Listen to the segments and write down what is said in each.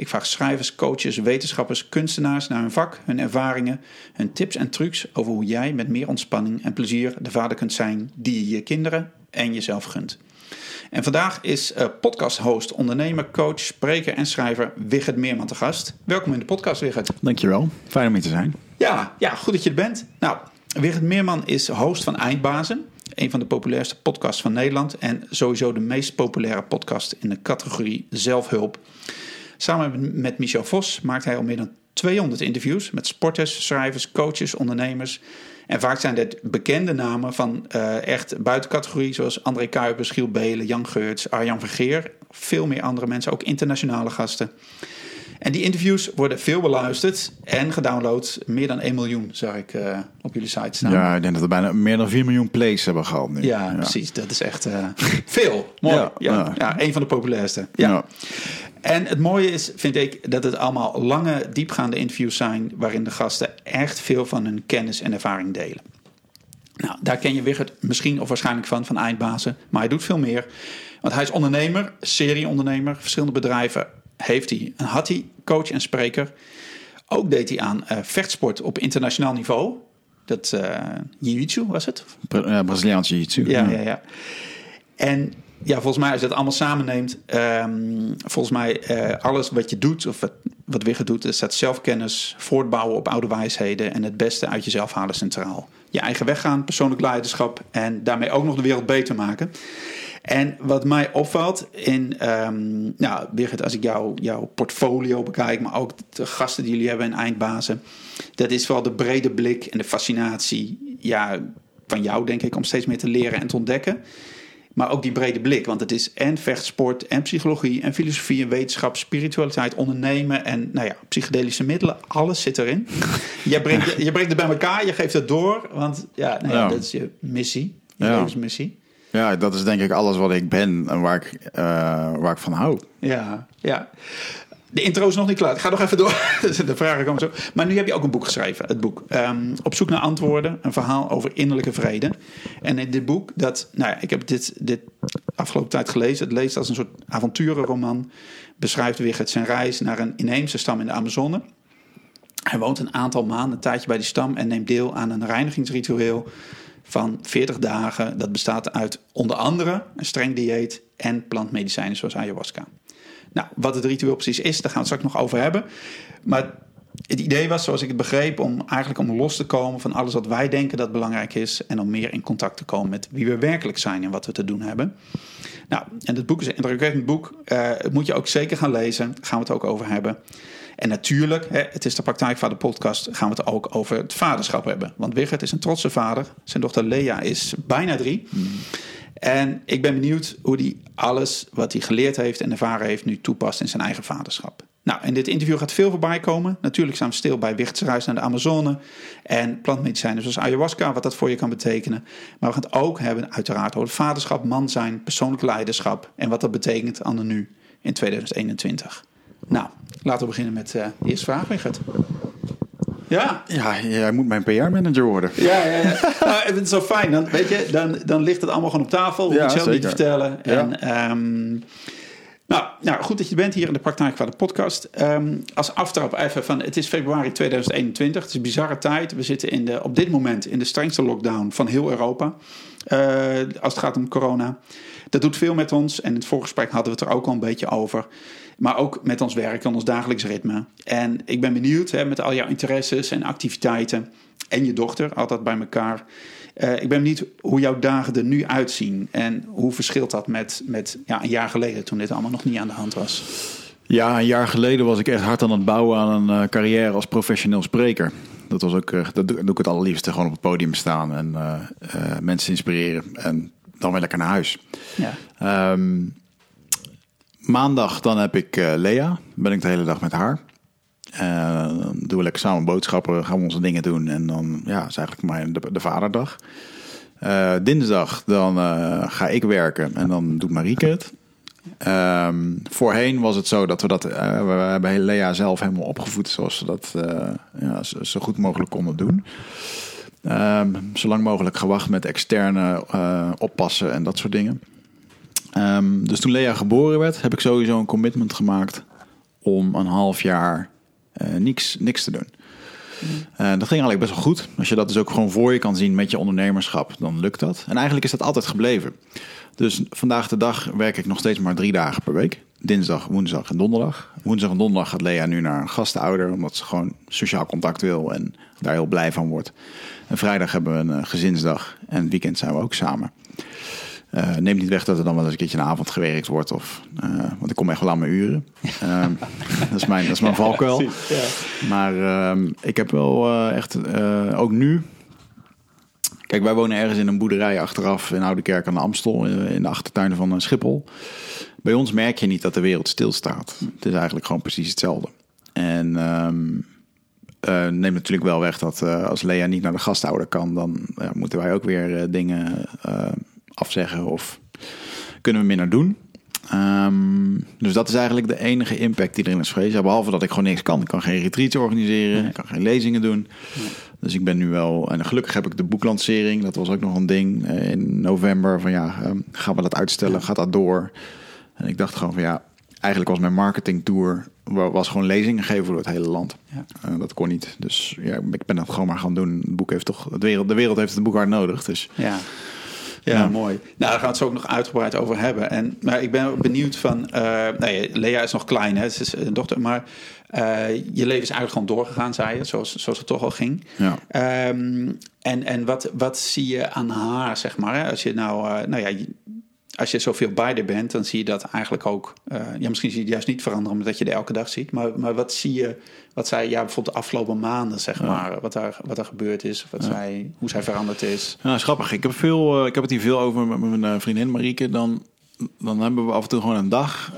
Ik vraag schrijvers, coaches, wetenschappers, kunstenaars naar hun vak, hun ervaringen, hun tips en trucs over hoe jij met meer ontspanning en plezier de vader kunt zijn die je je kinderen en jezelf gunt. En vandaag is uh, podcast-host, ondernemer, coach, spreker en schrijver Wigert Meerman te gast. Welkom in de podcast, Wigert. Dankjewel. Fijn om hier te zijn. Ja, ja, goed dat je er bent. Nou, Wigert Meerman is host van Eindbazen een van de populairste podcasts van Nederland en sowieso de meest populaire podcast in de categorie zelfhulp. Samen met Michel Vos maakt hij al meer dan 200 interviews met sporters, schrijvers, coaches, ondernemers. En vaak zijn dit bekende namen van uh, echt buitencategorie, zoals André Kuipers, Giel Belen, Jan Geurts, Arjan Vergeer. Veel meer andere mensen, ook internationale gasten. En die interviews worden veel beluisterd en gedownload. Meer dan 1 miljoen zag ik uh, op jullie site staan. Ja, ik denk dat we bijna meer dan 4 miljoen plays hebben gehad nu. Ja, ja. precies. Dat is echt uh, veel. Mooi. Ja, ja, ja. een van de populairste. Ja. En het mooie is, vind ik, dat het allemaal lange, diepgaande interviews zijn... waarin de gasten echt veel van hun kennis en ervaring delen. Nou, daar ken je Wigert misschien of waarschijnlijk van, van Eindbazen. Maar hij doet veel meer. Want hij is ondernemer, serieondernemer, verschillende bedrijven heeft hij. En had hij coach en spreker. Ook deed hij aan uh, vechtsport op internationaal niveau. Dat uh, jiu-jitsu was het? Ja, Braziliaans jiu-jitsu. Ja, ja, ja. En ja, volgens mij als je dat allemaal samenneemt, um, volgens mij uh, alles wat je doet of wat, wat doet, is dat zelfkennis, voortbouwen op oude wijsheden en het beste uit jezelf halen centraal. Je eigen weg gaan, persoonlijk leiderschap en daarmee ook nog de wereld beter maken. En wat mij opvalt in, um, nou, Birgit, als ik jou, jouw portfolio bekijk, maar ook de gasten die jullie hebben in Eindbazen, dat is vooral de brede blik en de fascinatie ja, van jou, denk ik, om steeds meer te leren en te ontdekken. Maar ook die brede blik, want het is en vechtsport en psychologie en filosofie en wetenschap, spiritualiteit, ondernemen en nou ja, psychedelische middelen, alles zit erin. je, brengt, je brengt het bij elkaar, je geeft het door, want ja, nou ja, ja. dat is je missie, je ja. levensmissie. Ja, dat is denk ik alles wat ik ben en waar ik, uh, waar ik van hou. Ja, ja. De intro is nog niet klaar. Ik ga nog even door. de vragen komen zo. Maar nu heb je ook een boek geschreven. Het boek um, Op zoek naar antwoorden. Een verhaal over innerlijke vrede. En in dit boek, dat, nou ja, ik heb dit, dit afgelopen tijd gelezen. Het leest als een soort avonturenroman. Beschrijft weer zijn reis naar een inheemse stam in de Amazone. Hij woont een aantal maanden, een tijdje bij die stam en neemt deel aan een reinigingsritueel van 40 dagen. Dat bestaat uit onder andere een streng dieet en plantmedicijnen zoals ayahuasca. Nou, wat het ritueel precies is, daar gaan we het straks nog over hebben. Maar het idee was, zoals ik het begreep, om eigenlijk om los te komen van alles wat wij denken dat belangrijk is. En om meer in contact te komen met wie we werkelijk zijn en wat we te doen hebben. Nou, en het boek is een indrukwekkend boek. Uh, het moet je ook zeker gaan lezen. Daar gaan we het ook over hebben. En natuurlijk, hè, het is de Praktijkvader podcast, gaan we het ook over het vaderschap hebben. Want Wigert is een trotse vader. Zijn dochter Lea is bijna drie. En ik ben benieuwd hoe hij alles wat hij geleerd heeft en ervaren heeft nu toepast in zijn eigen vaderschap. Nou, in dit interview gaat veel voorbij komen. Natuurlijk staan we stil bij Wichtse reis naar de Amazone en plantmedicijnen zoals ayahuasca, wat dat voor je kan betekenen. Maar we gaan het ook hebben uiteraard over vaderschap, man zijn, persoonlijk leiderschap en wat dat betekent aan de nu in 2021. Nou, laten we beginnen met de eerste vraag, Wigert. Ja? Ja, jij moet mijn PR-manager worden. Ja, ja, ja. nou, het is zo fijn. Dan, weet je, dan, dan ligt het allemaal gewoon op tafel. Ja, je zelf niet te vertellen. En, ja. um, nou, nou, goed dat je bent hier in de Praktijk van de podcast. Um, als aftrap even van, het is februari 2021. Het is een bizarre tijd. We zitten in de, op dit moment in de strengste lockdown van heel Europa. Uh, als het gaat om corona. Dat doet veel met ons. En in het voorgesprek hadden we het er ook al een beetje over. Maar ook met ons werk en ons dagelijks ritme. En ik ben benieuwd hè, met al jouw interesses en activiteiten. En je dochter, altijd bij elkaar. Uh, ik ben benieuwd hoe jouw dagen er nu uitzien. En hoe verschilt dat met, met ja, een jaar geleden toen dit allemaal nog niet aan de hand was? Ja, een jaar geleden was ik echt hard aan het bouwen aan een uh, carrière als professioneel spreker. Dat was ook, uh, dat doe, ik het allerliefste, gewoon op het podium staan en mensen inspireren. En dan weer lekker naar huis. Ja. Um, Maandag dan heb ik uh, Lea. Ben ik de hele dag met haar. Uh, doen we lekker samen boodschappen, gaan we onze dingen doen. En dan ja, is eigenlijk mijn, de, de vaderdag. Uh, dinsdag dan ga ik werken en dan doet Marieke het. Um, voorheen was het zo dat we dat... We hebben Lea zelf helemaal opgevoed... zoals ze dat ja, zo goed mogelijk konden doen. Um, zo lang mogelijk gewacht met externe oppassen en dat soort dingen. Um, dus toen Lea geboren werd, heb ik sowieso een commitment gemaakt... om een half jaar niks, niks te doen. Uh, dat ging eigenlijk best wel goed. Als je dat dus ook gewoon voor je kan zien met je ondernemerschap, dan lukt dat. En eigenlijk is dat altijd gebleven. Dus vandaag de dag werk ik nog steeds maar drie dagen per week. Dinsdag, woensdag en donderdag. Woensdag en donderdag gaat Lea nu naar een gastouder, omdat ze gewoon sociaal contact wil en daar heel blij van wordt. En vrijdag hebben we een uh, gezinsdag en het weekend zijn we ook samen. Uh, neemt niet weg dat er dan wel eens een keertje een avond gewerkt wordt. Of, uh, want ik kom echt wel aan mijn uren. Uh, dat is mijn, dat is mijn valkuil. Ja, maar ehm, ik heb wel eh, echt, ook nu... Kijk, wij wonen ergens in een boerderij achteraf in Oude Kerk aan de Amstel. In de achtertuin van Schiphol. Bij ons merk je niet dat de wereld stilstaat. Het is eigenlijk gewoon precies hetzelfde. En... Um, uh, neemt natuurlijk wel weg dat uh, als Lea niet naar de gasthouder kan, dan uh, moeten wij ook weer dingen afzeggen of kunnen we minder doen. Um, dus dat is eigenlijk de enige impact die erin is geweest. Ja, behalve dat ik gewoon niks kan. Ik kan geen retreats organiseren, ik kan geen lezingen doen. Dus ik ben nu wel... En gelukkig heb ik de boeklancering. Dat was ook nog een ding in november. Van ja, um, gaan we dat uitstellen? Gaat dat door? En ik dacht gewoon van ja... Eigenlijk was mijn marketingtour was gewoon lezingen geven door het hele land. Ja. Uh, dat kon niet. Dus ja, ik ben dat gewoon maar gaan doen. Het boek heeft toch... De wereld, de wereld heeft het boek hard nodig. Dus ja. Ja, mooi. Nou, daar gaan we het zo ook nog uitgebreid over hebben. En, maar ik ben benieuwd van... Uh, nee, Lea is nog klein, hè? Ze is een dochter. Maar uh, je leven is eigenlijk gewoon doorgegaan, zei je. Zoals, zoals het toch al ging. Ja. Um, en en wat, wat zie je aan haar, zeg maar? Hè? Als je nou... Uh, nou ja, als je zoveel bij er bent, dan zie je dat eigenlijk ook. Uh, ja, misschien zie je het juist niet veranderen omdat je er elke dag ziet. Maar, maar wat zie je, wat zij, ja, bijvoorbeeld de afgelopen maanden, zeg maar, wat er, wat er gebeurd is, wat ja. zij, hoe zij veranderd is. Ja, grappig. Ik heb, veel, uh, ik heb het hier veel over met mijn uh, vriendin Marieke. Dan, dan hebben we af en toe gewoon een dag.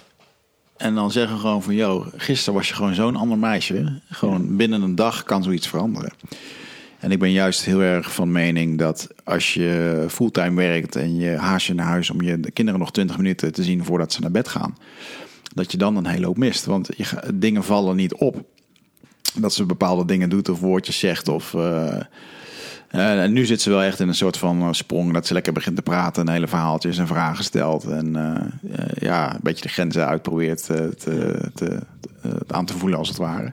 En dan zeggen we gewoon van, joh, gisteren was je gewoon zo'n ander meisje. Gewoon binnen een dag kan zoiets veranderen. En ik ben juist heel erg van mening dat als je fulltime werkt en je haast je naar huis om je kinderen nog 20 minuten te zien voordat ze naar bed gaan, dat je dan een hele hoop mist. Want je, dingen vallen niet op. Dat ze bepaalde dingen doet of woordjes zegt of. Uh, uh, en nu zit ze wel echt in een soort van sprong dat ze lekker begint te praten, een hele verhaaltjes en vragen stelt. En ja, een beetje de grenzen uitprobeert te, aan te voelen als het ware.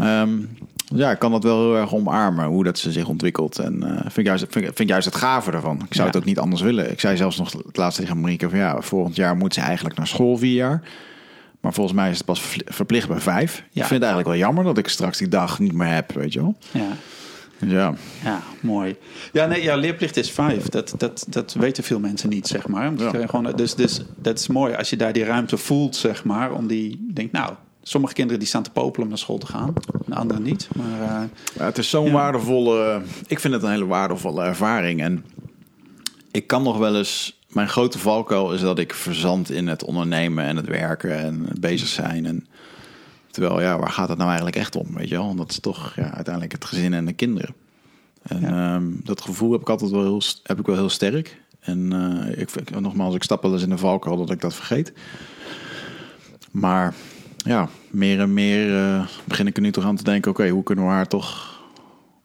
Um, ja, ik kan dat wel heel erg omarmen, hoe dat ze zich ontwikkelt. En uh, vind, ik juist, vind, vind juist het gave ervan. Ik zou ja. het ook niet anders willen. Ik zei zelfs nog het laatste tegen Marieke van ja, volgend jaar moet ze eigenlijk naar school vier jaar. Maar volgens mij is het pas verplicht bij vijf. Ja. Ik vind het eigenlijk wel jammer dat ik straks die dag niet meer heb, weet je wel. Ja. Ja. ja, mooi. Ja, nee, ja, leerplicht is vijf. Dat, dat, dat weten veel mensen niet, zeg maar. Ja. Gewoon, dus, dus dat is mooi als je daar die ruimte voelt, zeg maar. Om die, denk nou, Sommige kinderen die staan te popelen om naar school te gaan, en anderen niet. Maar, uh, ja, het is zo'n ja. waardevolle. Ik vind het een hele waardevolle ervaring. En ik kan nog wel eens. Mijn grote valkuil is dat ik verzand in het ondernemen en het werken en het bezig zijn. En, terwijl, ja, waar gaat het nou eigenlijk echt om? Weet je wel? Want dat is toch ja, uiteindelijk het gezin en de kinderen. En ja. um, dat gevoel heb ik altijd wel heel, heb ik wel heel sterk. En uh, ik, nogmaals, ik stap wel eens in de valkuil dat ik dat vergeet. Maar ja, meer en meer uh, begin ik er nu toch aan te denken: oké, okay, hoe kunnen we haar toch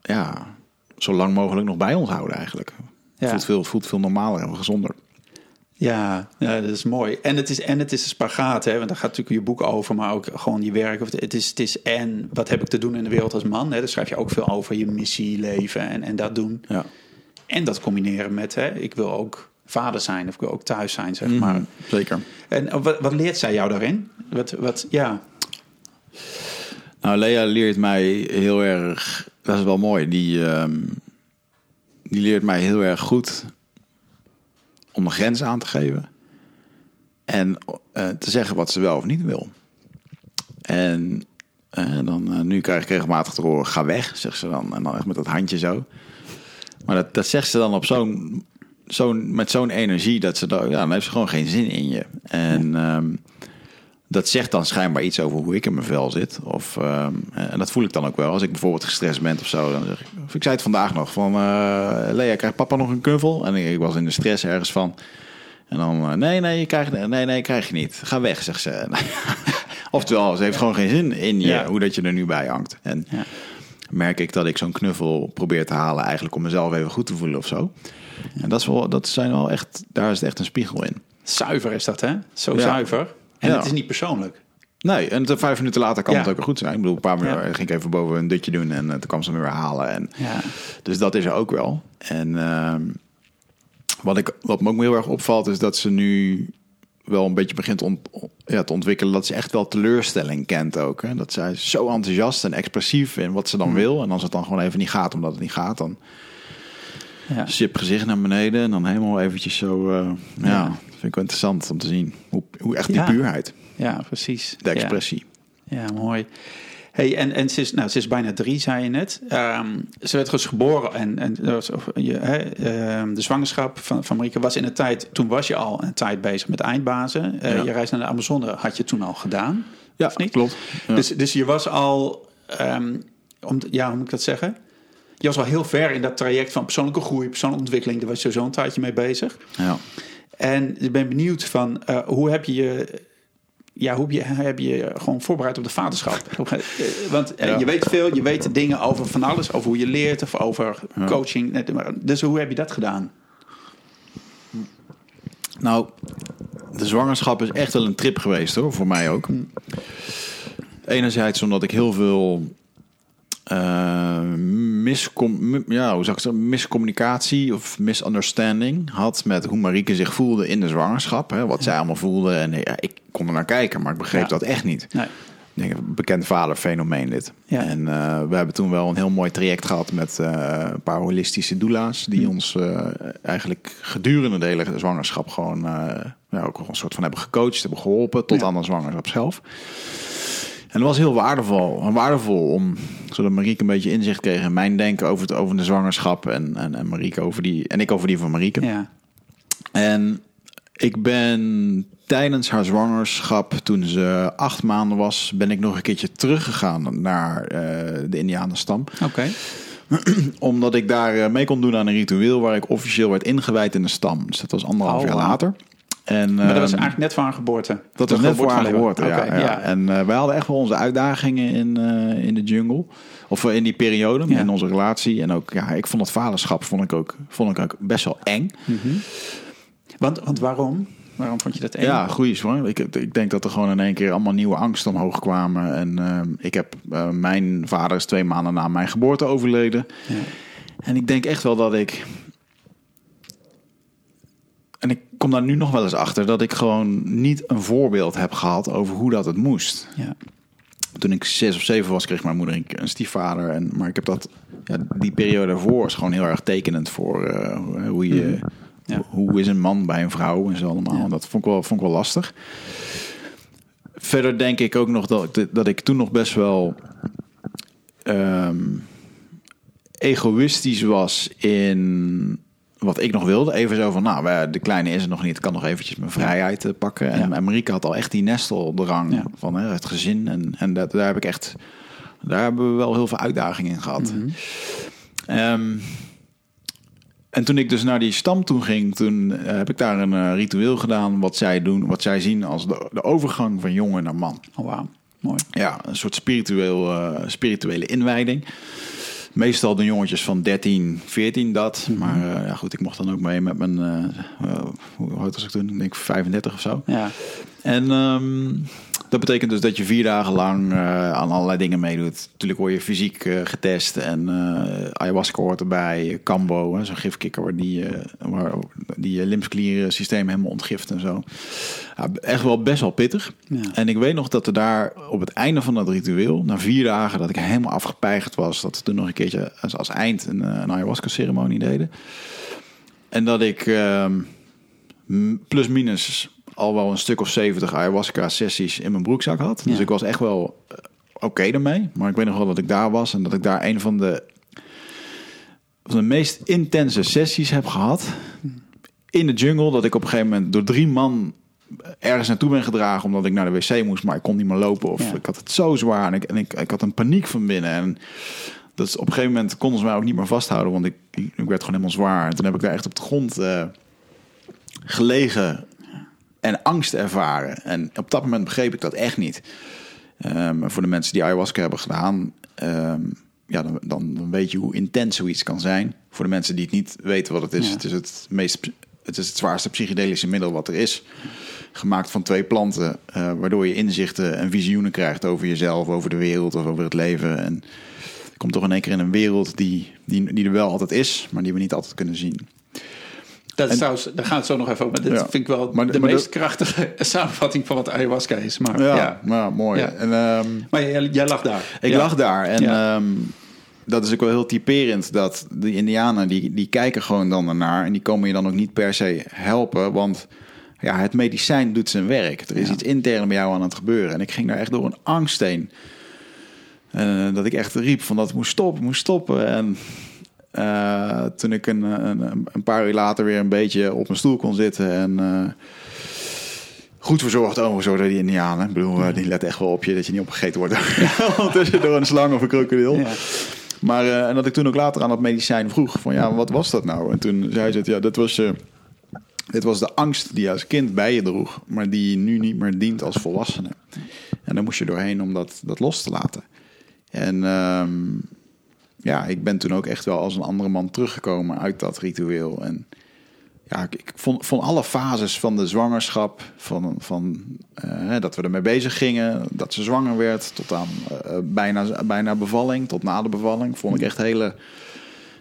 ja, zo lang mogelijk nog bij ons houden eigenlijk? Ja. Voelt, veel, voelt veel normaler en gezonder. Ja, ja, dat is mooi. En het is, en het is een spagaat, hè? want daar gaat natuurlijk je boek over, maar ook gewoon je werk. Het is, het is en wat heb ik te doen in de wereld als man? Hè? Daar schrijf je ook veel over, je missie, leven en, en dat doen. Ja. En dat combineren met, hè, ik wil ook vader zijn of ook thuis zijn, zeg maar. Mm, zeker. En wat, wat leert zij jou daarin? Wat, wat, ja. Nou, Lea leert mij heel erg. Dat is wel mooi. Die, um, die leert mij heel erg goed om een grens aan te geven. En uh, te zeggen wat ze wel of niet wil. En uh, dan, uh, nu krijg ik regelmatig te horen: ga weg, zegt ze dan. En dan echt met dat handje zo. Maar dat, dat zegt ze dan op zo'n, zo'n, met zo'n energie dat ze dan, ja, dan heeft ze gewoon geen zin in je. En. Um, dat zegt dan schijnbaar iets over hoe ik in mijn vel zit. Of, ehm, en dat voel ik dan ook wel. Als ik bijvoorbeeld gestrest ben of zo. Dan zeg ik, of ik zei het vandaag nog van... eh, Lea, krijgt papa nog een knuffel? En ik, ik was in de stress ergens van. En dan, eh, nee, nee, je krijgt, nee, nee, krijg je niet. Ga weg, zegt ze. Oftewel, ze heeft gewoon geen zin in je, Ja. hoe dat je er nu bij hangt. En Ja. Merk ik dat ik zo'n knuffel probeer te halen... eigenlijk om mezelf even goed te voelen of zo. En dat, is wel, dat zijn wel echt, daar is het echt een spiegel in. Zuiver is dat, hè? Zo Ja. zuiver. En Ja. het is niet persoonlijk. Nee, en toen vijf minuten later kan Ja. het ook goed zijn. Ik bedoel, een paar minuten ging ik even boven een dutje doen en eh, toen kwam ze me weer halen. En, Ja. Dus dat is er ook wel. En ehm, wat, ik, wat me ook heel erg opvalt is dat ze nu wel een beetje begint ont- ja, te ontwikkelen. Dat ze echt wel teleurstelling kent ook. Hè? Dat zij zo enthousiast en expressief in wat ze dan wil. En als het dan gewoon even niet gaat omdat het niet gaat, dan Ja. sip gezicht naar beneden. En dan helemaal eventjes zo, eh, ja, Ja. vind ik wel interessant om te zien. Hoe, hoe echt die puurheid, ja, precies. de expressie. Ja mooi. Hey, en, en ze, is, nou, ze is bijna drie, zei je net. Ehm, ze werd dus geboren en, en of, je, ehm, de zwangerschap van, van Marieke was in een tijd... Toen was je al een tijd bezig met eindbazen. Eh, Ja. Je reis naar de Amazone had je toen al gedaan. Ja, Of niet? klopt. Ja. Dus, dus je was al, ehm, om, ja, hoe moet ik dat zeggen? Je was al heel ver in dat traject van persoonlijke groei, persoonlijke ontwikkeling. Daar was je zo'n tijdje mee bezig. ja. En ik ben benieuwd van eh, hoe heb je je. Ja, hoe heb je, heb je gewoon voorbereid op de vaderschap? Eh, Want eh, Ja. je weet veel, je weet dingen over van alles, over hoe je leert of over coaching. Dus hoe heb je dat gedaan? Nou, de zwangerschap is echt wel een trip geweest hoor, voor mij ook. Enerzijds omdat ik heel veel eh, miscom mi- ja, hoe zou ik zeggen, miscommunicatie of misunderstanding had met hoe Marieke zich voelde in de zwangerschap. Hè, wat zij allemaal voelde. En ja, ik kon er naar kijken, maar ik begreep Ja. dat echt niet. Nee. Denk, bekend vaderfenomeen dit. Ja. En eh, we hebben toen wel een heel mooi traject gehad met eh, een paar holistische doula's... die ons eh, eigenlijk gedurende de hele zwangerschap gewoon... eh, ja, ook een soort van hebben gecoacht, hebben geholpen... tot aan de zwangerschap zelf. En dat was heel waardevol. Waardevol om, zodat Marieke een beetje inzicht kreeg... in mijn denken over, het, over de zwangerschap... En, en, en, Marieke over die, en ik over die van Marieke. Ja. En ik ben tijdens haar zwangerschap, toen ze acht maanden was, ben ik nog een keertje teruggegaan naar eh, de Indianenstam. Oké. Omdat ik daar eh, mee kon doen aan een ritueel waar ik officieel werd ingewijd in de stam. Dus dat was anderhalf Oh, jaar later. En, Maar dat was ehm, eigenlijk net voor haar geboorte. dat was net voor haar geboorte ja. En eh, wij hadden echt wel onze uitdagingen in, eh, in de jungle. Of eh, in die periode, in onze relatie. En ook, ja, ik vond het vaderschap vond ik ook, vond ik ook best wel eng. Want, want waarom? Waarom vond je dat eng? Ja, goeie zwanger. Ik, ik denk dat er gewoon in één keer allemaal nieuwe angsten omhoog kwamen. En ehm, ik heb, mijn vader is twee maanden na mijn geboorte overleden. Ja. En ik denk echt wel dat ik. En ik kom daar nu nog wel eens achter dat ik gewoon niet een voorbeeld heb gehad over hoe dat het moest. Ja. Toen ik zes of zeven was, kreeg mijn moeder een, een stiefvader. En, maar ik heb dat, ja, die periode daarvoor is gewoon heel erg tekenend voor eh, hoe je. Ja. Hoe is een man bij een vrouw en zo allemaal. Dat vond ik, wel, vond ik wel lastig. Verder denk ik ook nog dat, ik- dat ik toen nog best wel ehm, egoïstisch was in wat ik nog wilde. Even zo van, nou, de kleine is er nog niet. Kan nog eventjes mijn vrijheid eh, pakken. En, Ja. en Marieke had al echt die nesteldrang Ja. van hè, het gezin. En, en dat, daar heb ik echt... Daar hebben we wel heel veel uitdagingen in gehad. Mhm. Ehm, en toen ik dus naar die stam toe ging, toen eh, heb ik daar een eh, ritueel gedaan. Wat zij doen, wat zij zien als de, de overgang van jongen naar man. Oh, wauw. Mooi. Ja, een soort spiritueel, spirituele inwijding. Meestal de jongetjes van 13, 14 dat. Maar eh, ja, goed, ik mocht dan ook mee met mijn... eh, eh, hoe oud was ik toen? Ik denk 35 of zo. Ja. En ehm, dat betekent dus dat je vier dagen lang eh, aan allerlei dingen meedoet. Natuurlijk word je fysiek eh, getest en eh, ayahuasca hoort erbij. Cambo, zo'n gifkikker waar die, waar die je lymfeklieren systeem helemaal ontgift en zo. Ja, echt wel best wel pittig. Ja. En ik weet nog dat er daar op het einde van dat ritueel, na vier dagen dat ik helemaal afgepeigerd was, dat we toen nog een keertje als, als eind een, een ayahuasca ceremonie deden. En dat ik ehm, plus minus al wel een stuk of 70 ayahuasca sessies in mijn broekzak had. Dus Ja. ik was echt wel eh, oké ermee. Maar ik weet nog wel dat ik daar was en dat ik daar een van de, van de meest intense sessies heb gehad. In de jungle, dat ik op een gegeven moment door drie man ergens naartoe ben gedragen omdat ik naar de wc moest, maar ik kon niet meer lopen. Of Ja. ik had het zo zwaar en, ik, en ik, ik had een paniek van binnen. En dat is, op een gegeven moment konden ze mij ook niet meer vasthouden, want ik, ik werd gewoon helemaal zwaar. En toen heb ik daar echt op de grond eh, gelegen en angst ervaren. En op dat moment begreep ik dat echt niet. Ehm, voor de mensen die ayahuasca hebben gedaan, ehm, ja, dan, dan, dan weet je hoe intens zoiets kan zijn. Voor de mensen die het niet weten wat het is, Ja. het is het meest, het is het zwaarste psychedelische middel wat er is. Gemaakt van twee planten, eh, waardoor je inzichten en visioenen krijgt over jezelf, over de wereld of over het leven. En je komt toch in één keer in een wereld die, die, die er wel altijd is, maar die we niet altijd kunnen zien. Dat En- trouwens, daar gaan we het zo nog even over. Dit Ja. vind ik wel Maar de, de- maar meest de- krachtige samenvatting van wat ayahuasca is. Maar, Ja, ja. Nou, mooi. Ja. En, ehm, maar jij, jij lag daar. Ik lag daar en ehm, dat is ook wel heel typerend dat die Indianen die, die kijken gewoon dan ernaar en die komen je dan ook niet per se helpen, want ja, het medicijn doet zijn werk. Er is iets intern bij jou aan het gebeuren en ik ging daar echt door een angst heen. En, dat ik echt riep van dat moest stoppen, moest stoppen. En eh, toen ik een, een, een paar uur later weer een beetje op mijn stoel kon zitten en eh, goed verzorgd overigens door die Indianen. Ik bedoel, eh, die letten echt wel op je dat je niet opgegeten wordt ondertussen door een slang of een krokodil. Ja. Maar en dat ik toen ook later aan dat medicijn vroeg van ja, wat was dat nou? En toen zei ze het, ja, dat was, eh, dit was de angst die je als kind bij je droeg, maar die je nu niet meer dient als volwassene. En daar moest je doorheen om dat, dat los te laten. En ehm, ja, ik ben toen ook echt wel als een andere man teruggekomen uit dat ritueel. En ja, ik, vond, vond alle fases van de zwangerschap, van, van eh, dat we ermee bezig gingen, dat ze zwanger werd, tot aan eh, bijna, bijna bevalling, tot na de bevalling, vond ik echt hele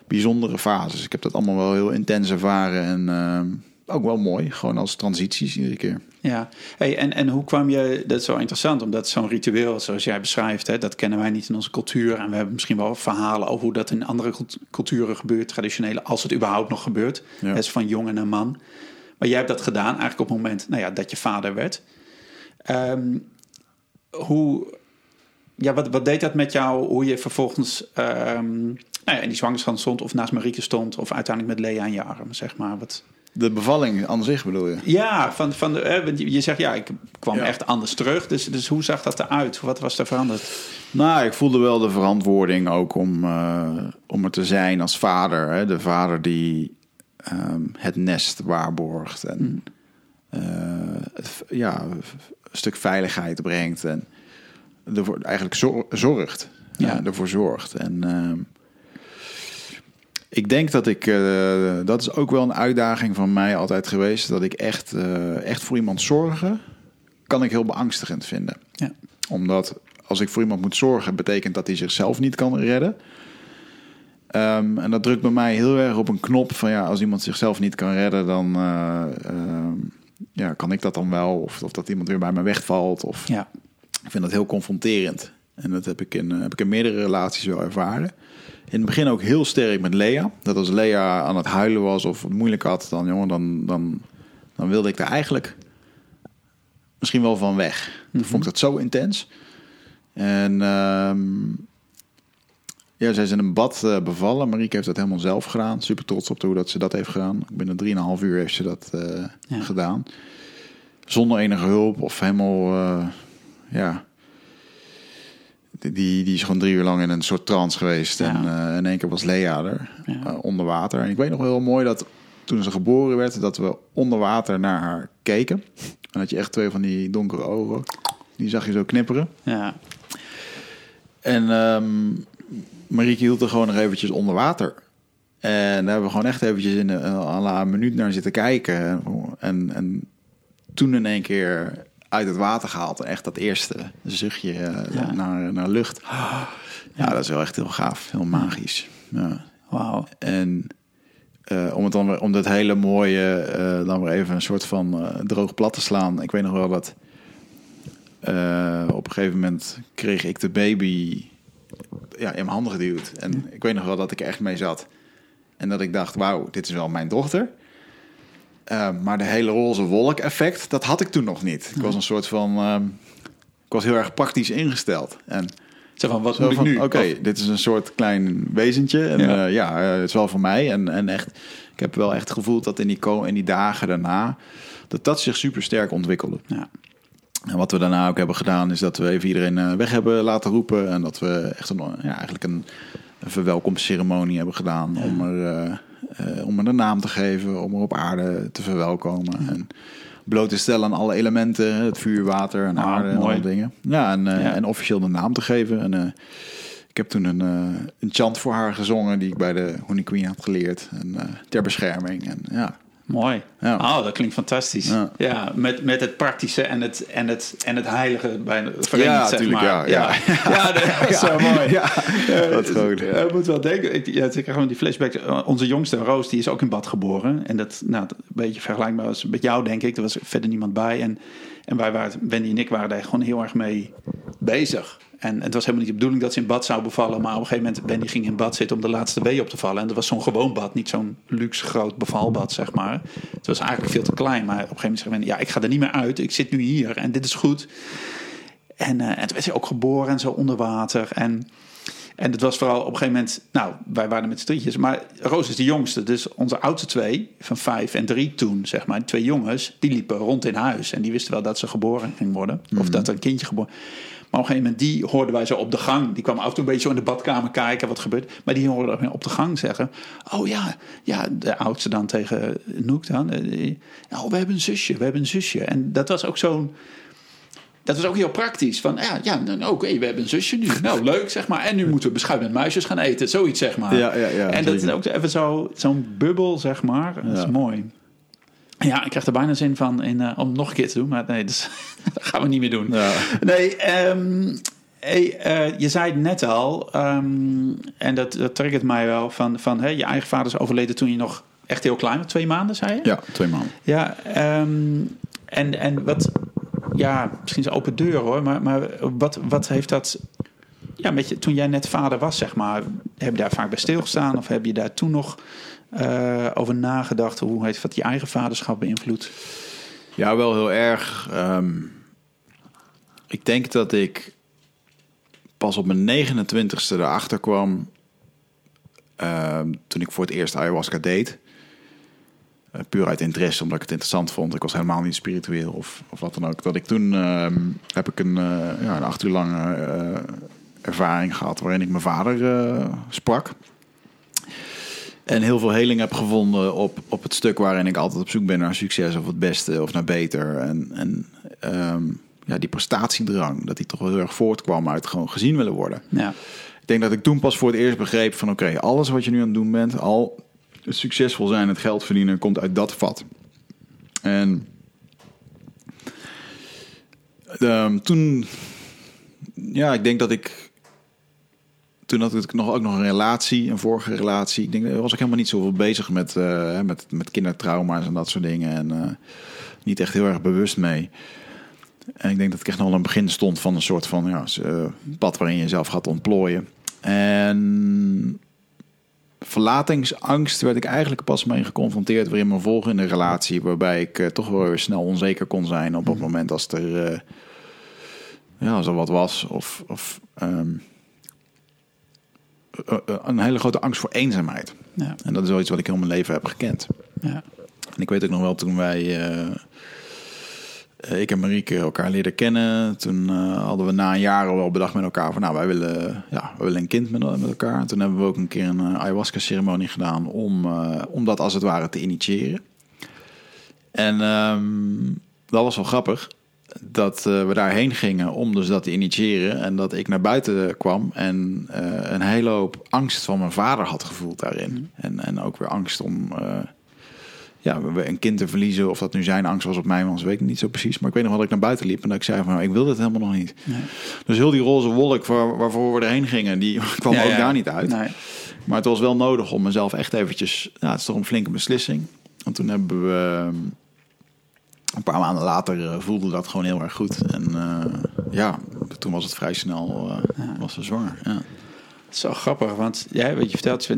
bijzondere fases. Ik heb dat allemaal wel heel intens ervaren en eh, ook wel mooi, gewoon als transities iedere keer. Ja, hey, en, en hoe kwam je, dat is zo interessant, omdat zo'n ritueel, zoals jij beschrijft, hè, dat kennen wij niet in onze cultuur. En we hebben misschien wel verhalen over hoe dat in andere cult- culturen gebeurt, traditionele, als het überhaupt nog gebeurt. Ja. Van jongen naar man. Maar jij hebt dat gedaan eigenlijk op het moment nou ja, dat je vader werd. Ehm, hoe, ja, wat, wat deed dat met jou, hoe je vervolgens ehm, nou ja, in die zwangerschap stond, of naast Marieke stond, of uiteindelijk met Lea in je arm, zeg maar. Wat, De bevalling aan zich bedoel je? ja, van, van de, je zegt ja, ik kwam Ja. echt anders terug. Dus, dus hoe zag dat eruit? Wat was er veranderd? Nou, ik voelde wel de verantwoording ook om, eh, om er te zijn als vader. Hè? De vader die ehm, het nest waarborgt en eh, het- ja, een stuk veiligheid brengt en ervoor eigenlijk zor- zorgt. Ja. Ja. ervoor zorgt. En ehm, ik denk dat ik, eh, dat is ook wel een uitdaging van mij altijd geweest, dat ik echt, eh, echt voor iemand zorgen, kan ik heel beangstigend vinden Ja. omdat als ik voor iemand moet zorgen, betekent dat hij zichzelf niet kan redden. Ehm, en dat drukt bij mij heel erg op een knop van ja, als iemand zichzelf niet kan redden, dan eh, ehm, ja, kan ik dat dan wel. Of, of dat iemand weer bij me wegvalt. Of Ja. ik vind dat heel confronterend. En dat heb ik, in, heb ik in meerdere relaties wel ervaren. In het begin ook heel sterk met Lea. Dat als Lea aan het huilen was of het moeilijk had, dan, jongen, dan, dan, dan wilde ik er eigenlijk misschien wel van weg. Dan vond ik dat zo intens. En ehm, ja, zij is in een bad eh, bevallen. Marieke heeft dat helemaal zelf gedaan. Super trots op hoe dat ze dat heeft gedaan. Binnen 3,5 uur heeft ze dat eh, Ja. gedaan. Zonder enige hulp of helemaal, eh, ja... Die, die is gewoon drie uur lang in een soort trance geweest. Ja. En eh, in één keer was Lea er, Ja. eh, onder water. En ik weet nog wel heel mooi dat toen ze geboren werd... dat we onder water naar haar keken. En dat je echt twee van die donkere ogen... die zag je zo knipperen. Ja. En ehm Marieke hield er gewoon nog eventjes onder water. En daar hebben we gewoon echt eventjes in een, la een minuut naar zitten kijken. En, en toen in één keer uit het water gehaald. En echt dat eerste zuchtje eh, Ja. naar, naar lucht. Ja, dat is wel echt heel gaaf. Heel magisch. Ja. Wauw. En eh, om het dan weer, om dat hele mooie eh, dan weer even een soort van droog plat te slaan. Ik weet nog wel dat op een gegeven moment kreeg ik de baby ja, in mijn handen geduwd. En ik weet nog wel dat ik er echt mee zat. En dat ik dacht, wauw, dit is wel mijn dochter. Eh, maar de hele roze wolk effect, dat had ik toen nog niet. Ik was een soort van... ehm, ik was heel erg praktisch ingesteld. En Zo van, wat Zo moet ik van, nu? Oké, dit is een soort klein wezentje. En Ja. ja, ja eh, het is wel voor mij. En, en echt, ik heb wel echt gevoeld dat in die, in die dagen daarna... dat dat zich super sterk ontwikkelde. Ja. En wat we daarna ook hebben gedaan... is dat we even iedereen eh, weg hebben laten roepen. En dat we echt een, ja, eigenlijk een, een verwelkomstceremonie hebben gedaan... Om, er, eh, om er een naam te geven, om er op aarde te verwelkomen. En bloot te stellen aan alle elementen, het vuur, water en Ah, aarde en alle dingen. Ja, en, eh, Ja. en officieel de naam te geven. En, eh, ik heb toen een, een chant voor haar gezongen die ik bij de Honey Queen had geleerd. En, ter bescherming. En ja, Mooi. Ja. Oh, dat klinkt fantastisch. Ja, Ja. met, met het praktische en het, en het, en het heilige bij verenigd, Ja, zeg maar. ja, ja. ja. dat is zo mooi. Ja, Eh, wat goed. Je moet wel denken, ik, ja, ik krijg gewoon die flashback. Eh, Onze jongste, Roos, die is ook in bad geboren. En dat, nou, een beetje vergelijkbaar was met jou, denk ik. Er was verder niemand bij. En, en wij waren, Wendy en ik waren daar gewoon heel erg mee bezig. En het was helemaal niet de bedoeling dat ze in bad zou bevallen. Maar op een gegeven moment, Wendy ging in bad zitten om de laatste wee op te vallen. En dat was zo'n gewoon bad, niet zo'n luxe groot bevalbad, zeg maar. Het was eigenlijk veel te klein. Maar op een gegeven moment zei Wendy, ja, ik ga er niet meer uit. Ik zit nu hier en dit is goed. En, eh, en toen werd ze ook geboren en zo onder water. En, en het was vooral op een gegeven moment... Nou, wij waren met z'n drietjes. Maar Roos is de jongste. Dus onze oudste twee, van vijf en drie toen, zeg maar... die twee jongens, die liepen rond in huis. En die wisten wel dat ze geboren ging worden. Of dat er een kindje geboren... Maar op een gegeven moment, die hoorden wij zo op de gang. Die kwam af en toe een beetje zo in de badkamer kijken wat gebeurt. Maar die hoorden we op de gang zeggen... Oh ja, ja de oudste dan tegen Noek dan. eh, Oh, we hebben een zusje, we hebben een zusje. En dat was ook zo'n... Dat was ook heel praktisch. Van ja, ja nou, oké, we hebben een zusje nu. Nou, leuk zeg maar. En nu moeten we beschuit met muisjes gaan eten. Zoiets zeg maar. Ja, ja, ja, en dat is ook even zo, zo'n bubbel zeg maar. Dat is mooi. Ja, ik krijg er bijna zin van in, eh, om nog een keer te doen. Maar nee, dus, dat gaan we niet meer doen. Ja. Nee, ehm, hey, eh, je zei het net al. ehm, en dat, dat triggert mij wel. Van, van hè, je eigen vader is overleden toen je nog echt heel klein was. Twee maanden, zei je? ja, twee maanden. Ja, ehm, en, en wat, ja, misschien is open deur hoor, maar, maar wat, wat heeft dat, ja, met je, toen jij net vader was, zeg maar, heb je daar vaak bij stilgestaan of heb je daar toen nog eh, over nagedacht? Hoe heeft dat je eigen vaderschap beïnvloed? Ja, wel heel erg. Ehm, ik denk dat ik pas op mijn 29ste erachter kwam. ehm, toen ik voor het eerst ayahuasca deed. Eh, puur uit interesse, omdat ik het interessant vond. Ik was helemaal niet spiritueel of, of wat dan ook. Dat ik toen ehm, heb ik een, eh, ja, een acht uur lange ervaring gehad waarin ik mijn vader sprak. En heel veel heling heb gevonden op, op het stuk waarin ik altijd op zoek ben naar succes of het beste of naar beter. En, en ehm, ja, die prestatiedrang, dat die toch wel heel erg voortkwam uit gewoon gezien willen worden. Ja, Ik denk dat ik toen pas voor het eerst begreep van oké, alles wat je nu aan het doen bent, al het succesvol zijn, het geld verdienen, komt uit dat vat. En ehm, toen, ja, ik denk dat ik toen had ik nog, ook nog een relatie, een vorige relatie. Ik denk, was ik helemaal niet zoveel bezig met, eh, met, met kindertrauma's en dat soort dingen. En eh, niet echt heel erg bewust mee. En ik denk dat ik echt nog het begin stond van een soort van ja, eh, pad waarin je jezelf gaat ontplooien. En verlatingsangst werd ik eigenlijk pas mee geconfronteerd weer in mijn volgende relatie. Waarbij ik toch wel weer snel onzeker kon zijn op het moment als er, eh, ja, als er wat was. Of, of ehm, eh, eh, een hele grote angst voor eenzaamheid. ja, En dat is wel iets wat ik heel mijn leven heb gekend. ja. En ik weet ook nog wel toen wij, eh, eh, ik en Marieke, elkaar leerden kennen. Toen eh, hadden we na een jaar al wel bedacht met elkaar van, nou, wij willen, ja, we willen een kind met, met elkaar. En toen hebben we ook een keer een eh, ayahuasca-ceremonie gedaan om, eh, om dat als het ware te initiëren. En ehm, dat was wel grappig dat eh, we daarheen gingen om dus dat te initiëren. En dat ik naar buiten kwam en eh, een hele hoop angst van mijn vader had gevoeld daarin. En, en ook weer angst om eh, ja, een kind te verliezen. Of dat nu zijn angst was op mij was, weet ik niet zo precies. Maar ik weet nog wel dat ik naar buiten liep en dat ik zei van, nou, ik wil dit helemaal nog niet. Nee. Dus heel die roze wolk waar, waarvoor we erheen gingen, die kwam Ja, ook ja. daar niet uit. Nee. Maar het was wel nodig om mezelf echt eventjes... Ja, het is toch een flinke beslissing. En toen hebben we... Een paar maanden later eh, voelde dat gewoon heel erg goed. En eh, ja, toen was het vrij snel eh, was ze zwanger. Ja. Het is zo grappig, want ja, wat je vertelt,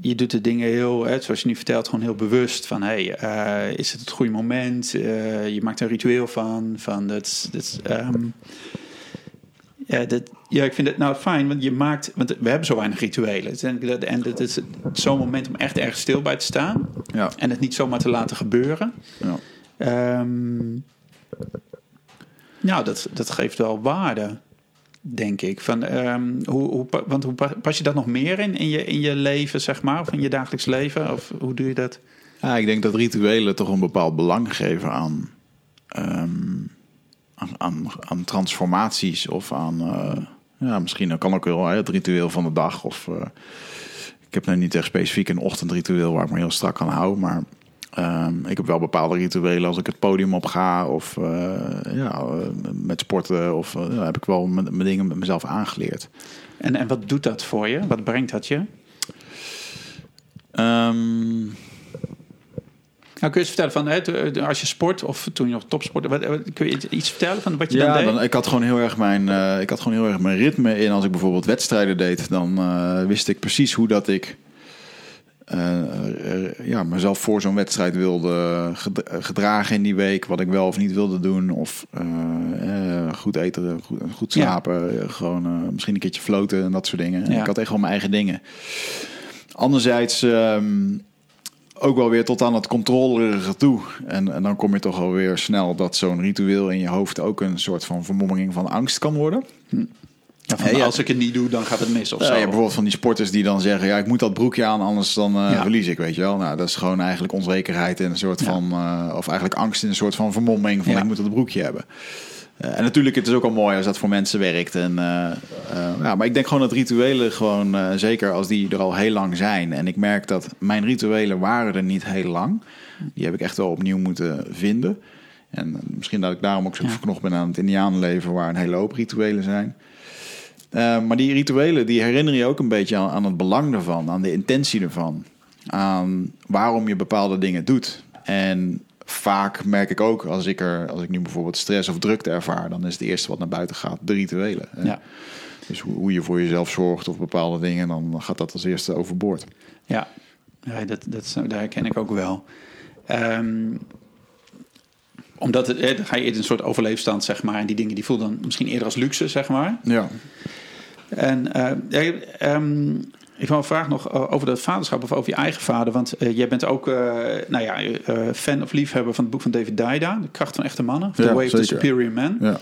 je doet de dingen heel, hè, zoals je nu vertelt, gewoon heel bewust. Van hey, is het het goede moment? Je maakt er een ritueel van. van dat, dat, ehm, Ja, dat, ja, ik vind het nou fijn, want je maakt, want we hebben zo weinig rituelen. En dat- En is zo'n moment om echt ergens stil bij te staan Ja. en het niet zomaar te laten gebeuren. ja. Ehm, nou, dat, dat geeft wel waarde, denk ik. Van, ehm, hoe, hoe, want hoe pa- pas je dat nog meer in, in je, in je leven, zeg maar, of in je dagelijks leven? Of hoe doe je dat? Ja, ik denk dat rituelen toch een bepaald belang geven aan, ehm, aan, aan, transformaties of aan, eh, ja, misschien kan ook wel het ritueel van de dag. Of, eh, ik heb nu niet echt specifiek een ochtendritueel waar ik me heel strak aan hou, maar ehm, ik heb wel bepaalde rituelen als ik het podium op ga of eh, ja, eh, met sporten of eh, heb ik wel mijn dingen met mezelf aangeleerd. En, en wat doet dat voor je? Wat brengt dat je? Ehm, Nou, kun je eens vertellen van hè, als je sport of toen je nog wat, wat- kun je iets vertellen van wat je dan Ja, deed? dan, ik had gewoon heel erg mijn, ik had gewoon heel erg mijn ritme in. Als ik bijvoorbeeld wedstrijden deed, dan wist ik precies hoe dat ik ja, mezelf voor zo'n wedstrijd wilde ged- gedragen in die week. Wat ik wel of niet wilde doen. Of eh, eh, goed eten, goed, slapen. eh, Gewoon eh, misschien een keertje floten en dat soort dingen. Ja. Ik had echt wel mijn eigen dingen. Anderzijds ehm, ook wel weer tot aan het controlerige toe. En, en dan kom je toch alweer snel dat zo'n ritueel in je hoofd ook een soort van vermomming van angst kan worden. Ja, van, Hey, ja. Als ik het niet doe, dan gaat het mis of zo. bijvoorbeeld van die sporters die dan zeggen: ja, ik moet dat broekje aan, anders dan eh, verlies ik, weet je wel. Nou, dat is gewoon eigenlijk onzekerheid in een soort van, eh, of eigenlijk angst in een soort van vermomming van ik moet dat broekje hebben. Eh, en natuurlijk, het is ook al mooi als dat voor mensen werkt. En, ja, maar ik denk gewoon dat rituelen gewoon, zeker als die er al heel lang zijn. En ik merk dat mijn rituelen waren er niet heel lang. Die heb ik echt wel opnieuw moeten vinden. En misschien dat ik daarom ook zo verknocht ben aan het indianenleven, waar een hele hoop rituelen zijn. Eh, maar die rituelen die herinneren je ook een beetje aan, aan het belang ervan, aan de intentie ervan, aan waarom je bepaalde dingen doet. En vaak merk ik ook als ik er, als ik nu bijvoorbeeld stress of drukte ervaar, dan is het eerste wat naar buiten gaat de rituelen. hè. Ja. Dus hoe, hoe je voor jezelf zorgt of bepaalde dingen, dan gaat dat als eerste overboord. Ja, ja dat, dat, dat herken ik ook wel. Ehm, omdat het, hè, dan ga je in een soort overleefstand, zeg maar. En die dingen die voel dan misschien eerder als luxe, zeg maar. Ja, En eh, ja, ehm, ik wil een vraag nog eh, over dat vaderschap of over je eigen vader. Want eh, jij bent ook nou ja, fan of liefhebber van het boek van David Daida. De kracht van echte mannen. Of The Ja, Way of the. Superior Man. ja.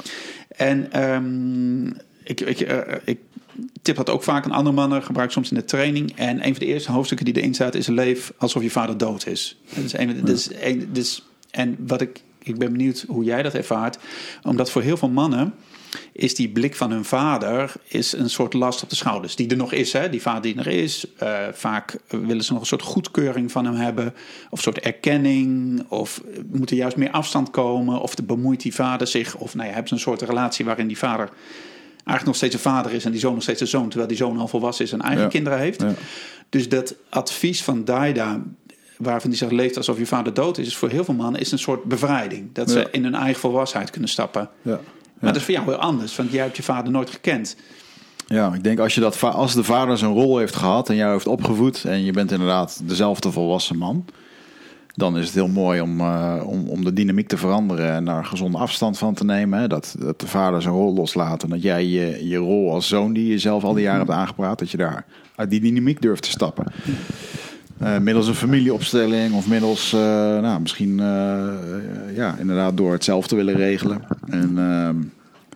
En ehm, ik, ik, ik tip dat ook vaak aan andere mannen, gebruik soms in de training. En een van de eerste hoofdstukken die erin staat is: leef alsof je vader dood is. Dat is een, dat is een, dus, en wat ik, ik ben benieuwd hoe jij dat ervaart, omdat voor heel veel mannen is die blik van hun vader is een soort last op de schouders. Die er nog is, hè? die vader die er is. Eh, vaak willen ze nog een soort goedkeuring van hem hebben. Of een soort erkenning. Of moet er juist meer afstand komen. Of de bemoeit die vader zich. Of nou ja, hebben ze een soort relatie waarin die vader eigenlijk nog steeds een vader is. En die zoon nog steeds een zoon. Terwijl die zoon al volwassen is en eigen Ja. kinderen heeft. Ja. Dus dat advies van Daida, waarvan die zegt leeft alsof je vader dood is, is voor heel veel mannen is een soort bevrijding. Dat ze in hun eigen volwassenheid kunnen stappen. ja. Maar dat is voor jou heel anders, want jij hebt je vader nooit gekend. Ja, ik denk als, je dat, als de vader zijn rol heeft gehad en jou heeft opgevoed en je bent inderdaad dezelfde volwassen man, dan is het heel mooi om, eh, om, om de dynamiek te veranderen en daar gezonde afstand van te nemen. Hè? Dat, dat de vader zijn rol loslaat en dat jij je, je rol als zoon die je zelf al die jaren hebt aangepraat, dat je daar uit die dynamiek durft te stappen. Eh, middels een familieopstelling of middels, eh, nou, misschien, eh, ja, inderdaad door het zelf te willen regelen. En ehm,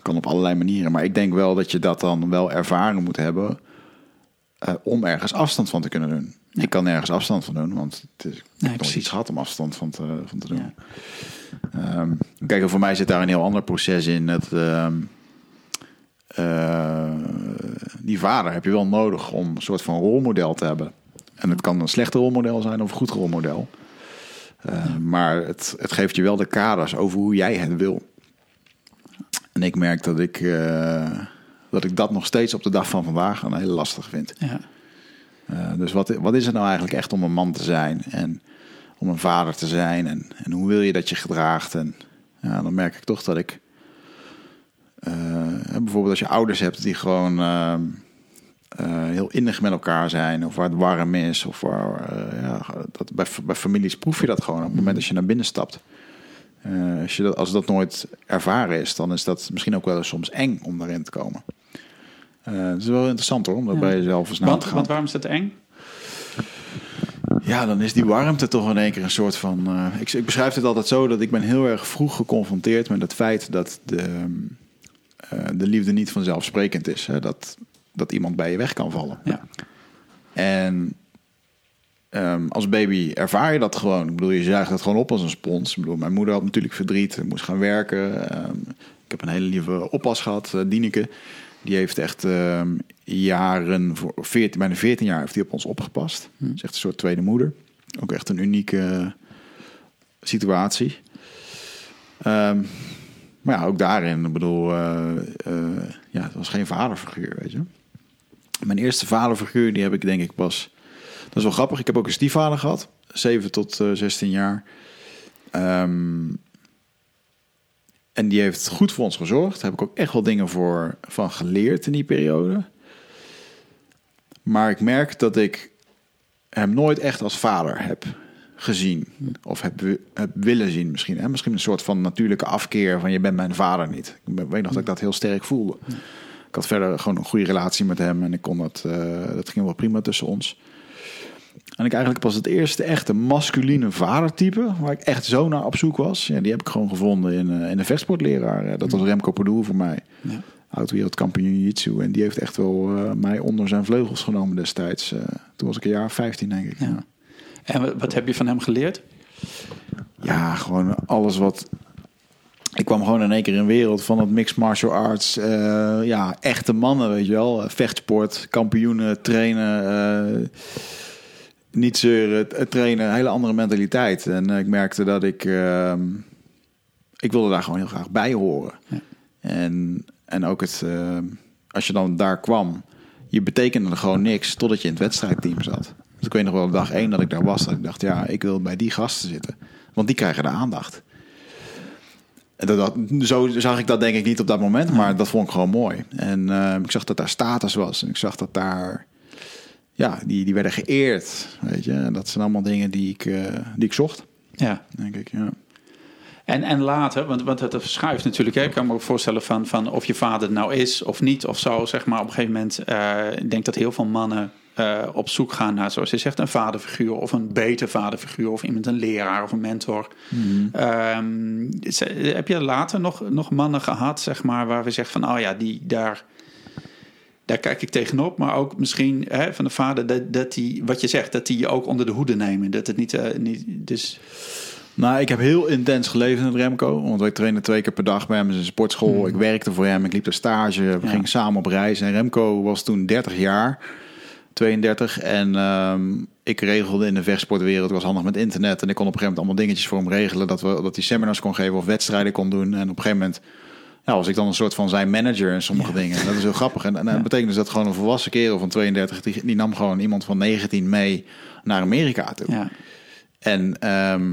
kan op allerlei manieren. Maar ik denk wel dat je dat dan wel ervaren moet hebben om ergens afstand van te kunnen doen. Ik kan nergens afstand van doen, want het is, ik heb iets gehad om afstand van te, van te doen. Ehm, kijk, voor mij zit daar een heel ander proces in. Ehm, eh, die vader heb je wel nodig om een soort van rolmodel te hebben. En het kan een slecht rolmodel zijn of een goed rolmodel. Eh, maar het, het geeft je wel de kaders over hoe jij het wil. En ik merk dat ik, eh, dat ik dat nog steeds op de dag van vandaag een hele lastig vind. Ja. Eh, dus wat, wat is het nou eigenlijk echt om een man te zijn? En om een vader te zijn? En, en hoe wil je dat je gedraagt? En ja, dan merk ik toch dat ik... bijvoorbeeld als je ouders hebt die gewoon eh, heel innig met elkaar zijn... of waar het warm is. Of waar, eh, ja, dat, bij, bij families proef je dat gewoon op het moment dat je naar binnen stapt. Eh, als, je dat, als dat nooit ervaren is, dan is dat misschien ook wel eens soms eng om daarin te komen. Eh, het is wel interessant hoor, om dat bij jezelf eens na Want, te gaan. want waarom is dat eng? Ja, dan is die warmte toch in één keer een soort van... eh, ik, ik beschrijf het altijd zo dat ik ben heel erg vroeg geconfronteerd met het feit dat de, eh, de liefde niet vanzelfsprekend is. Hè? Dat, dat iemand bij je weg kan vallen. Ja. En ehm, als baby ervaar je dat gewoon. Ik bedoel, je zuigt dat gewoon op als een spons. Ik bedoel, mijn moeder had natuurlijk verdriet, moest gaan werken. Ehm, ik heb een hele lieve oppas gehad, eh, Dieneke. Die heeft echt ehm, jaren, voor 14, bijna 14 jaar heeft die op ons opgepast. Hm. Dat is echt een soort tweede moeder. Ook echt een unieke situatie. Ehm, maar ja, ook daarin, ik bedoel, eh, eh, ja, het was geen vaderfiguur, weet je. Mijn eerste vaderfiguur, die heb ik denk ik pas... Dat is wel grappig, ik heb ook een stiefvader gehad. 7 tot eh, 16 jaar. Ehm, en die heeft goed voor ons gezorgd. Daar heb ik ook echt wel dingen voor, van geleerd in die periode. Maar ik merk dat ik hem nooit echt als vader heb gezien. Of heb, heb willen zien misschien. Hè? Misschien een soort van natuurlijke afkeer van je bent mijn vader niet. Ik weet nog dat ik dat heel sterk voelde. Ik had verder gewoon een goede relatie met hem en ik kon dat, eh, dat ging wel prima tussen ons. En ik eigenlijk pas het eerste echte masculine vadertype, waar ik echt zo naar op zoek was. Ja, die heb ik gewoon gevonden in, eh, in een vechtsportleraar. Eh, Dat was Remco Pardoel voor mij. Ja. Oud-wereldkampioen Jiu-Jitsu. En die heeft echt wel mij onder zijn vleugels genomen destijds. Toen was ik een jaar of 15, denk ik. Ja. En wat heb je van hem geleerd? Ja, gewoon alles wat. Ik kwam gewoon in één keer in een wereld van het mixed martial arts. eh, ja, echte mannen, weet je wel. Eh, Vechtsport, kampioenen, trainen. eh, niet zeuren, trainen. Een hele andere mentaliteit. En ik merkte dat ik... ik wilde daar gewoon heel graag bij horen. Ja. En, en ook het... als je dan daar kwam... Je betekende er gewoon niks totdat je in het wedstrijdteam zat. Dus ik weet nog wel dag één dat ik daar was. Dat ik dacht, ja, ik wil bij die gasten zitten. Want die krijgen de aandacht. Dat, dat, zo zag ik dat denk ik niet op dat moment, maar dat vond ik gewoon mooi. En eh, ik zag dat daar status was. En ik zag dat daar, ja, die, die werden geëerd. Weet je, en dat zijn allemaal dingen die ik, eh, die ik zocht, Ja. denk ik. Ja. En, en later, want, want het verschuift natuurlijk. Hè. Ik kan me ook voorstellen van, van of je vader nou is of niet of zo. Zeg maar op een gegeven moment, eh, ik denk dat heel veel mannen eh, op zoek gaan naar, zoals je zegt, een vaderfiguur of een beter vaderfiguur of iemand, een leraar of een mentor. Ehm, ze- heb je later nog, nog mannen gehad, zeg maar, waar we zeggen van, oh ja, die daar. Daar kijk ik tegenop, maar ook misschien hè, van de vader dat, dat die, wat je zegt, dat die je ook onder de hoede nemen. Dat het niet, eh, niet dus Nou, ik heb heel intens geleefd met Remco. Want wij trainen twee keer per dag bij hem in zijn sportschool. Ik werkte voor hem, ik liep de stage. We Ja. gingen samen op reis. En Remco was toen 30 jaar, 32. En ehm, ik regelde in de vechtsportwereld. Ik was handig met internet. En ik kon op een gegeven moment allemaal dingetjes voor hem regelen. Dat, we, dat hij seminars kon geven of wedstrijden kon doen. En op een gegeven moment ja, was ik dan een soort van zijn manager in sommige dingen. En dat is heel grappig. En, en dat betekent dus dat gewoon een volwassen kerel van 32... Die, die nam gewoon iemand van 19 mee naar Amerika toe. ja. En ehm,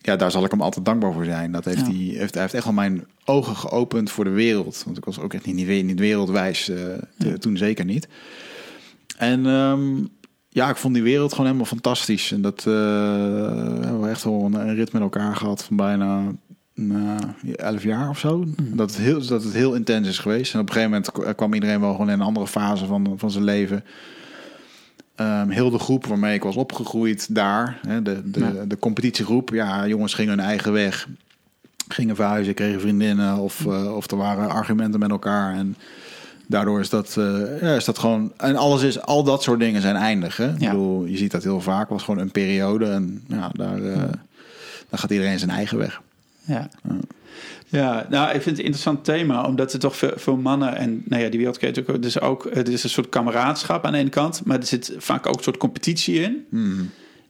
ja, daar zal ik hem altijd dankbaar voor zijn. Dat heeft Ja. hij, heeft, hij heeft echt wel mijn ogen geopend voor de wereld. Want ik was ook echt niet, niet, wereldwijs, eh, te- toen zeker niet. En ehm, ja, ik vond die wereld gewoon helemaal fantastisch. En dat eh, we hebben we echt wel een, een rit met elkaar gehad van bijna nou, elf jaar of zo. Dat, het heel, dat het heel intens is geweest. En op een gegeven moment kwam iedereen wel gewoon in een andere fase van, van zijn leven. Ehm, heel de groep waarmee ik was opgegroeid daar, hè, de, de, Ja. de competitiegroep. Ja, jongens gingen hun eigen weg. Gingen verhuizen, kregen vriendinnen of, eh, of er waren argumenten met elkaar. En daardoor is dat, eh, ja, is dat gewoon... En alles is, al dat soort dingen zijn eindig. Hè? Ik Ja. bedoel, je ziet dat heel vaak. Het was gewoon een periode en ja, daar, eh, daar gaat iedereen zijn eigen weg. Ja. Ja, nou, ik vind het een interessant thema, omdat er toch veel, veel mannen en nou ja, die wereld kent ook, dus ook, het is een soort kameraadschap aan de ene kant, maar er zit vaak ook een soort competitie in.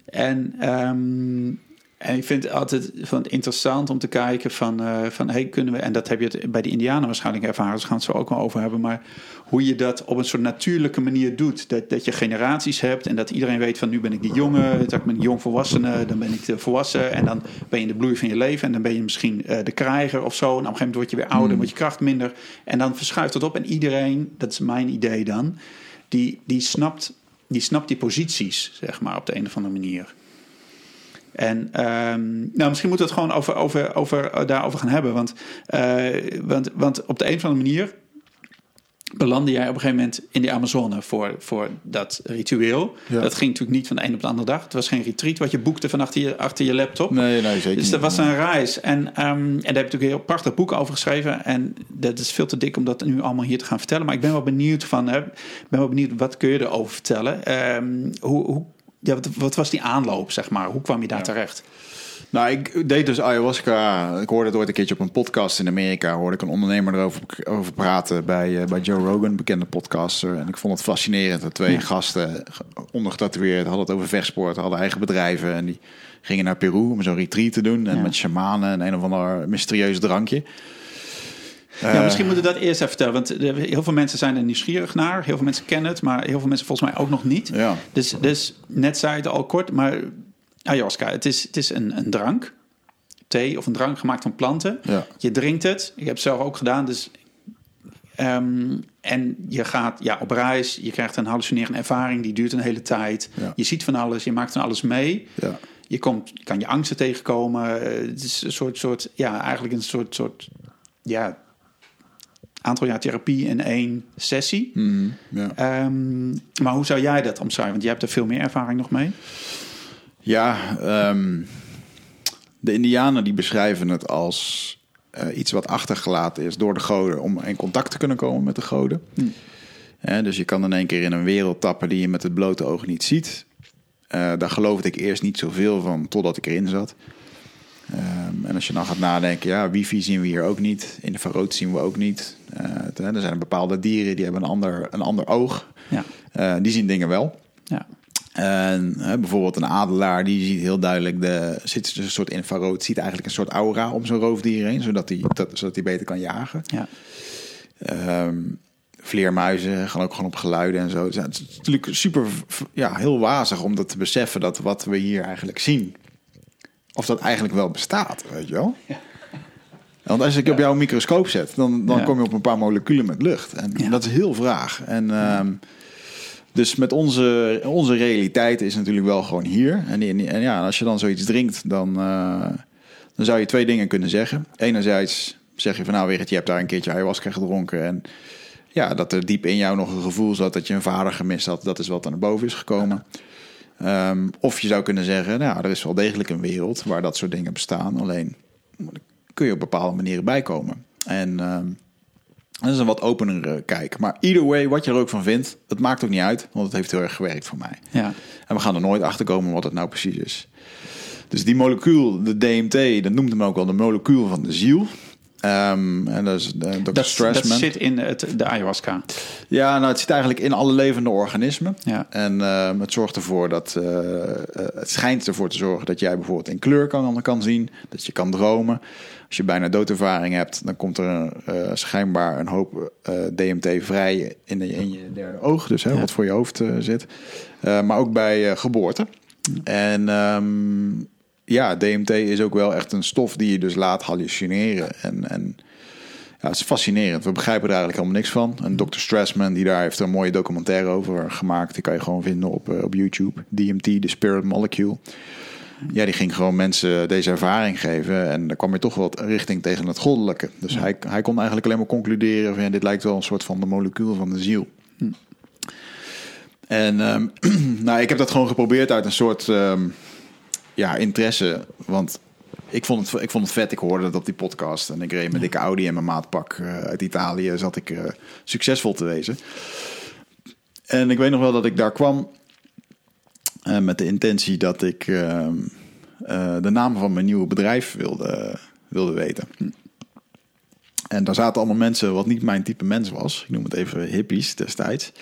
En, ehm, en ik vind het altijd van interessant om te kijken van, eh, van hey, kunnen we, en dat heb je het bij de Indianen waarschijnlijk ervaren, dus gaan we het zo ook wel over hebben, maar hoe je dat op een soort natuurlijke manier doet. Dat, dat je generaties hebt en dat iedereen weet van nu ben ik die jongen, dat ik ben een jong volwassene, dan ben ik de volwassen en dan ben je in de bloei van je leven en dan ben je misschien eh, de krijger of zo. En op een gegeven moment word je weer ouder, Hmm. wordt je kracht minder en dan verschuift het op en iedereen, dat is mijn idee dan, die, die, snapt, die snapt die posities, zeg maar, op de een of andere manier. En ehm, nou, misschien moeten we het gewoon over, over, over, eh, daarover gaan hebben. Want, eh, want, want op de een of andere manier belandde jij op een gegeven moment in de Amazone voor, voor dat ritueel. Ja. Dat ging natuurlijk niet van de een op de andere dag. Het was geen retreat wat je boekte van achter je, achter je laptop. Nee, nee, zeker Dus niet. dat was een reis. En, ehm, en daar heb je natuurlijk een heel prachtig boek over geschreven. En dat is veel te dik om dat nu allemaal hier te gaan vertellen. Maar ik ben wel benieuwd van, hè, ik ben wel benieuwd wat kun je erover vertellen? Ehm, hoe, hoe, ja, wat, wat was die aanloop, zeg maar? Hoe kwam je daar terecht? Nou, ik deed dus ayahuasca. Ik hoorde het ooit een keertje op een podcast in Amerika. Hoorde ik een ondernemer erover over praten bij, eh, bij Joe Rogan, bekende podcaster. En ik vond het fascinerend. Dat twee Ja. gasten, ondergetatoeëerd, hadden het over vechtsport, hadden eigen bedrijven. En die gingen naar Peru om zo'n retreat te doen. En Ja. met shamanen en een of ander mysterieus drankje. Ja, Eh, misschien moeten we dat eerst even vertellen. Want heel veel mensen zijn er nieuwsgierig naar. Heel veel mensen kennen het, maar heel veel mensen volgens mij ook nog niet. Ja. Dus, dus net zei het al kort, maar ayahuasca, het is, het is een, een drank. Thee of een drank gemaakt van planten. Ja. Je drinkt het. Ik heb het zelf ook gedaan. Dus, ehm, en je gaat ja, op reis. Je krijgt een hallucinerende ervaring. Die duurt een hele tijd. Ja. Je ziet van alles. Je maakt van alles mee. Ja. Je, komt, je kan je angsten tegenkomen. Eh, Het is een soort, soort ja, eigenlijk een soort, soort ja, aantal jaar therapie in één sessie. Mhm, ja. Ehm, maar hoe zou jij dat omschrijven? Want jij hebt er veel meer ervaring nog mee. Ja, ehm, de Indianen die beschrijven het als eh, iets wat achtergelaten is door de goden om in contact te kunnen komen met de goden. Hè, dus je kan in één keer in een wereld tappen die je met het blote oog niet ziet. Eh, daar geloofde ik eerst niet zoveel van totdat ik erin zat. Ehm, en als je dan gaat nadenken, ja, wifi zien we hier ook niet. Infrarood zien we ook niet. Eh, er zijn bepaalde dieren die hebben een ander, een ander oog. Ja, Eh, die zien dingen wel. ja, En bijvoorbeeld een adelaar, die ziet heel duidelijk de zit dus een soort infrarood, ziet eigenlijk een soort aura om zo'n roofdier heen, zodat hij dat, zodat beter kan jagen. ja. Ehm, vleermuizen gaan ook gewoon op geluiden en zo. Het is natuurlijk super, ja, heel wazig om dat te beseffen dat wat we hier eigenlijk zien, of dat eigenlijk wel bestaat, weet je wel? Want als ik op jouw microscoop zet, dan, dan Ja. kom je op een paar moleculen met lucht. En dat is heel vraag. En ehm, dus met onze, onze realiteit is natuurlijk wel gewoon hier. En, en, en ja, als je dan zoiets drinkt, dan, eh, dan zou je twee dingen kunnen zeggen. Enerzijds zeg je van nou, Wigert, je hebt daar een keertje ayahuasca gedronken. En ja, dat er diep in jou nog een gevoel zat dat je een vader gemist had. Dat is wat er naar boven is gekomen. Ehm, of je zou kunnen zeggen, nou, er is wel degelijk een wereld waar dat soort dingen bestaan. Alleen kun je op bepaalde manieren bijkomen. En ehm, dat is een wat openere kijk. Maar either way, wat je er ook van vindt, het maakt ook niet uit. Want het heeft heel erg gewerkt voor mij. ja. En we gaan er nooit achter komen wat het nou precies is. Dus die molecuul, de DMT, dat noemt hem ook wel de molecuul van de ziel. Ehm, en dat is uh, Dr. Dat, zit in het, de ayahuasca. Ja, nou, het zit eigenlijk in alle levende organismen. Ja. En ehm, het zorgt ervoor dat. eh, eh, het schijnt ervoor te zorgen dat jij bijvoorbeeld in kleur kan, kan zien. Dat je kan dromen. Als je bijna doodervaring hebt, dan komt er eh, schijnbaar een hoop eh, DMT vrij in, de, in je derde oog. Dus hè, Ja. wat voor je hoofd eh, zit. Eh, maar ook bij eh, geboorte. En ehm, ja, DMT is ook wel echt een stof die je dus laat hallucineren. En, en ja, het is fascinerend. We begrijpen er eigenlijk helemaal niks van. En Dr. Strassman, die daar heeft een mooie documentaire over gemaakt. Die kan je gewoon vinden op, eh, op YouTube. DMT, The Spirit Molecule. Ja, die ging gewoon mensen deze ervaring geven. En daar kwam je toch wat richting tegen het goddelijke. Dus hij, hij kon eigenlijk alleen maar concluderen van... Ja, dit lijkt wel een soort van de molecuul van de ziel. En ehm, nou, ik heb dat gewoon geprobeerd uit een soort ehm, ja, interesse. Want ik vond, het, ik vond het vet. Ik hoorde dat op die podcast. En ik reed met dikke Audi en mijn maatpak eh, uit Italië. Zat ik eh, succesvol te wezen. En ik weet nog wel dat ik daar kwam. eh, met de intentie dat ik ehm, eh, de naam van mijn nieuwe bedrijf wilde, wilde weten. En daar zaten allemaal mensen wat niet mijn type mens was. Ik noem het even hippies destijds.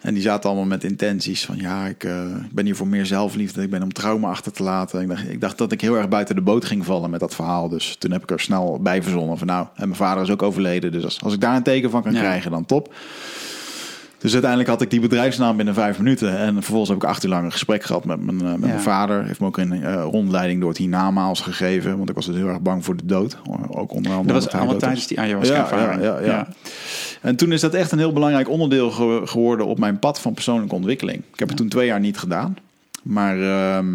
En die zaten allemaal met intenties van ja, ik eh, ben hier voor meer zelfliefde. Ik ben om trauma achter te laten. Ik dacht, ik dacht dat ik heel erg buiten de boot ging vallen met dat verhaal. Dus toen heb ik er snel bij verzonnen van nou, en mijn vader is ook overleden. Dus als, als ik daar een teken van kan Ja. krijgen, dan top. Dus uiteindelijk had ik die bedrijfsnaam binnen vijf minuten. En vervolgens heb ik acht uur lang een gesprek gehad met mijn, eh, met Ja. mijn vader. Heeft me ook een eh, rondleiding door het hiernamaals gegeven. Want ik was dus heel erg bang voor de dood. Ook onder andere Dat was allemaal tijdens die ayahuasca-ervaring. Ja, ja, ja, ja. En toen is dat echt een heel belangrijk onderdeel ge- geworden op mijn pad van persoonlijke ontwikkeling. Ik heb het toen twee jaar niet gedaan. Maar ehm,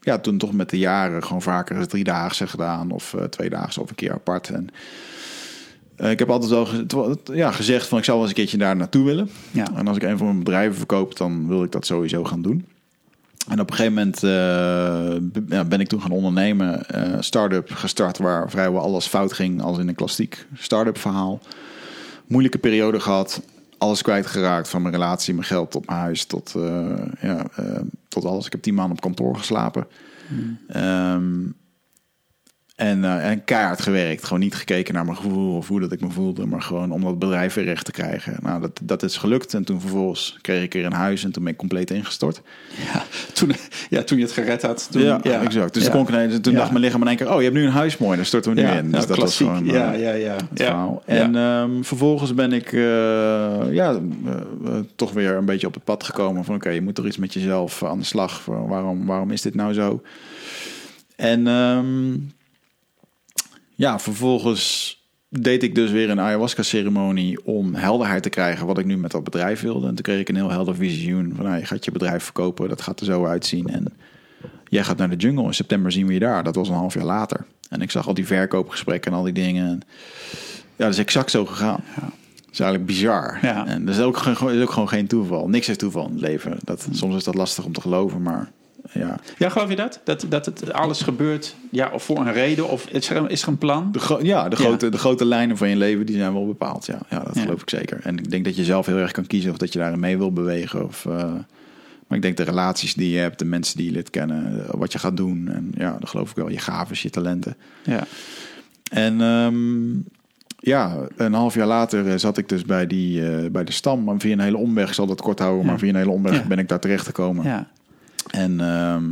ja, toen toch met de jaren gewoon vaker drie dagen gedaan. Of uh, twee dagen of een keer apart. En Eh, ik heb altijd wel ge- ja, gezegd van ik zou wel eens een keertje daar naartoe willen. Ja. En als ik een van mijn bedrijven verkoop, dan wil ik dat sowieso gaan doen. En op een gegeven moment eh, ja, ben ik toen gaan ondernemen. eh start-up gestart waar vrijwel alles fout ging. Als in een klassiek start-up verhaal. Moeilijke periode gehad. Alles kwijtgeraakt. Van mijn relatie, mijn geld tot mijn huis. Tot, ja, tot alles. Ik heb tien maanden op kantoor geslapen. Ehm, en, eh, en keihard gewerkt. Gewoon niet gekeken naar mijn gevoel of hoe dat ik me voelde. Maar gewoon om dat bedrijf weer recht te krijgen. Nou, dat, dat is gelukt. En toen vervolgens kreeg ik er een huis. En toen ben ik compleet ingestort. Ja, toen, ja, toen je het gered had. Toen, ja, exact. Dus ja. kon ik toen Ja. dacht mijn lichaam in één keer... oh, je hebt nu een huis, mooi. Daar storten we nu Ja, in. Dus nou, dat klassiek. was gewoon... ja, eh, ja, ja. het ja. verhaal. Ja. En ehm, vervolgens ben ik eh, ja, toch weer een beetje op het pad gekomen van oké, je moet er iets met jezelf aan de slag. Waarom, waarom is dit nou zo? En ehm, ja, vervolgens deed ik dus weer een ayahuasca-ceremonie om helderheid te krijgen wat ik nu met dat bedrijf wilde. En toen kreeg ik een heel helder visioen van nou, je gaat je bedrijf verkopen, dat gaat er zo uitzien. En jij gaat naar de jungle, in september zien we je daar. Dat was een half jaar later. En ik zag al die verkoopgesprekken en al die dingen. En ja, dat is exact zo gegaan. Ja. Dat is eigenlijk bizar. Ja. En dat is ook, gewoon- is ook gewoon geen toeval. Niks is toeval in het leven. Dat, soms is dat lastig om te geloven, maar ja. Ja, geloof je dat? Dat, dat het alles gebeurt ja, of voor een reden? Of is er, is er een plan? De, ja, de, Ja. Grote, de grote lijnen van je leven die zijn wel bepaald. Ja, ja dat Ja. geloof ik zeker. En ik denk dat je zelf heel erg kan kiezen of dat je daarin mee wil bewegen. Of, eh, maar ik denk de relaties die je hebt, de mensen die je lid kennen, eh, wat je gaat doen. En ja, dat geloof ik wel. Je gaven, je talenten. Ja. En ehm, ja, een half jaar later eh, zat ik dus bij, die, bij de stam. Maar via een hele omweg, ik zal dat kort houden, maar via een hele omweg ben ik daar terecht gekomen. ja. En, ehm,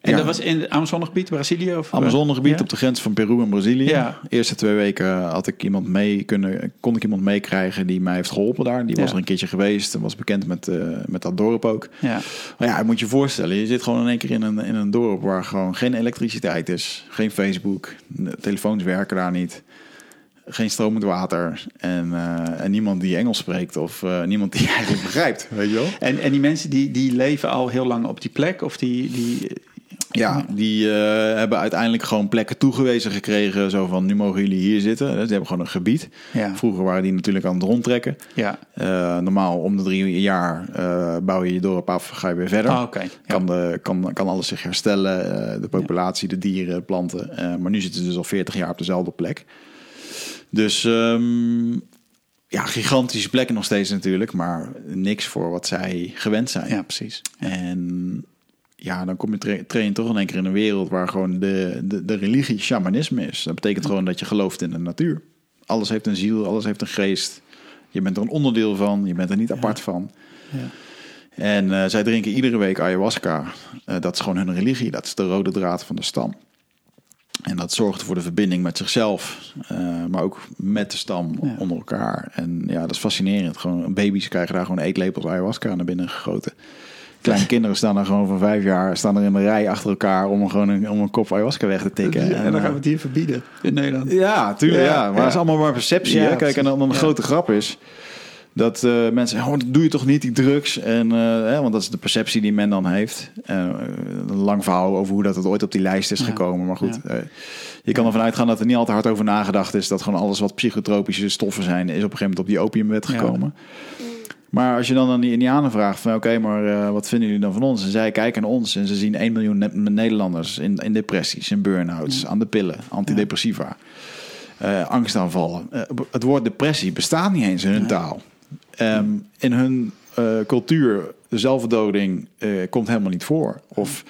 En ja, dat was in het Amazonegebied, Brazilië? Of, Amazonegebied Ja? op de grens van Peru en Brazilië. Ja. De eerste twee weken had ik iemand mee kunnen, kon ik iemand meekrijgen die mij heeft geholpen daar. Die was er een keertje geweest en was bekend met, eh, met dat dorp ook. Ja. Maar ja, je moet je voorstellen, je zit gewoon in één keer in een, in een dorp waar gewoon geen elektriciteit is, geen Facebook, telefoons werken daar niet, geen stromend water en, eh, en niemand die Engels spreekt of eh, niemand die eigenlijk begrijpt, weet je wel? En, en die mensen die, die leven al heel lang op die plek? Of die, die, Ja, die eh, hebben uiteindelijk gewoon plekken toegewezen gekregen, zo van nu mogen jullie hier zitten. Dus die hebben gewoon een gebied. Ja. Vroeger waren die natuurlijk aan het rondtrekken. ja. Normaal om de drie jaar bouw je je dorp af, ga je weer verder. Oké. Ja. Kan, de, kan, kan alles zich herstellen, de populatie, de dieren, planten. Maar nu zitten ze dus al 40 jaar op dezelfde plek. Dus ehm, ja, gigantische plekken nog steeds natuurlijk, maar niks voor wat zij gewend zijn. ja, precies. En ja, dan kom je tra- train toch in één keer in een wereld waar gewoon de, de, de religie shamanisme is. Dat betekent gewoon dat je gelooft in de natuur. Alles heeft een ziel, alles heeft een geest. Je bent er een onderdeel van, je bent er niet apart van. Ja. En eh, zij drinken iedere week ayahuasca. Eh, dat is gewoon hun religie, dat is de rode draad van de stam. En dat zorgt voor de verbinding met zichzelf, eh, maar ook met de stam Ja. onder elkaar. En ja, dat is fascinerend. Gewoon, baby's krijgen daar gewoon eetlepels ayahuasca naar binnen gegoten. Kleine kinderen staan daar gewoon van vijf jaar, staan er in een rij achter elkaar om gewoon een, om een kop ayahuasca weg te tikken. en dan eh, gaan we het hier verbieden in Nederland. ja, tuurlijk. Ja, Ja, maar het is allemaal maar perceptie. Hè? Kijk, en dan, Ja. grote grap is dat eh, mensen zeggen, oh, doe je toch niet, die drugs. En, eh, hè, want dat is de perceptie die men dan heeft. Eh, een lang verhaal over hoe dat het ooit op die lijst is Ja. gekomen. Maar goed, je kan ervan uitgaan dat er niet al te hard over nagedacht is. Dat gewoon alles wat psychotropische stoffen zijn, is op een gegeven moment op die opiumwet Ja. gekomen. Maar als je dan aan die Indianen vraagt van oké, maar wat vinden jullie dan van ons? En zij kijken naar ons en ze zien 1 miljoen Ne- Nederlanders in, in depressies, in burn-outs, aan de pillen, antidepressiva, angstaanvallen. Het woord depressie bestaat niet eens in hun taal. Ehm, in hun eh, cultuur, de zelfdoding eh, komt helemaal niet voor. Of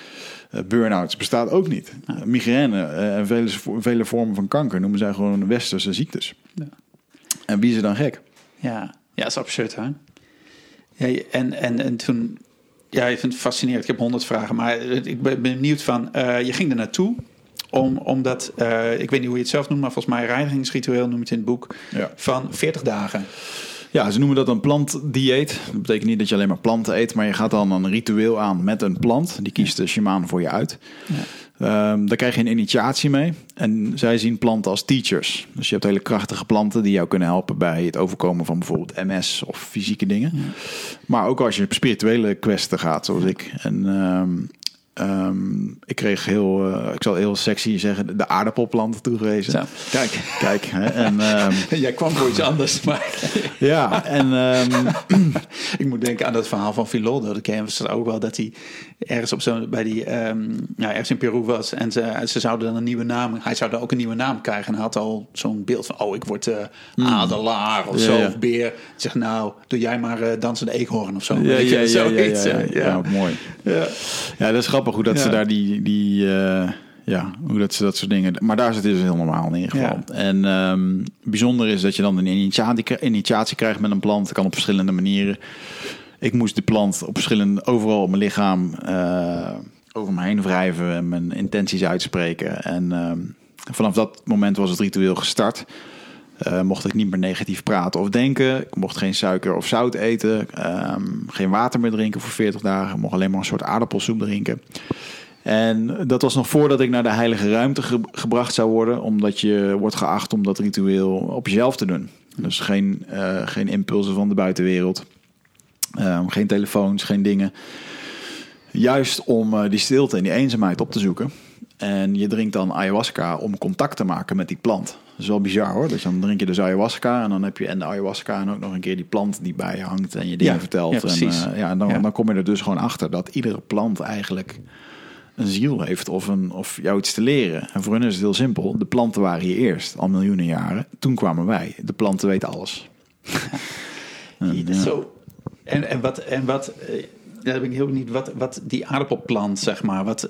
eh, burn-outs bestaat ook niet. Migraine en vele, vele vormen van kanker noemen zij gewoon westerse ziektes. Ja. En wie is er dan gek? Ja, ja dat is absurd, hè? Ja, en, en, en toen... Ja, je vindt het fascinerend. Ik heb honderd vragen, maar ik ben benieuwd van... je ging er naartoe om, omdat... ik weet niet hoe je het zelf noemt, maar volgens mij reinigingsritueel noem je het in het boek... Ja. van 40 dagen. Ja, ze noemen dat een plantdieet. Dat betekent niet dat je alleen maar planten eet, maar je gaat dan een ritueel aan met een plant. Die kiest de shamaan voor je uit. Ehm, daar krijg je een initiatie mee. En zij zien planten als teachers. Dus je hebt hele krachtige planten die jou kunnen helpen bij het overkomen van bijvoorbeeld MS of fysieke dingen. Maar ook als je op spirituele kwesten gaat, zoals ik. En ehm, Ehm, ik kreeg heel, eh, ik zal heel sexy zeggen, de aardappelplant toegewezen. Zo, kijk. Kijk, hè, en ehm, Jij kwam voor iets anders, maar ja, en ehm, ik moet denken aan dat verhaal van Filoldo. Dat kennen we ook wel, dat hij ergens op zo bij die, ja, ergens in Peru was en ze, ze zouden dan een nieuwe naam, hij zou dan ook een nieuwe naam krijgen en hij had al zo'n beeld van, oh, ik word eh, adelaar of Ja, zo, ja. of beer. Zeg nou, doe jij maar eh, dansende eekhoorn of zo. ja, je, ja, ja, ja, zoiets, ja, ja, ja, mooi. ja. Ja, dat is grappig hoe dat ze daar die, die eh, ja, hoe dat ze dat soort dingen. Maar daar is het dus heel normaal in ieder geval. Ja. En ehm, bijzonder is dat je dan een initiatie, initiatie krijgt met een plant. Dat kan op verschillende manieren. Ik moest de plant op verschillende, overal op mijn lichaam eh, over me heen wrijven en mijn intenties uitspreken. En ehm, vanaf dat moment was het ritueel gestart. Eh, mocht ik niet meer negatief praten of denken. Ik mocht geen suiker of zout eten. ehm, geen water meer drinken voor 40 dagen. Ik mocht alleen maar een soort aardappelsoep drinken. En dat was nog voordat ik naar de heilige ruimte ge- gebracht zou worden. Omdat je wordt geacht om dat ritueel op jezelf te doen. Dus geen, eh, geen impulsen van de buitenwereld. Ehm, geen telefoons, geen dingen. Juist om eh, die stilte en die eenzaamheid op te zoeken. En je drinkt dan ayahuasca om contact te maken met die plant. Dat is wel bizar hoor. Dus dan drink je dus ayahuasca en dan heb je en de ayahuasca en ook nog een keer die plant die bij je hangt en je dingen Ja, vertelt. ja, precies. En, eh, ja, en dan, Ja. dan kom je er dus gewoon achter dat iedere plant eigenlijk een ziel heeft of, een, of jou iets te leren. En voor hen is het heel simpel. De planten waren hier eerst, al miljoenen jaren. Toen kwamen wij. De planten weten alles. En. Zo. En, en wat, en wat eh, daar ben ik heel benieuwd, wat, wat die aardappelplant, zeg maar, wat,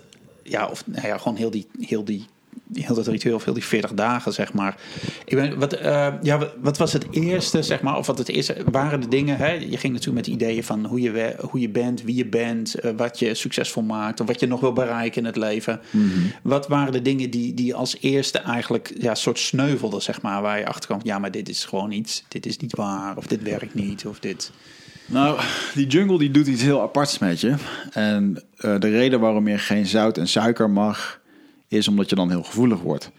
ja, of nou ja, gewoon heel die, heel die, heel dat ritueel, of heel die 40 dagen, zeg maar. Ik ben, wat, eh, ja, wat, wat was het eerste, zeg maar, of wat het eerste, waren de dingen, hè? Je ging natuurlijk met ideeën van hoe je, hoe je bent, wie je bent, eh, wat je succesvol maakt, of wat je nog wil bereiken in het leven. Wat waren de dingen die, die als eerste eigenlijk, ja, soort sneuvelden, zeg maar, waar je achter kwam, ja, maar dit is gewoon iets, dit is niet waar, of dit werkt niet, of dit... Nou, die jungle die doet iets heel aparts met je. En eh, de reden waarom je geen zout en suiker mag, is omdat je dan heel gevoelig wordt.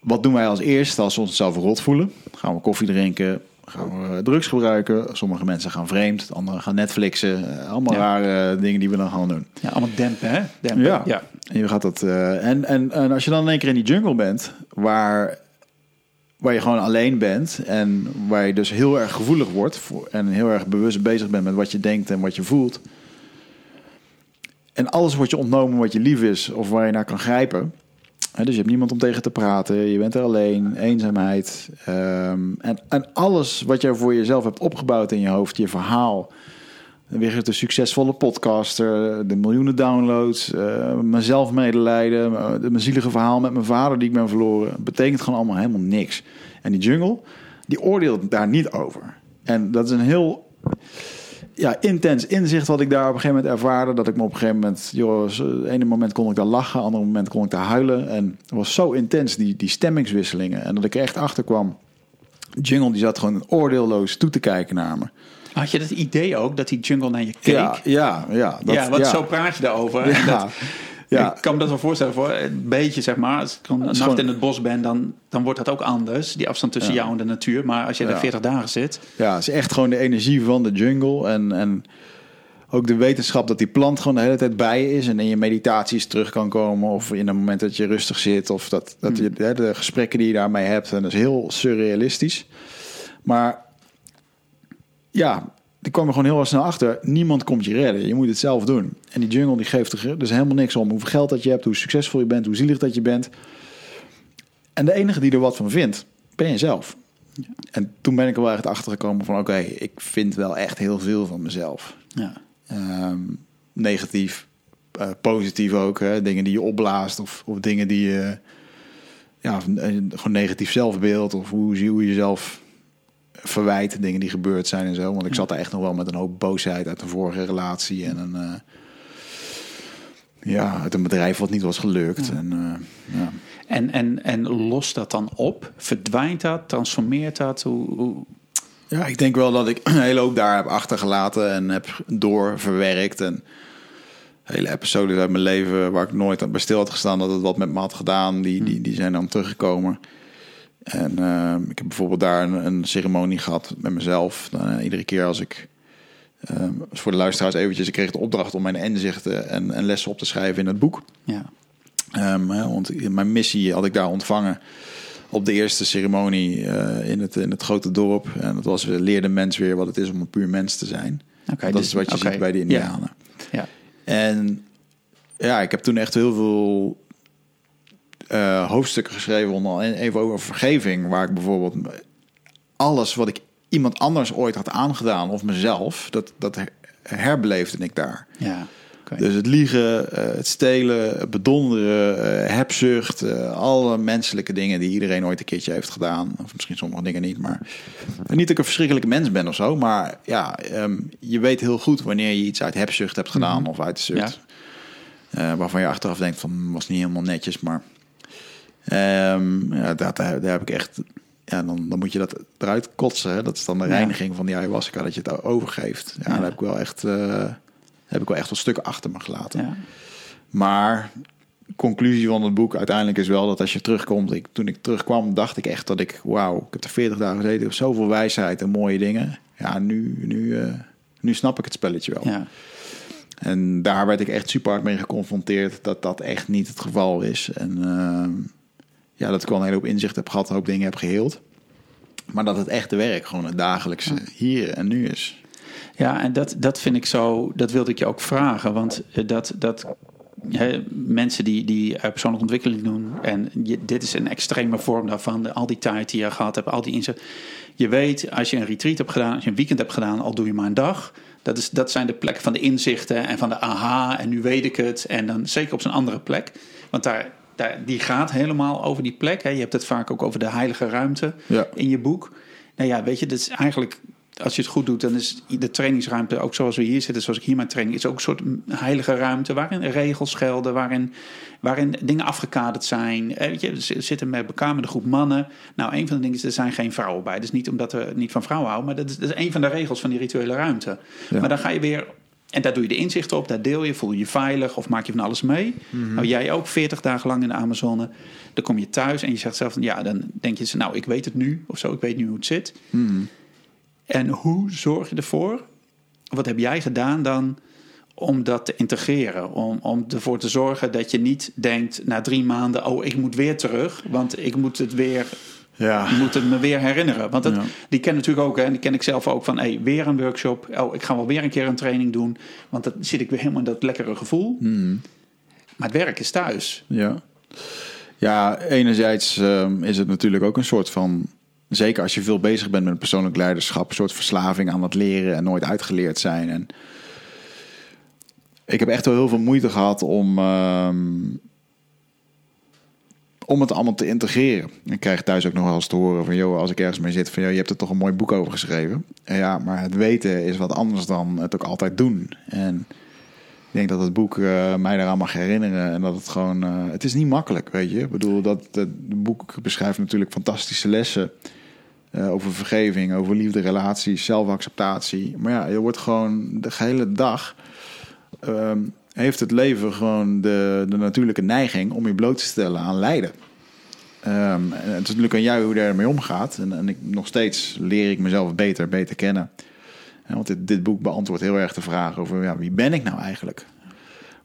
Wat doen wij als eerste als we onszelf rot voelen? Gaan we koffie drinken, gaan we eh, drugs gebruiken. Sommige mensen gaan vreemd, anderen gaan Netflixen. eh, allemaal Ja. rare dingen die we dan gaan doen. Ja, allemaal dempen, hè? Dempen. Ja. ja. En, je gaat dat, en, en, en als je dan in één keer in die jungle bent, waar, waar je gewoon alleen bent en waar je dus heel erg gevoelig wordt voor, en heel erg bewust bezig bent met wat je denkt en wat je voelt. En alles wordt je ontnomen wat je lief is of waar je naar kan grijpen. Dus je hebt niemand om tegen te praten, je bent er alleen, eenzaamheid. ehm, en, en alles wat je voor jezelf hebt opgebouwd in je hoofd, je verhaal, Weer de succesvolle podcaster, de miljoenen downloads, eh mijn zelfmedelijden, mijn- mijn zielige verhaal met mijn vader die ik ben verloren. betekent gewoon allemaal helemaal niks. En die jungle, die oordeelt daar niet over. En dat is een heel ja, intens inzicht wat ik daar op een gegeven moment ervaarde. Dat ik me op een gegeven moment, joh, ene moment kon ik daar lachen, andere moment kon ik daar huilen. En het was zo intens, die, die stemmingswisselingen. En dat ik er echt achter kwam. Jungle die zat gewoon oordeelloos toe te kijken naar me. Had je het idee ook dat die jungle naar je keek? Ja, ja, ja. Dat, ja, want zo praat je daarover. Ja, dat, ja. Ik kan me dat wel voorstellen voor een beetje, zeg maar. Als ik een nacht gewoon- in het bos ben, dan, dan wordt dat ook anders. Die afstand tussen jou en de natuur. Maar als je er Ja. 40 dagen zit. Ja, het is echt gewoon de energie van de jungle. En, en ook de wetenschap dat die plant gewoon de hele tijd bij je is. En in je meditaties terug kan komen. Of in een moment dat je rustig zit. Of dat, dat je, hè, de gesprekken die je daarmee hebt. En dat is heel surrealistisch. Maar ja, ik kwam er gewoon heel erg snel achter. Niemand komt je redden. Je moet het zelf doen. En die jungle die geeft er dus helemaal niks om. Hoeveel geld dat je hebt, hoe succesvol je bent, hoe zielig dat je bent. En de enige die er wat van vindt, ben je zelf. En toen ben ik er wel echt achter gekomen van... oké, ik vind wel echt heel veel van mezelf. Ja. Ehm, negatief, eh, positief ook. Hè? Dingen die je opblaast of, of dingen die je... Ja, eh, gewoon negatief zelfbeeld of hoe, zie- hoe je jezelf verwijt. Dingen die gebeurd zijn en zo. Want ik zat daar echt nog wel met een hoop boosheid uit een vorige relatie. En een... eh, ja, uit een bedrijf wat niet was gelukt. En, eh, ja. En, en, en lost dat dan op? Verdwijnt dat? Transformeert dat? Hoe, hoe... Ja, ik denk wel dat ik een hele hoop daar heb achtergelaten en heb doorverwerkt. En hele episodes uit mijn leven waar ik nooit bij stil had gestaan dat het wat met me had gedaan, die, die, die zijn dan teruggekomen. En eh, ik heb bijvoorbeeld daar een, een ceremonie gehad met mezelf. Dan, eh, iedere keer als ik ehm, voor de luisteraars eventjes, ik kreeg de opdracht om mijn inzichten en, en lessen op te schrijven in het boek. Ja. Ehm, hè, want mijn missie had ik daar ontvangen op de eerste ceremonie eh, in, het, in het grote dorp. En dat was, we leerden mens weer wat het is om een puur mens te zijn. Oké, dat dus- is wat je ziet bij de ja. Indianen. Ja. En ja, ik heb toen echt heel veel eh, hoofdstukken geschreven, onder even over vergeving, waar ik bijvoorbeeld alles wat ik iemand anders ooit had aangedaan of mezelf, dat, dat her- herbeleefde ik daar. Ja. Dus het liegen, eh, het stelen, het bedonderen, eh, hebzucht, alle menselijke dingen die iedereen ooit een keertje heeft gedaan. Of misschien sommige dingen niet, maar niet dat ik een verschrikkelijke mens ben of zo. Maar ja, ehm, je weet heel goed wanneer je iets uit hebzucht hebt gedaan of uit zucht. Eh, waarvan je achteraf denkt van was niet helemaal netjes, maar ehm, ja, dat, daar, daar heb ik echt. Ja, dan, dan moet je dat eruit kotsen. Hè? Dat is dan de Ja. reiniging van die ayahuasca, dat je het overgeeft. Ja, Ja. daar heb ik wel echt, eh, heb ik wel echt wel stukken achter me gelaten. Ja. Maar conclusie van het boek uiteindelijk is wel dat als je terugkomt, ik, toen ik terugkwam, dacht ik echt dat ik, wauw, ik heb er 40 dagen gezeten, ik heb zoveel wijsheid en mooie dingen. Ja, nu, nu, eh, nu snap ik het spelletje wel. Ja. En daar werd ik echt super hard mee geconfronteerd dat dat echt niet het geval is. En ehm, ja, dat ik wel een hele hoop inzicht heb gehad, een hoop dingen heb geheeld. Maar dat het echte werk gewoon het dagelijkse hier en nu is. Ja, en dat, dat vind ik zo, dat wilde ik je ook vragen. Want eh, dat, dat mensen die, die eh, persoonlijke ontwikkeling doen, en je, dit is een extreme vorm daarvan, de- al die tijd die je gehad hebt, al die inzicht. Je weet, als je een retreat hebt gedaan, als je een weekend hebt gedaan, al doe je maar een dag. Dat, is, dat zijn de plekken van de inzichten en van de aha, en nu weet ik het. En dan zeker op zo'n andere plek. Want daar, die gaat helemaal over die plek. Hè. Je hebt het vaak ook over de heilige ruimte Ja. in je boek. Nou ja, weet je, dat is eigenlijk, als je het goed doet, dan is de trainingsruimte, ook zoals we hier zitten, zoals ik hier mijn training, is ook een soort heilige ruimte waarin regels gelden, waarin, waarin dingen afgekaderd zijn. Eh, Weet je, we zitten met elkaar met een groep mannen. Nou, een van de dingen is, er zijn geen vrouwen bij. Dus niet omdat we niet van vrouwen houden, maar dat is, dat is een van de regels van die rituele ruimte. Ja. Maar dan ga je weer. En daar doe je de inzichten op, daar deel je, voel je je veilig of maak je van alles mee. Nou, jij ook 40 dagen lang in de Amazone. Dan kom je thuis en je zegt zelf, van, ja, dan denk je, nou, ik weet het nu of zo, ik weet nu hoe het zit. En hoe zorg je ervoor? Wat heb jij gedaan dan om dat te integreren? Om, om ervoor te zorgen dat je niet denkt na drie maanden: oh, ik moet weer terug, want ik moet het weer. Ja. Ik moet het me weer herinneren. Want dat, Ja. die ken natuurlijk ook, en die ken ik zelf ook van: hey, weer een workshop. Oh, ik ga wel weer een keer een training doen. Want dan zit ik weer helemaal in dat lekkere gevoel. Maar het werk is thuis. Ja, ja enerzijds ehm, is het natuurlijk ook een soort van... Zeker als je veel bezig bent met persoonlijk leiderschap... een soort verslaving aan het leren en nooit uitgeleerd zijn. En ik heb echt wel heel veel moeite gehad om... ehm, om het allemaal te integreren. Ik krijg thuis ook nog wel eens te horen van... joh, als ik ergens mee zit, van joh, je hebt er toch een mooi boek over geschreven. En ja, maar het weten is wat anders dan het ook altijd doen. En ik denk dat het boek eh, mij daaraan mag herinneren. En dat het gewoon... eh, het is niet makkelijk, weet je. Ik bedoel, dat, het boek beschrijft natuurlijk fantastische lessen... eh, over vergeving, over liefde, relaties, zelfacceptatie. Maar ja, je wordt gewoon de hele dag... ehm, heeft het leven gewoon de, de natuurlijke neiging om je bloot te stellen aan lijden. En het is natuurlijk aan jou hoe je ermee omgaat. En, en ik, nog steeds leer ik mezelf beter, beter kennen. Want dit, dit boek beantwoordt heel erg de vraag over ja, wie ben ik nou eigenlijk?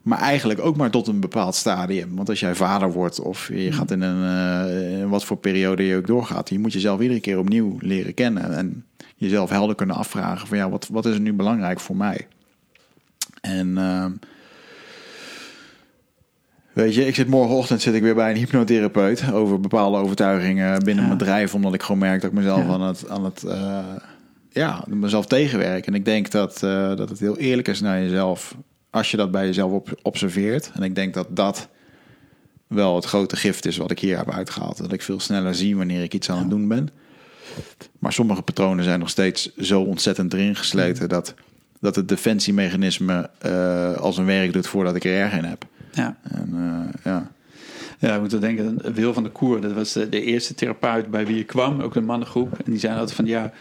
Maar eigenlijk ook maar tot een bepaald stadium. Want als jij vader wordt of je gaat in een in wat voor periode je ook doorgaat, je moet jezelf iedere keer opnieuw leren kennen en jezelf helder kunnen afvragen van ja, wat, wat is er nu belangrijk voor mij? En ehm, weet je, ik zit morgenochtend zit ik weer bij een hypnotherapeut over bepaalde overtuigingen binnen Ja. mijn bedrijf, omdat ik gewoon merk dat ik mezelf Ja. aan het, aan het eh, ja, mezelf tegenwerk. En ik denk dat, eh, dat het heel eerlijk is naar jezelf als je dat bij jezelf op, observeert. En ik denk dat dat wel het grote gift is wat ik hier heb uitgehaald. Dat ik veel sneller zie wanneer ik iets aan het doen ben. Maar sommige patronen zijn nog steeds zo ontzettend erin gesleten dat, dat het defensiemechanisme eh, als een werk doet voordat ik er erg in heb. Ja. En eh, ja. Ja, ik moet wel denken, Wil van der Koer, dat was de, de eerste therapeut bij wie ik kwam, ook een mannengroep. En die zei altijd van ja,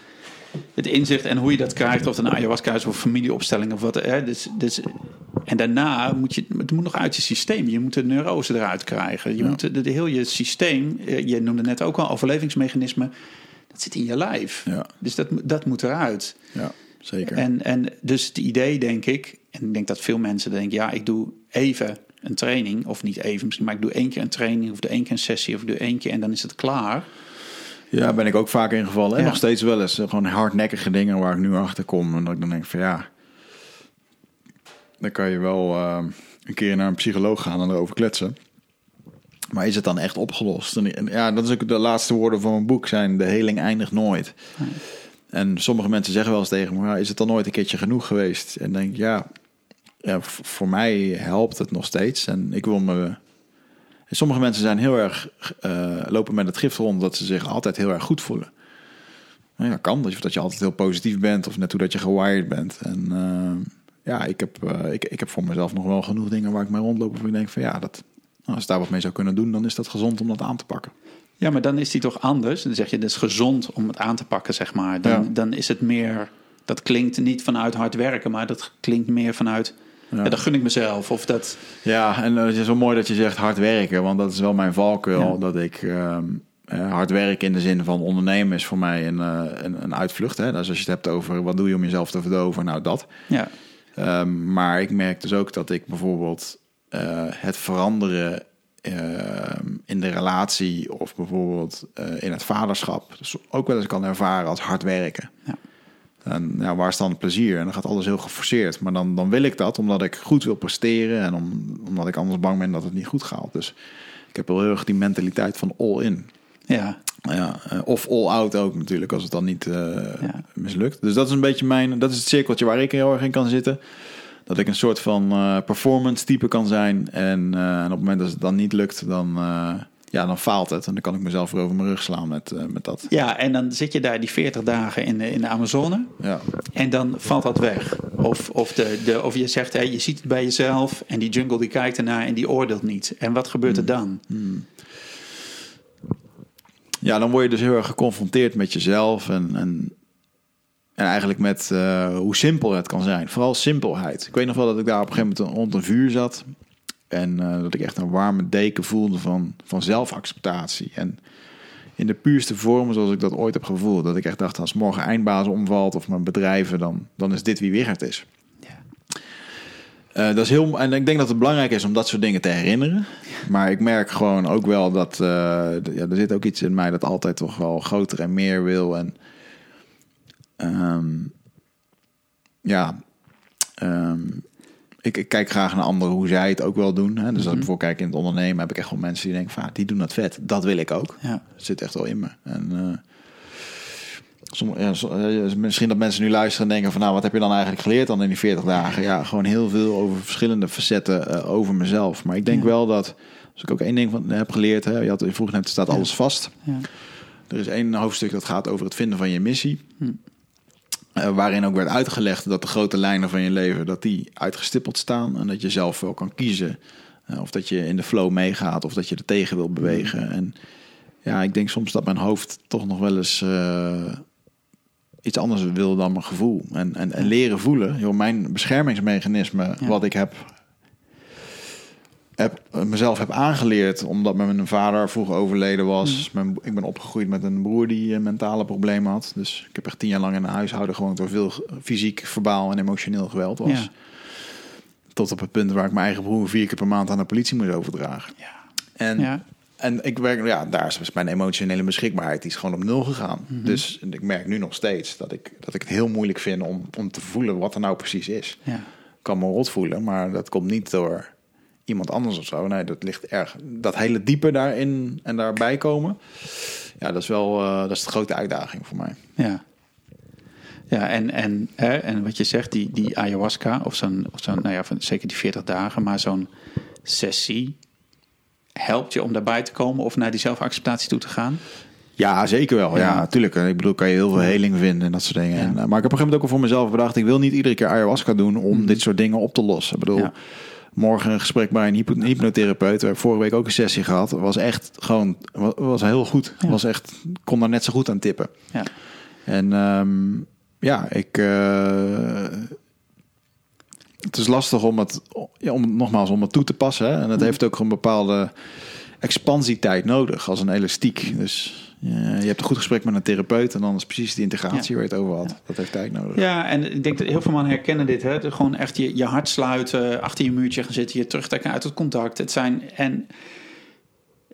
het inzicht en hoe je dat krijgt, of het een ayahuasca is of familieopstelling of wat. Hè, dus, dus, en daarna moet je, het moet nog uit je systeem. Je moet de neurose eruit krijgen. Je moet de, de, heel je systeem, eh, je noemde net ook al overlevingsmechanisme, dat zit in je lijf. Ja. Dus dat, dat moet eruit. Ja. zeker. En, en dus het idee, denk ik, en ik denk dat veel mensen denken, ja, ik doe even een training, of niet even misschien, maar ik doe één keer een training, of doe één keer een sessie, of doe één keer en dan is het klaar. Ja, ben ik ook vaak ingevallen. En Ja. nog steeds wel eens. Gewoon hardnekkige dingen waar ik nu achter kom. En dat ik dan denk van ja, dan kan je wel eh, een keer naar een psycholoog gaan en erover kletsen. Maar is het dan echt opgelost? En, ja, dat is ook de laatste woorden van mijn boek zijn de heling eindigt nooit. En sommige mensen zeggen wel eens tegen me, "Ja, is het dan nooit een keertje genoeg geweest? En denk ja, ja voor mij helpt het nog steeds. En ik wil me en sommige mensen zijn heel erg eh, lopen met het gift rond dat ze zich altijd heel erg goed voelen. Nou ja, kan dat je, dat je altijd heel positief bent of net hoe dat je gewired bent. En eh, ja, ik heb, eh, ik, ik heb voor mezelf nog wel genoeg dingen waar ik mee rondloop. Waar ik denk van ja, dat, nou, als ik daar wat mee zou kunnen doen, dan is dat gezond om dat aan te pakken. Ja, maar dan is die toch anders. Dan zeg je, het is gezond om het aan te pakken, zeg maar. Dan, Ja. dan is het meer, dat klinkt niet vanuit hard werken, maar dat klinkt meer vanuit, ja. dat gun ik mezelf. Of dat, Ja, en eh, het is wel mooi dat je zegt hard werken, want dat is wel mijn valkuil. Ja. Dat ik ehm, eh, hard werken in de zin van ondernemen is voor mij een, eh, een, een uitvlucht. Hè? Dus als je het hebt over wat doe je om jezelf te verdoven, nou dat. ja, Ehm, maar ik merk dus ook dat ik bijvoorbeeld eh, het veranderen ehm, in de relatie of bijvoorbeeld in het vaderschap dus ook wel eens kan ervaren als hard werken. Ja. En ja, waar is dan het plezier? En dan gaat alles heel geforceerd. Maar dan, dan wil ik dat omdat ik goed wil presteren en om, omdat ik anders bang ben dat het niet goed gaat. Dus ik heb wel heel erg die mentaliteit van all in. ja, Ja, eh, of all out ook natuurlijk, als het dan niet eh, Ja. mislukt. Dus dat is een beetje mijn, dat is het cirkeltje waar ik heel erg in kan zitten. Dat ik een soort van eh, performance type kan zijn. En, en op het moment dat het dan niet lukt, dan, ja, dan faalt het. En dan kan ik mezelf weer over mijn rug slaan met, eh, met dat. ja, en dan zit je daar die 40 dagen in de, in de Amazone. Ja. En dan valt dat weg. Of, of, de, de, of je zegt, hé, je ziet het bij jezelf en die jungle die kijkt ernaar en die oordeelt niet. En wat gebeurt er dan? ja, dan word je dus heel erg geconfronteerd met jezelf. En, en, en eigenlijk met eh, hoe simpel het kan zijn. Vooral simpelheid. Ik weet nog wel dat ik daar op een gegeven moment rond een vuur zat. En eh, dat ik echt een warme deken voelde van, van zelfacceptatie. En in de puurste vorm zoals ik dat ooit heb gevoeld. Dat ik echt dacht, als morgen eindbaas omvalt of mijn bedrijven, dan, dan is dit wie Wigert is. Eh, dat is heel, en ik denk dat het belangrijk is om dat soort dingen te herinneren. Maar ik merk gewoon ook wel dat eh, ja, er zit ook iets in mij dat altijd toch wel groter en meer wil. En ehm, ja, ehm, ik, ik kijk graag naar anderen hoe zij het ook wel doen. Hè? Dus als ik bijvoorbeeld kijk in het ondernemen, heb ik echt wel mensen die denken: van, ah, die doen dat vet. Dat wil ik ook. Ja. Het zit echt wel in me. En eh, somm- ja, so- eh, misschien dat mensen nu luisteren en denken van nou, wat heb je dan eigenlijk geleerd dan in die 40 dagen? Ja, gewoon heel veel over verschillende facetten eh, over mezelf. Maar ik denk Ja. wel dat, als ik ook één ding van heb geleerd, hè, je had vroeg net, staat alles vast. Ja. Er is één hoofdstuk dat gaat over het vinden van je missie. Hm. Eh, waarin ook werd uitgelegd dat de grote lijnen van je leven dat die uitgestippeld staan en dat je zelf wel kan kiezen eh, of dat je in de flow meegaat of dat je er tegen wil bewegen. En ja, ik denk soms dat mijn hoofd toch nog wel eens eh, iets anders wil dan mijn gevoel en, en, en leren voelen. Joh, mijn beschermingsmechanisme, Ja. wat ik heb heb, mezelf heb aangeleerd, omdat mijn vader vroeg overleden was. Mijn, ik ben opgegroeid met een broer die eh, mentale problemen had. Dus ik heb echt tien jaar lang in een huishouden gewoond door veel fysiek, verbaal en emotioneel geweld was. Ja. Tot op het punt waar ik mijn eigen broer vier keer per maand aan de politie moest overdragen. Ja. En, Ja. en ik werk, ja, daar is mijn emotionele beschikbaarheid die is gewoon op nul gegaan. Mhm. Dus ik merk nu nog steeds dat ik, dat ik het heel moeilijk vind om, om te voelen wat er nou precies is Ja. Ik kan me rot voelen, maar dat komt niet door iemand anders of zo. Nee, dat ligt erg. Dat hele diepe daarin en daarbij komen, ja, dat is wel eh, dat is de grote uitdaging voor mij. Ja. Ja, en, en, hè, en wat je zegt, die, die ayahuasca, of zo'n, of zo'n nou ja, van, zeker die 40 dagen, maar zo'n sessie helpt je om daarbij te komen of naar die zelfacceptatie toe te gaan. Ja, zeker wel. Ja, Ja. natuurlijk. Ik bedoel, kan je heel veel heling vinden en dat soort dingen. Ja. En, eh, maar ik heb op een gegeven moment ook al voor mezelf bedacht, ik wil niet iedere keer ayahuasca doen om dit soort dingen op te lossen. Ik bedoel, Ja. Morgen een gesprek bij een hypnotherapeut, waar ik vorige week ook een sessie gehad, was echt gewoon, was, heel goed. Ja. Was echt, kon daar net zo goed aan tippen. Ja. En ehm, ja, ik. eh, het is lastig om het, ja, om, nogmaals, om het toe te passen. Hè? En het heeft ook een bepaalde expansietijd nodig, als een elastiek. Dus je hebt een goed gesprek met een therapeut en dan is precies die integratie waar je het over had. Dat heeft tijd nodig. Ja, en ik denk dat heel veel mannen herkennen dit. Hè? Gewoon echt je, je hart sluiten, achter je muurtje gaan zitten, je terugtrekken uit het contact. Het zijn, en,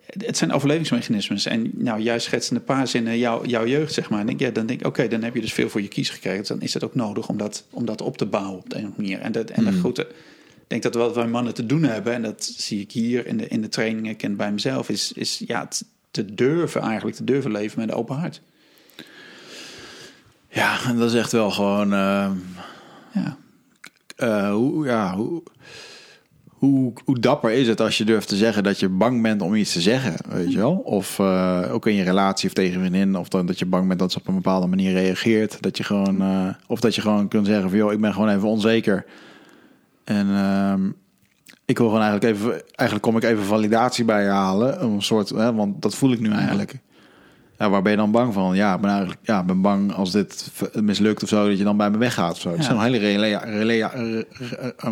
het zijn overlevingsmechanismes. En nou, jij schetst in een paar zinnen jouw, jouw jeugd, zeg maar. En denk, ja, dan denk ik, oké, dan heb je dus veel voor je kies gekregen. Dus dan is het ook nodig om dat, om dat op te bouwen op de een of andere manier. En, dat, en de grote, ik denk dat wat wij mannen te doen hebben, en dat zie ik hier in de, in de trainingen, ik ken bij mezelf, is, is ja, het, te durven eigenlijk, te durven leven met een open hart. Ja, en dat is echt wel gewoon. Uh, ja. Uh, hoe, ja, hoe, hoe, hoe dapper is het als je durft te zeggen dat je bang bent om iets te zeggen, weet je wel? Of uh, ook in je relatie of tegen vriendin, of dan, dat je bang bent dat ze op een bepaalde manier reageert. Dat je gewoon, of dat je gewoon kunt zeggen van, joh, ik ben gewoon even onzeker. En ehm, ik wil gewoon eigenlijk even, eigenlijk kom ik even validatie bij je halen. Een soort, hè, want dat voel ik nu eigenlijk. Ja, waar ben je dan bang van? Ja, ik ben eigenlijk, ja, ben bang als dit mislukt of zo, dat je dan bij me weggaat of zo. Dat zijn hele reële, reële,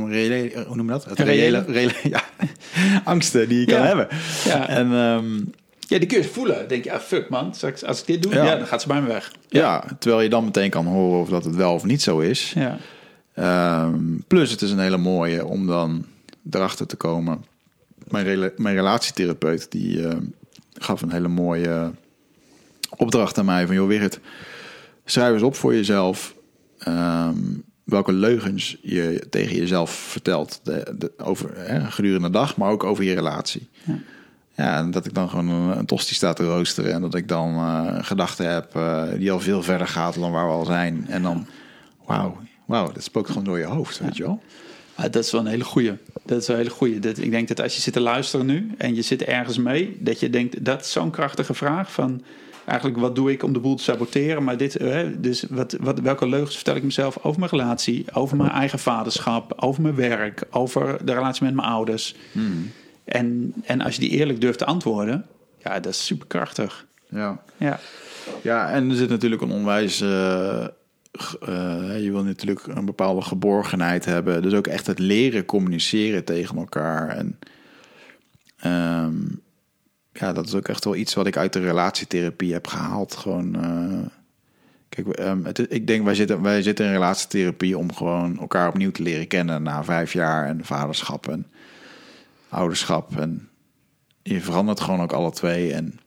reële, hoe noem je dat? Het reële, reële, ja, angsten die je kan hebben. Ja. En, um, ja, die kun je voelen. denk je, ah, fuck man, als ik dit doe, ja. dan gaat ze bij me weg. Ja. terwijl je dan meteen kan horen of dat het wel of niet zo is. Ja. Um, plus het is een hele mooie om dan erachter te komen. Mijn, rela mijn relatietherapeut die uh, gaf een hele mooie opdracht aan mij van joh Wigert, schrijf eens op voor jezelf um, welke leugens je tegen jezelf vertelt de, de, over hè, gedurende de dag, maar ook over je relatie. Ja. Ja, en dat ik dan gewoon een, een tosti sta te roosteren en dat ik dan uh, gedachten heb uh, die al veel verder gaat dan waar we al zijn. En dan, wauw, wauw, dat spookt gewoon door je hoofd, weet je wel. Dat is wel een hele goeie. Dat is wel een hele goeie. Dat, ik denk dat als je zit te luisteren nu en je zit ergens mee, dat je denkt, dat is zo'n krachtige vraag van eigenlijk wat doe ik om de boel te saboteren. Maar dit, dus wat, wat, welke leugens vertel ik mezelf over mijn relatie, over mijn eigen vaderschap, over mijn werk, over de relatie met mijn ouders. Hmm. En, en als je die eerlijk durft te antwoorden, ja, dat is superkrachtig. Ja. Ja. Ja, en er zit natuurlijk een onwijs. Uh, uh, je wil natuurlijk een bepaalde geborgenheid hebben. Dus ook echt het leren communiceren tegen elkaar. En um, ja, dat is ook echt wel iets wat ik uit de relatietherapie heb gehaald. Gewoon. Uh, kijk, het, ik denk, wij zitten, wij zitten in relatietherapie om gewoon elkaar opnieuw te leren kennen na vijf jaar en vaderschap en ouderschap. En je verandert gewoon ook alle twee. En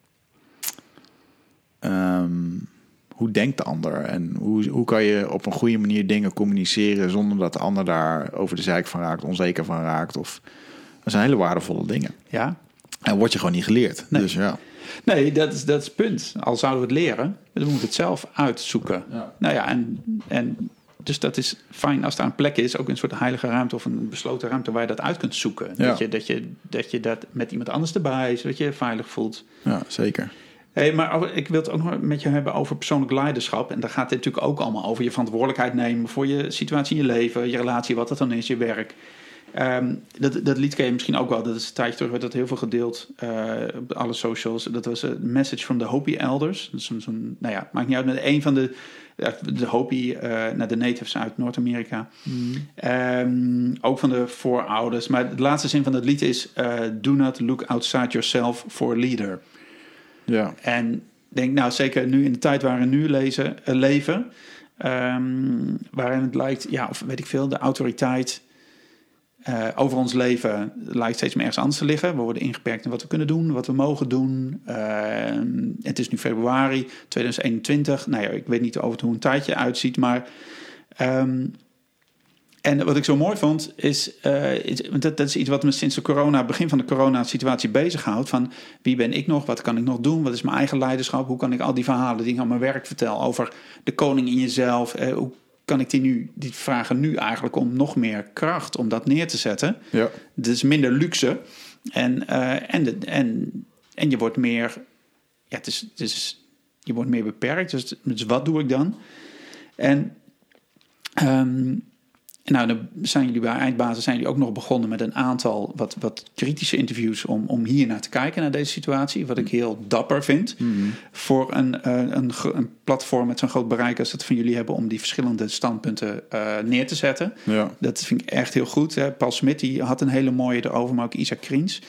um, hoe denkt de ander? En hoe, hoe kan je op een goede manier dingen communiceren zonder dat de ander daar over de zeik van raakt, onzeker van raakt? Of, dat zijn hele waardevolle dingen. Ja. En word je gewoon niet geleerd. Nee. Dus ja. Nee, dat is, dat is het punt. Al zouden we het leren, dan moeten we het zelf uitzoeken. Ja. Nou ja, en, en dus dat is fijn als daar een plek is, ook een soort heilige ruimte of een besloten ruimte waar je dat uit kunt zoeken. Ja. Dat, je, dat, je, dat je dat met iemand anders erbij, zodat je je veilig voelt. ja, zeker. Hey, maar ik wil het ook nog met je hebben over persoonlijk leiderschap. En daar gaat het natuurlijk ook allemaal over je verantwoordelijkheid nemen voor je situatie in je leven, je relatie, wat het dan is, je werk. Um, dat, dat lied ken je misschien ook wel. Dat is een tijdje terug, werd dat heel veel gedeeld uh, op alle socials. Dat was een message from the Hopi Elders. Dat is zo'n, zo nou ja, maakt niet uit, met een van de, de Hopi, uh, naar de natives uit Noord-Amerika. Mm. Um, ook van de voorouders. Maar de laatste zin van dat lied is: uh, Do not look outside yourself for a leader. Ja. En denk, nou zeker nu in de tijd waarin we nu lezen, uh, leven, um, waarin het lijkt, ja, of weet ik veel, de autoriteit uh, over ons leven lijkt steeds meer ergens anders te liggen. We worden ingeperkt in wat we kunnen doen, wat we mogen doen. Uh, het is nu februari 2021. Nou ja, ik weet niet over hoe een tijdje uitziet, maar. Um, en wat ik zo mooi vond, is, uh, is dat, dat, is iets wat me sinds de corona, begin van de corona-situatie bezighoudt. Van wie ben ik nog? Wat kan ik nog doen? Wat is mijn eigen leiderschap? Hoe kan ik al die verhalen die ik aan mijn werk vertel over de koning in jezelf? Uh, hoe kan ik die nu, die vragen nu eigenlijk om nog meer kracht om dat neer te zetten? Ja. Dus minder luxe. En, uh, en, de, en, en je wordt meer, ja, het is, het is, je wordt meer beperkt. Dus, dus wat doe ik dan? En. Um, nou, dan zijn jullie bij Eindbazen zijn jullie ook nog begonnen met een aantal wat, wat kritische interviews om, om hier naar te kijken, naar deze situatie. Wat ik heel dapper vind mm voor een, uh, een, een, platform met zo'n groot bereik als dat van jullie hebben om die verschillende standpunten uh, neer te zetten. Ja. Dat vind ik echt heel goed. Hè. Paul Smit die had een hele mooie erover, maar ook Isaac Kriens.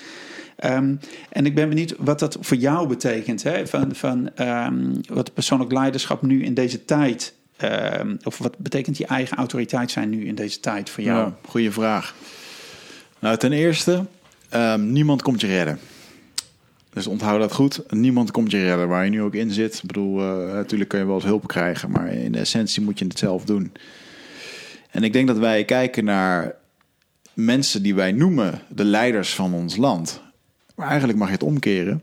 Ehm, en ik ben benieuwd wat dat voor jou betekent. Hè? Van, van ehm, wat persoonlijk leiderschap nu in deze tijd. Um, of wat betekent je eigen autoriteit zijn nu in deze tijd voor jou? Ja, goeie vraag. Nou, ten eerste, niemand komt je redden. Dus onthoud dat goed. Niemand komt je redden waar je nu ook in zit. Ik bedoel, uh, natuurlijk kun je wel eens hulp krijgen, maar in essentie moet je het zelf doen. En ik denk dat wij kijken naar mensen die wij noemen de leiders van ons land. Maar eigenlijk mag je het omkeren.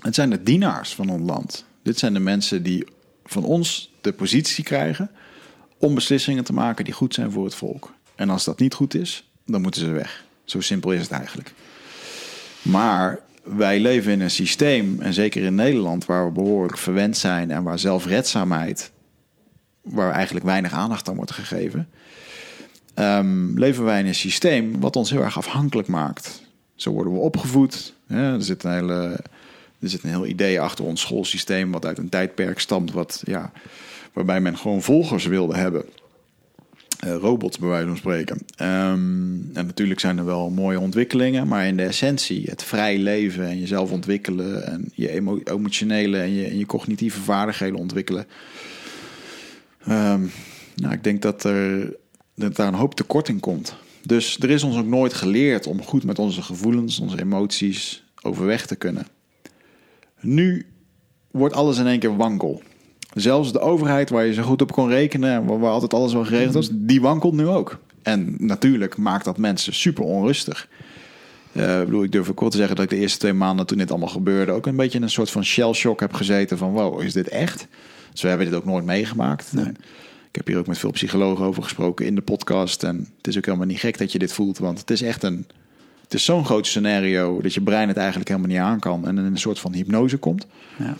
Het zijn de dienaars van ons land. Dit zijn de mensen die van ons de positie krijgen om beslissingen te maken die goed zijn voor het volk. En als dat niet goed is, dan moeten ze weg. Zo simpel is het eigenlijk. Maar wij leven in een systeem, en zeker in Nederland, waar we behoorlijk verwend zijn en waar zelfredzaamheid, waar eigenlijk weinig aandacht aan wordt gegeven, um, leven wij in een systeem wat ons heel erg afhankelijk maakt. Zo worden we opgevoed. er, zit een hele, er zit een heel idee achter ons schoolsysteem, wat uit een tijdperk stamt, wat, ja, waarbij men gewoon volgers wilde hebben. Uh, robots, bij wijze van spreken. Um, en natuurlijk zijn er wel mooie ontwikkelingen, maar in de essentie, het vrij leven en jezelf ontwikkelen en je emotionele en je, en je cognitieve vaardigheden ontwikkelen. Um, nou, ik denk dat er dat daar een hoop tekort in komt. Dus er is ons ook nooit geleerd om goed met onze gevoelens, onze emoties overweg te kunnen. Nu wordt alles in één keer wankel. Zelfs de overheid waar je zo goed op kon rekenen en waar, altijd alles wel geregeld was, die wankelt nu ook. En natuurlijk maakt dat mensen super onrustig. Uh, ik bedoel, ik durf ook wel te zeggen dat ik de eerste twee maanden toen dit allemaal gebeurde ook een beetje in een soort van shell shock heb gezeten van wow, is dit echt? Dus we hebben dit ook nooit meegemaakt. Nee. Ik heb hier ook met veel psychologen over gesproken in de podcast. En het is ook helemaal niet gek dat je dit voelt, want het is echt een. Het is zo'n groot scenario dat je brein het eigenlijk helemaal niet aan kan en in een soort van hypnose komt. Ja.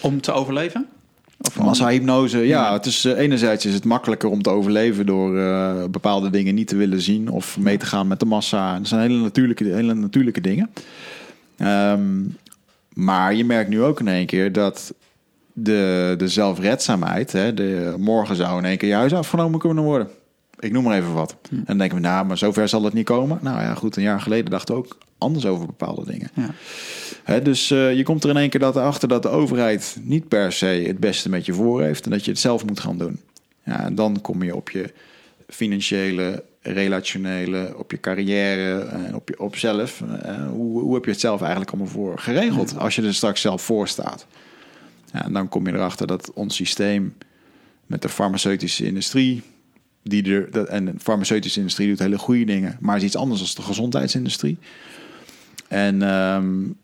Om te overleven? Of massa-hypnose, ja, Het is, uh, enerzijds is het makkelijker om te overleven door uh, bepaalde dingen niet te willen zien of mee te gaan met de massa. Dat zijn hele natuurlijke, hele natuurlijke dingen. Um, maar je merkt nu ook in één keer dat de, de zelfredzaamheid, hè, de, morgen zou in één keer je huis afgenomen kunnen worden. Ik noem maar even wat. Hm. En dan denken we, nou, maar zover zal het niet komen. Nou ja, goed, een jaar geleden dachten we ook anders over bepaalde dingen. Ja. Hè, dus uh, je komt er in één keer dat erachter dat de overheid niet per se het beste met je voor heeft en dat je het zelf moet gaan doen. Ja, en dan kom je op je financiële, relationele, op je carrière en op, je, op zelf. Uh, hoe, hoe heb je het zelf eigenlijk allemaal voor geregeld als je er straks zelf voor staat? Ja, en dan kom je erachter dat ons systeem met de farmaceutische industrie, die er, en de farmaceutische industrie doet hele goede dingen, maar is iets anders dan de gezondheidsindustrie. En um,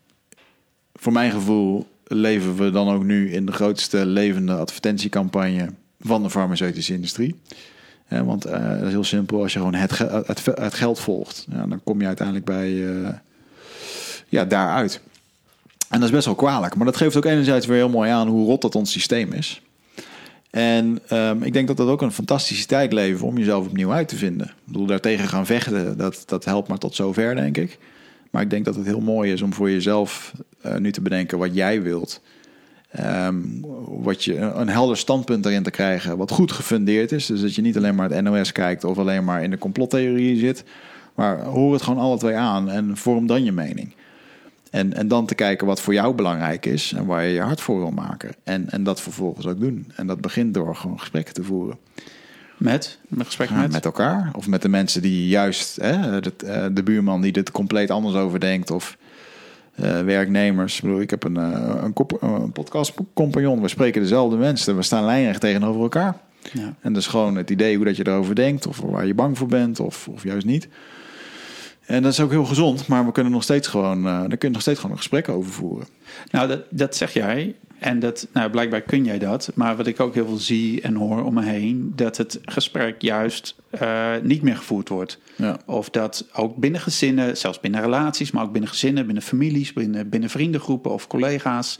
voor mijn gevoel leven we dan ook nu in de grootste levende advertentiecampagne van de farmaceutische industrie. Want uh, dat is heel simpel, als je gewoon het, het, het geld volgt, ja, dan kom je uiteindelijk bij uh, ja, daaruit. En dat is best wel kwalijk. Maar dat geeft ook enerzijds weer heel mooi aan hoe rot dat ons systeem is. En um, ik denk dat dat ook een fantastische tijd levert om jezelf opnieuw uit te vinden. Ik bedoel, daartegen gaan vechten, dat, dat helpt maar tot zover, denk ik. Maar ik denk dat het heel mooi is om voor jezelf uh, nu te bedenken wat jij wilt. Um, wat je, een helder standpunt erin te krijgen, wat goed gefundeerd is. Dus dat je niet alleen maar het NOS kijkt of alleen maar in de complottheorie zit. Maar hoor het gewoon alle twee aan en vorm dan je mening. En, en dan te kijken wat voor jou belangrijk is en waar je je hart voor wil maken. En, en dat vervolgens ook doen. En dat begint door gewoon gesprekken te voeren. Met? Met gesprekken met? Met elkaar. Of met de mensen die juist, hè, de, eh, de buurman die dit compleet anders over denkt. Of uh, werknemers. Ik bedoel, ik heb een, uh, een, een podcastcompagnon. We spreken dezelfde mensen. We staan lijnrecht tegenover elkaar. Ja. En dus gewoon het idee hoe dat je erover denkt. Of waar je bang voor bent. Of, of juist niet. En dat is ook heel gezond, maar we kunnen nog steeds gewoon, uh, daar kun je nog steeds gewoon een gesprek over voeren. Nou, dat, dat zeg jij. En dat, nou, blijkbaar kun jij dat. Maar wat ik ook heel veel zie en hoor om me heen, dat het gesprek juist uh, niet meer gevoerd wordt. Ja. Of dat ook binnen gezinnen, zelfs binnen relaties, maar ook binnen gezinnen, binnen families, binnen, binnen vriendengroepen of collega's,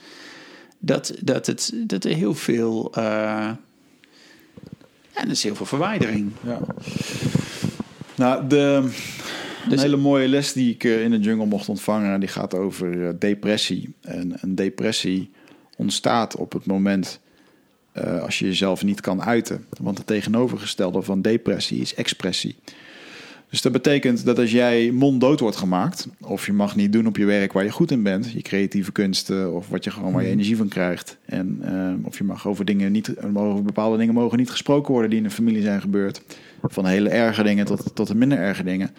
dat, dat, het, dat er heel veel. Uh, ja, er is heel veel verwijdering. Ja. Nou, de, dus... Een hele mooie les die ik eh, in de jungle mocht ontvangen, die gaat over eh, depressie. En een depressie ontstaat op het moment uh, als je jezelf niet kan uiten. Want het tegenovergestelde van depressie is expressie. Dus dat betekent dat als jij monddood wordt gemaakt, of je mag niet doen op je werk waar je goed in bent, je creatieve kunsten of wat je gewoon waar je Mhm. energie van krijgt, en eh, of je mag over dingen niet, over bepaalde dingen mogen niet gesproken worden die in een familie zijn gebeurd, van hele erge dingen tot, tot de minder erge dingen.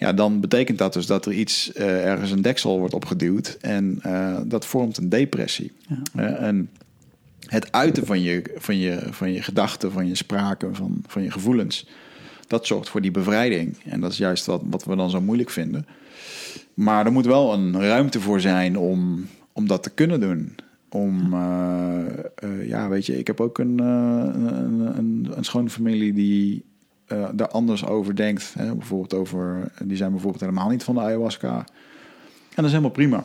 Ja, dan betekent dat dus dat er iets eh, ergens een deksel wordt opgeduwd en eh, dat vormt een depressie. Eh, en het uiten van je, van je, van je gedachten, van je spraken, van, van je gevoelens. Dat zorgt voor die bevrijding. En dat is juist wat, wat we dan zo moeilijk vinden. Maar er moet wel een ruimte voor zijn om, om dat te kunnen doen. Om, ja, weet je, ik heb ook een, een, een, een schone familie die eh, daar anders over denkt. Hè? Bijvoorbeeld over, die zijn bijvoorbeeld helemaal niet van de ayahuasca. En dat is helemaal prima.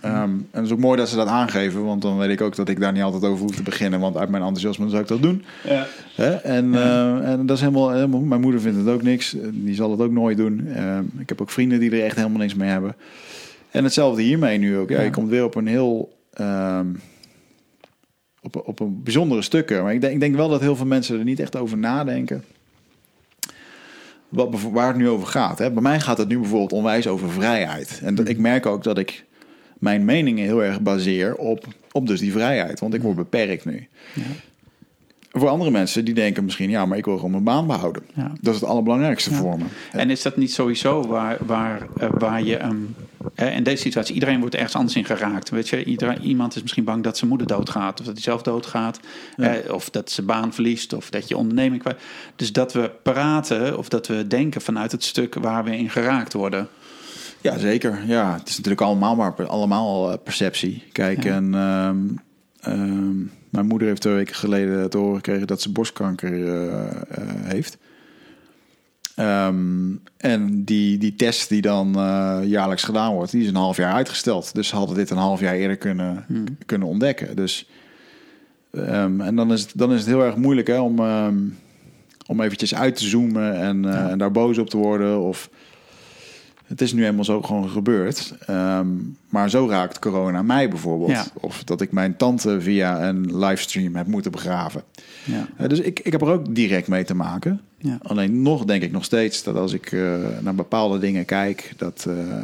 Ehm, en het is ook mooi dat ze dat aangeven, want dan weet ik ook dat ik daar niet altijd over hoef te beginnen, want uit mijn enthousiasme zou ik dat doen. Ja. Hè? En, eh, en dat is helemaal, helemaal. Mijn moeder vindt het ook niks. Die zal het ook nooit doen. Ehm, ik heb ook vrienden die er echt helemaal niks mee hebben. En hetzelfde hiermee nu ook. Ja. Je komt weer op een heel. ehm, op, een- op een bijzondere stukken. Maar ik denk, ik denk wel dat heel veel mensen er niet echt over nadenken. Wat, waar het nu over gaat. Hè? Bij mij gaat het nu bijvoorbeeld onwijs over vrijheid. En dat, ik merk ook dat ik mijn meningen heel erg baseer op, op dus die vrijheid. Want ik word beperkt nu. Voor andere mensen die denken misschien, ja, maar ik wil gewoon mijn baan behouden. Ja. Dat is het allerbelangrijkste Ja. voor me. En is dat niet sowieso waar, waar, eh, waar je ehm, eh, in deze situatie, iedereen wordt ergens anders in geraakt. Weet je, iedereen, iemand is misschien bang dat zijn moeder doodgaat, of dat hij zelf doodgaat, Ja. eh, of dat zijn baan verliest, of dat je onderneming kwijt. Dus dat we praten of dat we denken vanuit het stuk waar we in geraakt worden. Ja, zeker. Ja, het is natuurlijk allemaal maar allemaal eh, perceptie. Kijk, Ja. en ehm, ehm, mijn moeder heeft twee weken geleden te horen gekregen dat ze borstkanker eh, eh, heeft. Ehm, en die, die test die dan eh, jaarlijks gedaan wordt, die is een half jaar uitgesteld. Dus ze hadden dit een half jaar eerder kunnen, kunnen ontdekken. Dus, ehm, en dan is, het, dan is het heel erg moeilijk hè, om, ehm, om eventjes uit te zoomen en, eh, Ja. en daar boos op te worden. Of, het is nu eenmaal zo gewoon gebeurd. Maar zo raakt corona mij bijvoorbeeld. Ja. Of dat ik mijn tante via een livestream heb moeten begraven. Ja. Eh, dus ik, ik heb er ook direct mee te maken. Ja. Alleen nog denk ik nog steeds dat als ik eh, naar bepaalde dingen kijk, dat. eh,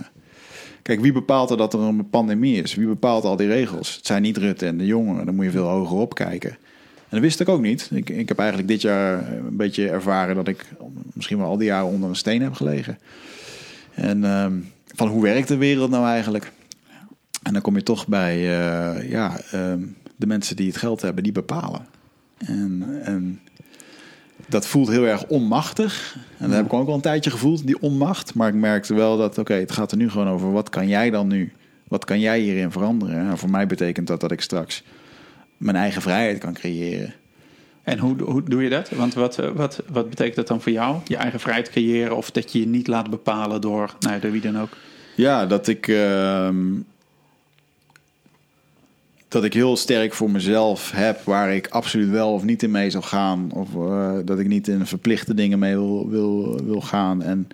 kijk, wie bepaalt er dat er een pandemie is? Wie bepaalt al die regels? Het zijn niet Rutte en de jongeren. Dan moet je veel hoger op kijken. En dat wist ik ook niet. Ik, ik heb eigenlijk dit jaar een beetje ervaren dat ik misschien wel al die jaren onder een steen heb gelegen. En ehm, van hoe werkt de wereld nou eigenlijk? En dan kom je toch bij eh, ja, ehm, de mensen die het geld hebben, die bepalen. En, en dat voelt heel erg onmachtig. En dat heb ik ook al een tijdje gevoeld, die onmacht. Maar ik merkte wel dat, oké, het gaat er nu gewoon over... wat kan jij dan nu? Wat kan jij hierin veranderen? En voor mij betekent dat dat ik straks mijn eigen vrijheid kan creëren. En hoe, hoe doe je dat? Want wat, eh, wat, wat betekent dat dan voor jou? Je eigen vrijheid creëren of dat je je niet laat bepalen door, nou, door wie dan ook? Ja, dat ik. ehm, dat ik heel sterk voor mezelf heb waar ik absoluut wel of niet in mee zal gaan. Of eh, dat ik niet in verplichte dingen mee wil, wil, wil gaan. En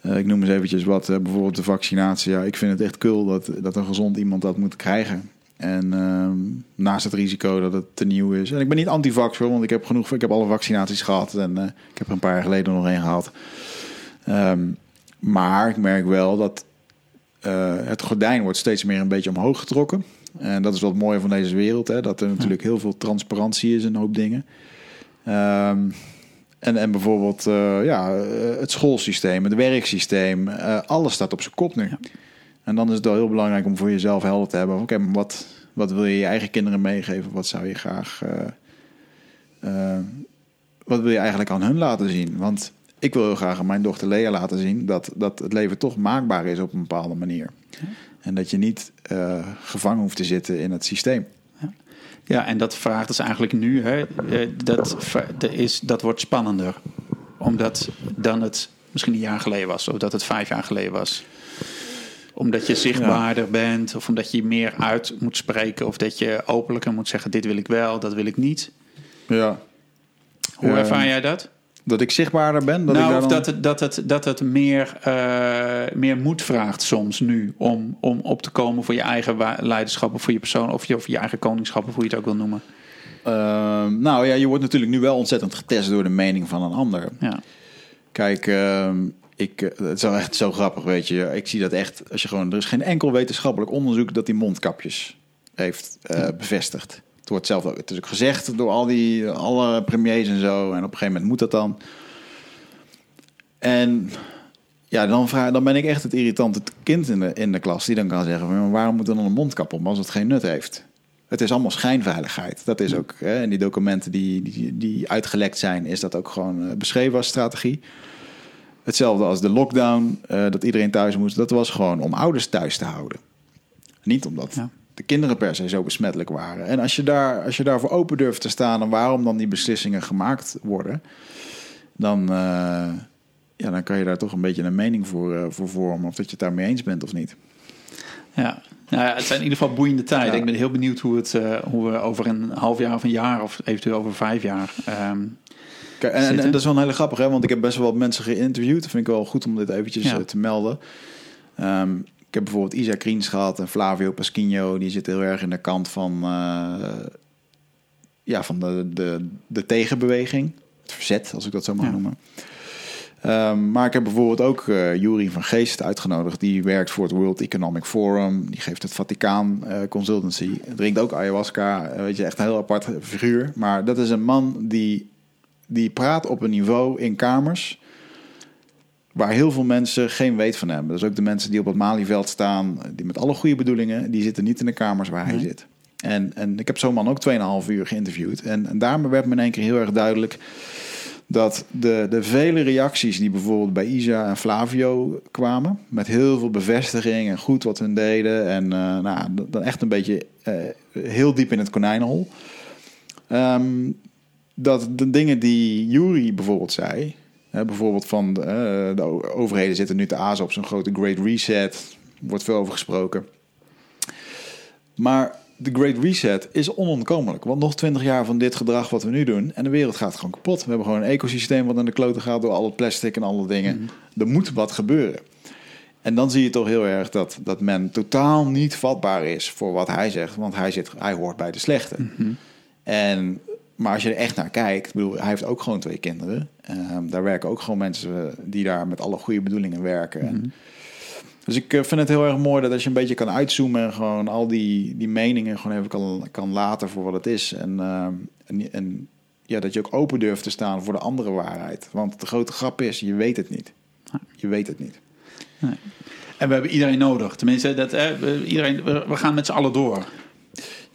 eh, ik noem eens eventjes wat, eh, bijvoorbeeld de vaccinatie. Ja, ik vind het echt cool dat, dat een gezond iemand dat moet krijgen. En ehm, naast het risico dat het te nieuw is. En ik ben niet anti-vax want ik heb genoeg. Ik heb alle vaccinaties gehad en ik heb er een paar jaar geleden nog één gehad. Ehm, maar ik merk wel dat het gordijn wordt steeds meer een beetje omhoog getrokken. En dat is wat mooie van deze wereld. Hè? Dat er natuurlijk heel veel transparantie is in een hoop dingen. Ehm, en, en bijvoorbeeld eh, ja, eh, het schoolsysteem, het werksysteem. eh, alles staat op zijn kop nu. En dan is het wel heel belangrijk om voor jezelf helder te hebben. Oké, maar wat, wat wil je je eigen kinderen meegeven? Wat zou je graag... eh, wat wil je eigenlijk aan hun laten zien? Want ik wil heel graag aan mijn dochter Lea laten zien... dat, dat het leven toch maakbaar is op een bepaalde manier. En dat je niet eh, gevangen hoeft te zitten in het systeem. Ja, en dat vraagt dus eigenlijk nu, hè, eh, dat, is, dat wordt spannender. Omdat dan het misschien een jaar geleden was, of dat het vijf jaar geleden was. Omdat je zichtbaarder bent, of omdat je meer uit moet spreken, of dat je openlijker moet zeggen: dit wil ik wel, dat wil ik niet. Ja. Hoe ervaar jij dat? Dat ik zichtbaarder ben? Dat ik nou, daar of dan- dat het, dat het, dat het meer, eh, meer moed vraagt soms nu om, om op te komen voor je eigen leiderschap of voor je persoon of je, of je eigen koningschap of hoe je het ook wil noemen. Ehm, nou ja, je wordt natuurlijk nu wel ontzettend getest door de mening van een ander. Ja, Kijk, ehm, ik, eh, het is wel echt zo grappig, weet je. Ik zie dat echt, als je gewoon... Er is geen enkel wetenschappelijk onderzoek dat die mondkapjes heeft eh, bevestigd. Het wordt zelf ook, het is ook gezegd door al die, alle premiers en zo. En op een gegeven moment moet dat dan. En ja, dan, vraag, dan ben ik echt het irritante kind in de, in de klas die dan kan zeggen: maar waarom moet er dan een mondkap op als het geen nut heeft? Het is allemaal schijnveiligheid. Dat is ook hè, in die documenten die, die, die uitgelekt zijn, is dat ook gewoon eh, beschreven als strategie. Hetzelfde als de lockdown, eh, dat iedereen thuis moest. Dat was gewoon om ouders thuis te houden. Niet omdat Ja. De kinderen per se zo besmettelijk waren. En als je, daar, als je daarvoor open durft te staan en waarom dan die beslissingen gemaakt worden, dan, eh, ja, dan kan je daar toch een beetje een mening voor, eh, voor vormen. Of dat je het daarmee eens bent of niet. Ja. Nou ja, het zijn in ieder geval boeiende tijden. Ja. Ik ben heel benieuwd hoe, het, eh, hoe we over een half jaar of een jaar... of eventueel over vijf jaar... ehm, Kijk, en, en, Zitten. en dat is wel een hele grappig, hè? want ik heb best wel wat mensen geïnterviewd. Dat vind ik wel goed om dit eventjes Ja. te melden. Ehm, heb bijvoorbeeld Isaac Kriens gehad en Flavio Pasquino. Die zitten heel erg in de kant van, eh, ja, van de, de, de tegenbeweging. Het verzet, als ik dat zo mag Ja. noemen. Ehm, maar ik heb bijvoorbeeld ook eh Jury van Geest uitgenodigd. Die werkt voor het World Economic Forum. Die geeft het Vaticaan eh, Consultancy. Drinkt ook ayahuasca. Weet je, echt een heel apart figuur. Maar dat is een man die, die praat op een niveau in kamers... waar heel veel mensen geen weet van hebben. Dus ook de mensen die op het Malieveld staan... die met alle goede bedoelingen... die zitten niet in de kamers waar hij Nee. zit. En, en ik heb zo'n man ook 2,5 uur geïnterviewd. En, en daarmee werd me in één keer heel erg duidelijk dat de, de vele reacties die bijvoorbeeld bij Isa en Flavio kwamen, met heel veel bevestiging en goed wat hun deden, en eh, nou, dan echt een beetje eh, heel diep in het konijnenhol. Ehm, dat de dingen die Jury bijvoorbeeld zei, hè, bijvoorbeeld van de, eh, de overheden zitten nu te azen op zo'n grote Great Reset, wordt veel over gesproken. Maar de Great Reset is onontkomelijk. Want nog twintig jaar van dit gedrag wat we nu doen... en de wereld gaat gewoon kapot. We hebben gewoon een ecosysteem wat aan de kloten gaat... door al het plastic en alle dingen. Er moet wat gebeuren. En dan zie je toch heel erg dat, dat men totaal niet vatbaar is... voor wat hij zegt, want hij, zit, hij hoort bij de slechte. En, maar als je er echt naar kijkt... Bedoel, hij heeft ook gewoon twee kinderen. Ehm, daar werken ook gewoon mensen die daar met alle goede bedoelingen werken... En, dus ik eh, vind het heel erg mooi dat als je een beetje kan uitzoomen en gewoon al die, die meningen gewoon even kan, kan laten voor wat het is. En, eh, en, en ja, dat je ook open durft te staan voor de andere waarheid. Want de grote grap is, je weet het niet. Je weet het niet. en we hebben iedereen nodig. Tenminste, dat, eh, iedereen, we, we gaan met z'n allen door.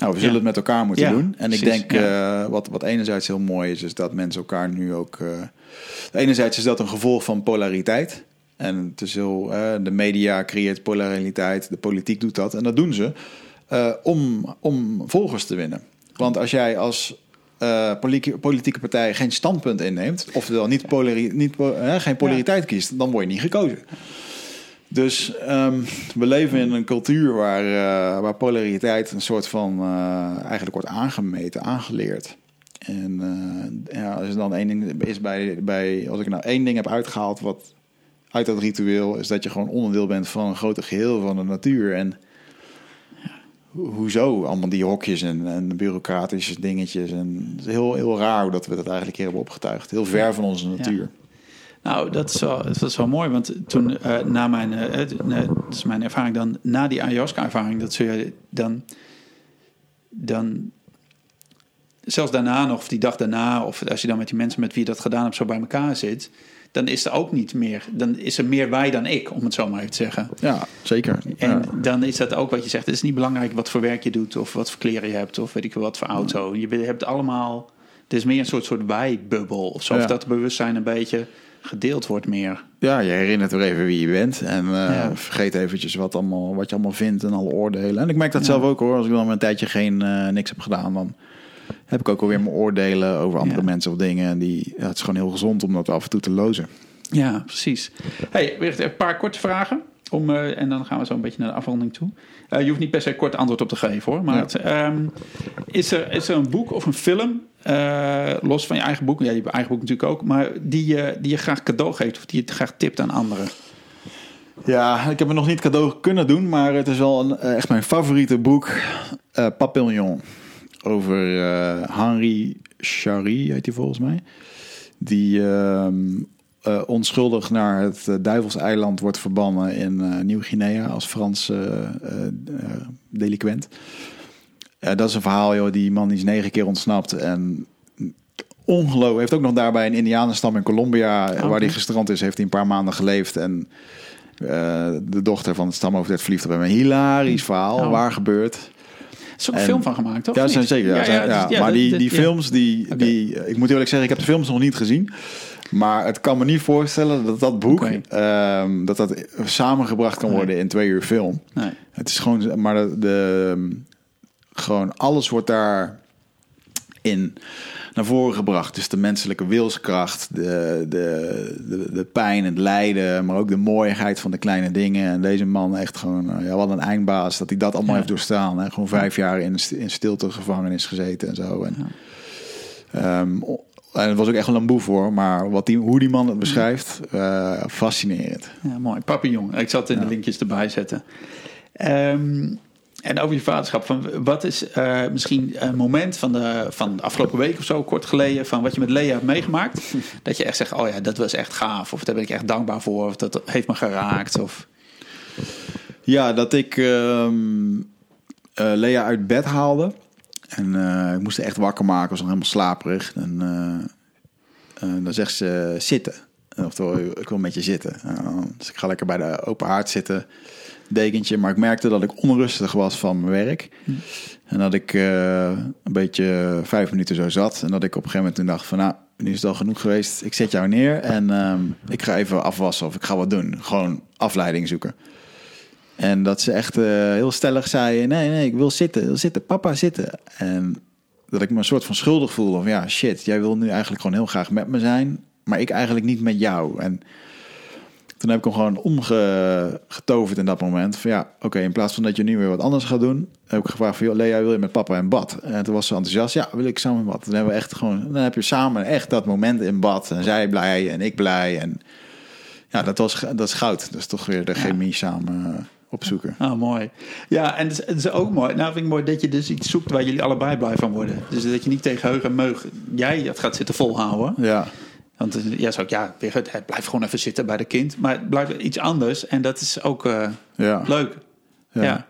Nou, we zullen het met elkaar moeten doen. En ik denk, eh, wat, wat enerzijds heel mooi is, is dat mensen elkaar nu ook... eh, enerzijds is dat een gevolg van polariteit. En het is heel, eh, de media creëert polariteit, de politiek doet dat. En dat doen ze om, om volgers te winnen. Want als jij als politieke, politieke partij geen standpunt inneemt... oftewel niet polari, niet, geen polariteit kiest, dan word je niet gekozen. Dus ehm, we leven in een cultuur waar, eh, waar polariteit een soort van eh, eigenlijk wordt aangemeten, aangeleerd. En eh, ja, als er dan één ding is bij, bij, als ik nou één ding heb uitgehaald wat uit dat ritueel, is dat je gewoon onderdeel bent van een groter geheel van de natuur. En ho- hoezo allemaal die hokjes en, en bureaucratische dingetjes. En het is heel, heel raar hoe dat we dat eigenlijk hier hebben opgetuigd. Heel ver van onze natuur. Nou, dat is wel, dat is wel mooi, want toen eh, na mijn, eh, dat is mijn ervaring dan, na die ayahuasca-ervaring, dat zul je dan, dan, zelfs daarna nog, of die dag daarna, of als je dan met die mensen met wie je dat gedaan hebt zo bij elkaar zit, dan is er ook niet meer, dan is er meer wij dan ik, om het zo maar even te zeggen. Ja, zeker. En Ja. dan is dat ook wat je zegt. Het is niet belangrijk wat voor werk je doet of wat voor kleren je hebt of weet ik wat voor auto. Je hebt allemaal. Het is meer een soort, soort wij-bubbel of zo. Ja. Of dat bewustzijn een beetje gedeeld wordt meer. Ja, je herinnert weer even wie je bent. En eh, Ja. vergeet eventjes wat, allemaal, wat je allemaal vindt en alle oordelen. En ik merk dat Ja. zelf ook hoor. Als ik dan een tijdje geen eh, niks heb gedaan, dan heb ik ook alweer mijn oordelen over andere Ja. mensen of dingen. En die, ja, het is gewoon heel gezond om dat af en toe te lozen. Ja, precies. Hey, weer een paar korte vragen. Om, eh, en dan gaan we zo een beetje naar de afronding toe. Eh, je hoeft niet per se kort antwoord op te geven hoor. Maar Ja. het, ehm, is, er, is er een boek of een film, eh, los van je eigen boek, ja, je eigen boek natuurlijk ook, maar die, je die je graag cadeau geeft of die je graag tipt aan anderen? Ja, ik heb het nog niet cadeau kunnen doen, maar het is wel een, echt mijn favoriete boek. eh Papillon. Over eh, Henri Chari heet hij volgens mij. Die ehm, eh, onschuldig naar het uh, Duivelseiland wordt verbannen in eh, Nieuw-Guinea als Frans delinquent. dat is een verhaal, joh. Die man die is negen keer ontsnapt en ongelooflijk. Heeft ook nog daarbij een Indianenstam in Colombia, waar hij gestrand is, heeft hij een paar maanden geleefd en de dochter van het stamhoofd werd verliefd op hem. Een hilarisch verhaal, oh. waar gebeurt. Er is ook een film van gemaakt, toch? Ja, zijn zeker. Ja, ja, ja, maar die, die films, die, die, ik moet eerlijk zeggen, ik heb de films nog niet gezien. Maar het kan me niet voorstellen dat dat boek, ehm, dat dat samengebracht kan worden in twee uur film. Nee. Het is gewoon, maar de, de, gewoon alles wordt daar in naar voren gebracht. Dus de menselijke wilskracht, de, de, de, de, pijn, het lijden, maar ook de mooiheid van de kleine dingen. En deze man echt gewoon, eh, ja, wat een eindbaas, dat hij dat allemaal heeft doorstaan. Hè? Gewoon vijf jaar in, in stilte gevangenis gezeten en zo. En, ehm, en het was ook echt een lamboe voor, maar wat die, hoe die man het beschrijft, uh, fascinerend. Ja, mooi. Papillon. Ik zat in de linkjes erbij zetten. Um, en over je vaderschap, van wat is uh, misschien een moment van de, van de afgelopen week of zo, kort geleden, van wat je met Lea hebt meegemaakt? dat je echt zegt, oh ja, dat was echt gaaf, of daar ben ik echt dankbaar voor, of dat heeft me geraakt? Of... Ja, dat ik uh, Lea uit bed haalde. En uh, ik moest echt wakker maken, was nog helemaal slaperig. En dan zegt ze zitten. Oftewel, ik wil met je zitten. dus ik ga lekker bij de open haard zitten dekentje. Maar ik merkte dat ik onrustig was van mijn werk. En dat ik een beetje vijf minuten zo zat. En dat ik op een gegeven moment toen dacht van... nou, nu is het al genoeg geweest. Ik zet jou neer en um, ik ga even afwassen of ik ga wat doen. Gewoon afleiding zoeken. En dat ze echt uh, heel stellig zei... nee, nee, ik wil zitten, wil zitten. Papa, zitten. En dat ik me een soort van schuldig voelde. Of ja, shit, jij wil nu eigenlijk gewoon heel graag met me zijn... maar ik eigenlijk niet met jou. En toen heb ik hem gewoon omgetoverd in dat moment. Van ja, oké, in plaats van dat je nu weer wat anders gaat doen, heb ik gevraagd van, joh, Lea, wil je met papa in bad? En toen was ze enthousiast, ja, wil ik samen in bad. Dan hebben we echt gewoon, dan heb je samen echt dat moment in bad. En zij blij en ik blij. En ja, dat was, dat is goud. Dat is toch weer de chemie samen eh, opzoeken. Ah, mooi. Ja, en het is, ook mooi. Nou, vind ik mooi dat je dus iets zoekt waar jullie allebei blij van worden. Dus dat je niet tegen heug en meug jij het gaat zitten volhouden. Ja. Want eh, ja, zou ik, ja, het blijft gewoon even zitten bij de kind. Maar het blijft iets anders en dat is ook uh, ja. leuk. Ja. ja.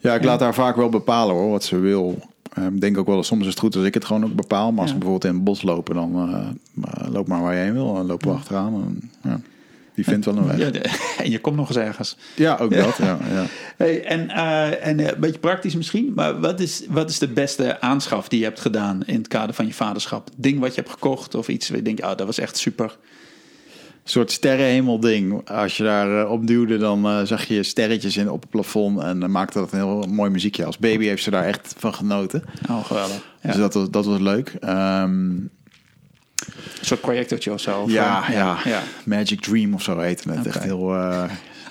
Ja. ik laat haar vaak wel bepalen hoor, wat ze wil. Ehm, ik denk ook wel, soms is het goed als ik het gewoon ook bepaal. Maar als we bijvoorbeeld in het bos lopen, dan uh, loop maar waar je heen wil. Dan lopen we achteraan. En, ja. Die vindt wel een weg. Ja, en je komt nog eens ergens. Ja, ook dat. Ja, ja. Hey, en uh, en een beetje praktisch misschien, maar wat is, wat is de beste aanschaf die je hebt gedaan in het kader van je vaderschap? Ding wat je hebt gekocht of iets waar je denkt, oh, dat was echt super. Een soort sterrenhemel ding. Als je daar uh, op duwde, dan uh, zag je sterretjes in op het plafond en dan maakte dat een heel mooi muziekje. Als baby heeft ze daar echt van genoten. Oh, geweldig. Dus dat was, dat was leuk. Um, een soort projectortje of zo? ja, ja, ja, Magic Dream of zo heette het. Okay. Echt heel... Uh,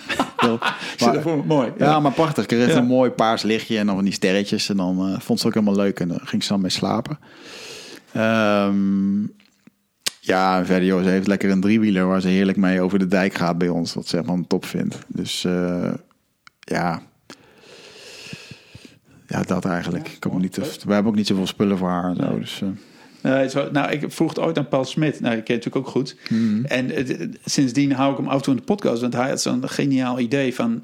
heel maar, mooi. Ja, maar prachtig. Ik kreeg een mooi paars lichtje en dan van die sterretjes. En dan uh, vond ze ook helemaal leuk. En dan ging ze dan mee slapen. Um, ja, verder ze heeft lekker een driewieler waar ze heerlijk mee over de dijk gaat bij ons. Wat ze helemaal top vindt. Dus uh, ja... Ja, dat eigenlijk. Ik kan niet, we hebben ook niet zoveel spullen voor haar. En zo, dus, zo, nou, ik vroeg het ooit aan Paul Smit. Nou, ik ken natuurlijk ook goed. Mhm. En sindsdien hou ik hem af en toe in de podcast. Want hij had zo'n geniaal idee van...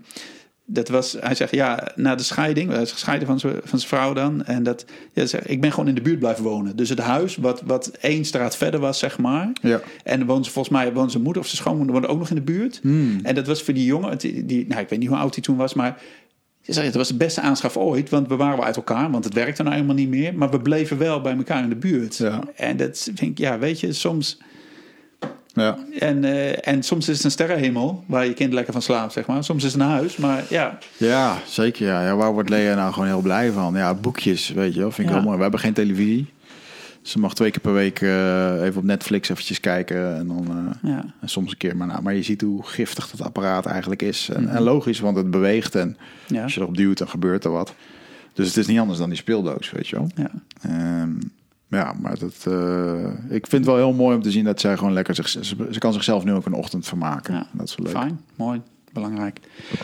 Dat was, hij zegt, ja, na de scheiding, hij is gescheiden van zijn, van zijn vrouw dan. En dat, ja, zeg, ik ben gewoon in de buurt blijven wonen. Dus het huis, wat, wat één straat verder was, zeg maar. Ja. En woont ze, volgens mij woont zijn moeder of zijn schoonmoeder woonde ook nog in de buurt. Mhm. En dat was voor die jongen, die, die, nou, ik weet niet hoe oud hij toen was, maar het was de beste aanschaf ooit, want we waren wel uit elkaar, want het werkte nou helemaal niet meer. Maar we bleven wel bij elkaar in de buurt. Ja. En dat vind ik, ja, weet je, soms. Ja. En, uh, en soms is het een sterrenhemel waar je kind lekker van slaapt, zeg maar. Soms is het een huis, maar ja. Ja, zeker. Ja. ja waar wordt Lea nou gewoon heel blij van? Ja, boekjes, weet je wel. Vind ik ja. wel mooi. We hebben geen televisie. Ze mag twee keer per week uh, even op Netflix eventjes kijken. En dan uh, ja. en soms een keer maar na. Maar je ziet hoe giftig dat apparaat eigenlijk is. En, mm -hmm. en logisch, want het beweegt. En ja. als je erop duwt, dan gebeurt er wat. Dus het is niet anders dan die speeldoos, weet je wel. Ja, um, ja maar dat, uh, ik vind het wel heel mooi om te zien dat zij gewoon lekker... Zich, ze, ze kan zichzelf nu ook een ochtend vermaken. Ja. Dat is wel leuk. Fijn, mooi. Belangrijk.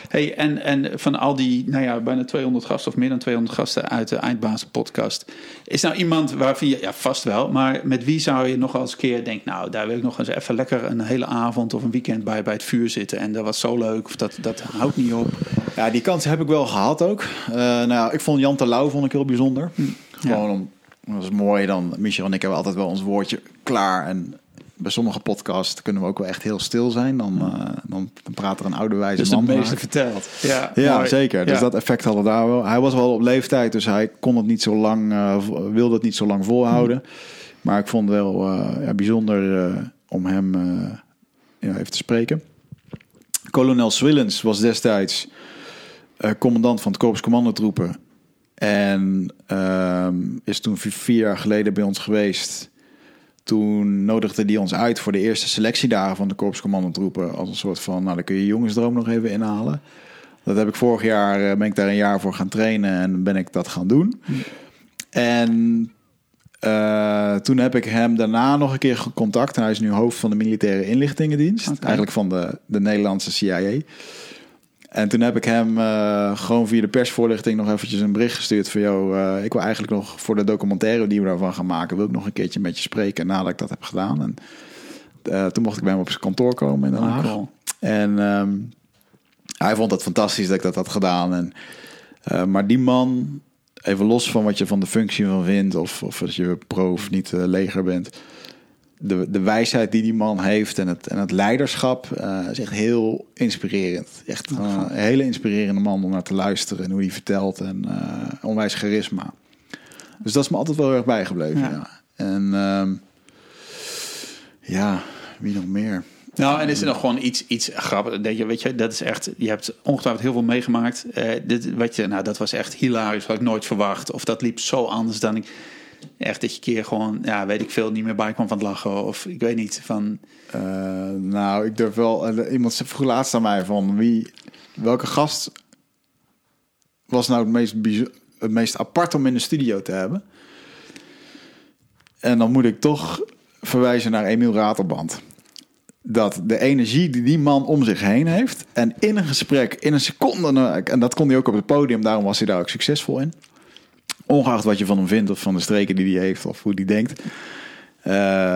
Hey, en, en van al die, nou ja, bijna 200 gasten of meer dan 200 gasten uit de Eindbazen podcast. Is nou iemand waarvan je, ja vast wel, maar met wie zou je nog eens keer denken, nou daar wil ik nog eens even lekker een hele avond of een weekend bij, bij het vuur zitten. En dat was zo leuk, of dat, dat houdt niet op. Ja, die kans heb ik wel gehad ook. Uh, nou ja, ik vond Jan Terlouw vond ik heel bijzonder. Hm. Gewoon om, dat is mooi dan, Michel en ik hebben altijd wel ons woordje klaar en bij sommige podcasts kunnen we ook wel echt heel stil zijn. Dan, uh, dan, dan praat er een oude wijze dus man. Dus meeste verteld. Ja, ja zeker. Dus dat effect hadden daar wel. Hij was wel op leeftijd, dus hij kon het niet zo lang, uh, wilde het niet zo lang volhouden. Hmm. Maar ik vond het wel uh, ja, bijzonder om hem ja, even te spreken. Kolonel Swillens was destijds commandant van het Korps Commandotroepen. En ehm, is toen vier jaar geleden bij ons geweest toen nodigde die ons uit voor de eerste selectiedagen van de korpscommandantroepen. Als een soort van, nou dan kun je jongensdroom nog even inhalen. Dat heb ik vorig jaar, eh, ben ik daar een jaar voor gaan trainen en ben ik dat gaan doen. En uh, toen heb ik hem daarna nog een keer contact. En hij is nu hoofd van de militaire inlichtingendienst. Eigenlijk van de, de Nederlandse CIA. En toen heb ik hem uh, gewoon via de persvoorlichting nog eventjes een bericht gestuurd van... joh, uh, ik wil eigenlijk nog voor de documentaire die we daarvan gaan maken... wil ik nog een keertje met je spreken nadat ik dat heb gedaan. En uh, toen mocht ik bij hem op zijn kantoor komen in Den Haag. Oh, cool. En um, hij vond het fantastisch dat ik dat had gedaan. En, maar die man, even los van wat je van de functie van vindt... of, of als je pro of niet leger bent de, de wijsheid die die man heeft en het, en het leiderschap uh, is echt heel inspirerend. Echt uh, een hele inspirerende man om naar te luisteren en hoe hij vertelt en uh, onwijs charisma. Dus dat is me altijd wel erg bijgebleven. Ja. ja. En uh, ja, wie nog meer? Nou, en is er nog gewoon iets, iets grappig? Dat je, weet je, dat is echt. Je hebt ongetwijfeld heel veel meegemaakt. dit, wat je, nou, dat was echt hilarisch, had ik nooit verwacht. Of dat liep zo anders dan ik Echt dat je keer gewoon, ja, weet ik veel, niet meer bij kwam van het lachen. Of ik weet niet, van... Uh, nou, ik durf wel... Uh, iemand vroeg laatst aan mij van wie... Welke gast was nou het meest, het meest apart om in de studio te hebben? En dan moet ik toch verwijzen naar Emiel Raterband. Dat de energie die die man om zich heen heeft... en in een gesprek, in een seconde... en dat kon hij ook op het podium, daarom was hij daar ook succesvol in ongeacht wat je van hem vindt of van de streken die hij heeft of hoe hij denkt. Uh,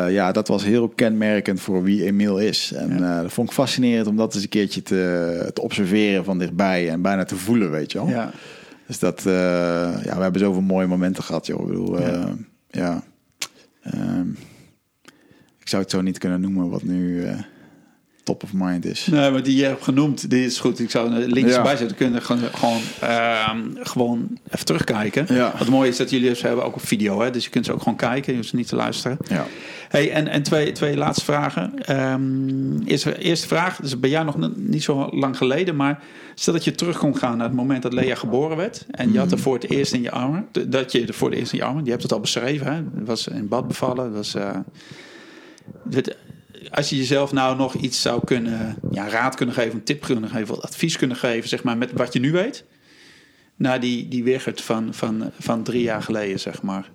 ja, dat was heel kenmerkend voor wie Emil is. En ja. uh, dat vond ik fascinerend om dat eens een keertje te, te, observeren van dichtbij en bijna te voelen, weet je wel. Ja. Dus dat, uh, ja, we hebben zoveel mooie momenten gehad, joh. Ik bedoel, ja. ja. Ehm, ik zou het zo niet kunnen noemen wat nu top of mind is. Nee, maar die je hebt genoemd, die is goed. Ik zou een linkje bij zetten. Kunnen gewoon, gewoon, uh, gewoon even terugkijken. Ja. Wat mooi is dat jullie ze hebben ook op video, hè? dus je kunt ze ook gewoon kijken. Je hoeft ze niet te luisteren. Ja. Hey, en, en twee, twee laatste vragen. Um, eerste, eerste vraag, dus bij jou nog niet zo lang geleden, maar stel dat je terug kon gaan naar het moment dat Lea geboren werd en je had er voor het eerst in je armen, dat je er voor het eerst in je armen, je hebt het al beschreven, hè? Het was in bad bevallen, dat was. Uh, als je jezelf nou nog iets zou kunnen, ja, raad kunnen geven, een tip kunnen geven, advies kunnen geven, zeg maar, met wat je nu weet, naar die, die Wigert van, van, van drie jaar geleden, zeg maar.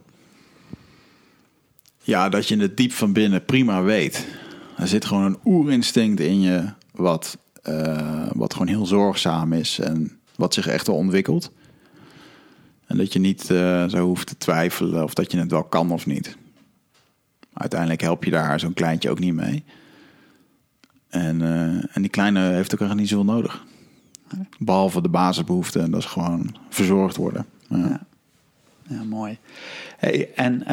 Ja, dat je het diep van binnen prima weet. Er zit gewoon een oerinstinct in je, wat, uh, wat gewoon heel zorgzaam is en wat zich echt wel ontwikkelt. En dat je niet uh, zo hoeft te twijfelen of dat je het wel kan of niet. Uiteindelijk help je daar zo'n kleintje ook niet mee. En, uh, en die kleine heeft ook echt niet zoveel nodig. Behalve de basisbehoeften. En dat is gewoon verzorgd worden. Ja, ja. mooi. Hey, en,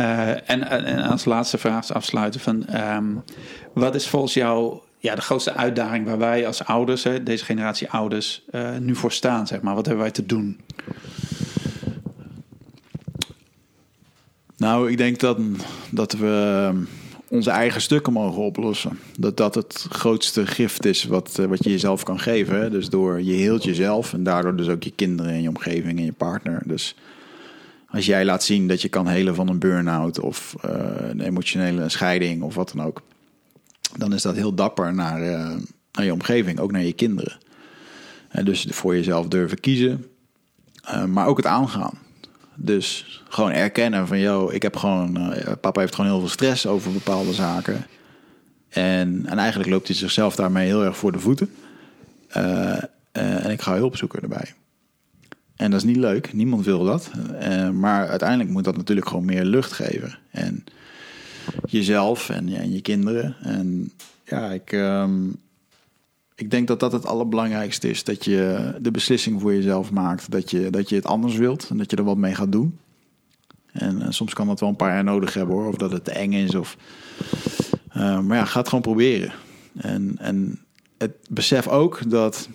en, en als laatste vraag afsluiten van... Um, wat is volgens jou ja, de grootste uitdaging waar wij als ouders... Hè, deze generatie ouders, uh, nu voor staan? Zeg maar? Wat hebben wij te doen? Nou, ik denk dat, dat we ehm, onze eigen stukken mogen oplossen. Dat dat het grootste gift is wat, eh, wat je jezelf kan geven. Dus door je heelt jezelf en daardoor dus ook je kinderen en je omgeving en je partner. Dus als jij laat zien dat je kan helen van een burn-out of uh, een emotionele scheiding of wat dan ook, dan is dat heel dapper naar, uh, naar je omgeving, ook naar je kinderen. En dus voor jezelf durven kiezen, maar ook het aangaan. Dus gewoon erkennen van, joh, ik heb gewoon, uh, papa heeft gewoon heel veel stress over bepaalde zaken. En, en eigenlijk loopt hij zichzelf daarmee heel erg voor de voeten. Eh, eh, en ik ga hulp zoeken erbij. En dat is niet leuk, niemand wil dat. Eh, maar uiteindelijk moet dat natuurlijk gewoon meer lucht geven. En jezelf en, en je kinderen. En ja, ik, ehm, ik denk dat dat het allerbelangrijkste is. Dat je de beslissing voor jezelf maakt. Dat je, dat je het anders wilt en dat je er wat mee gaat doen. En, en soms kan dat wel een paar jaar nodig hebben hoor. Of dat het te eng is. Of, eh, maar ja, ga het gewoon proberen. En, en het besef ook dat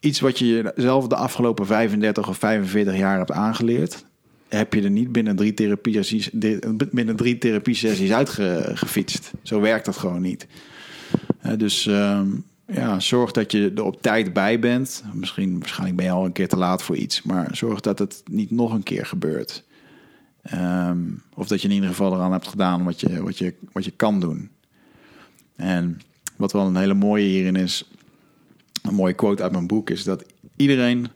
iets wat je zelf de afgelopen 35 of 45 jaar hebt aangeleerd, heb je er niet binnen drie therapie-sessies, binnen drie therapie-sessies uitgefietst. Zo werkt dat gewoon niet. Uh, dus ehm, ja, zorg dat je er op tijd bij bent. Misschien, waarschijnlijk ben je al een keer te laat voor iets, maar zorg dat het niet nog een keer gebeurt. Ehm, of dat je in ieder geval eraan hebt gedaan wat je, wat je, wat je kan doen. En wat wel een hele mooie hierin is, een mooie quote uit mijn boek, is dat iedereen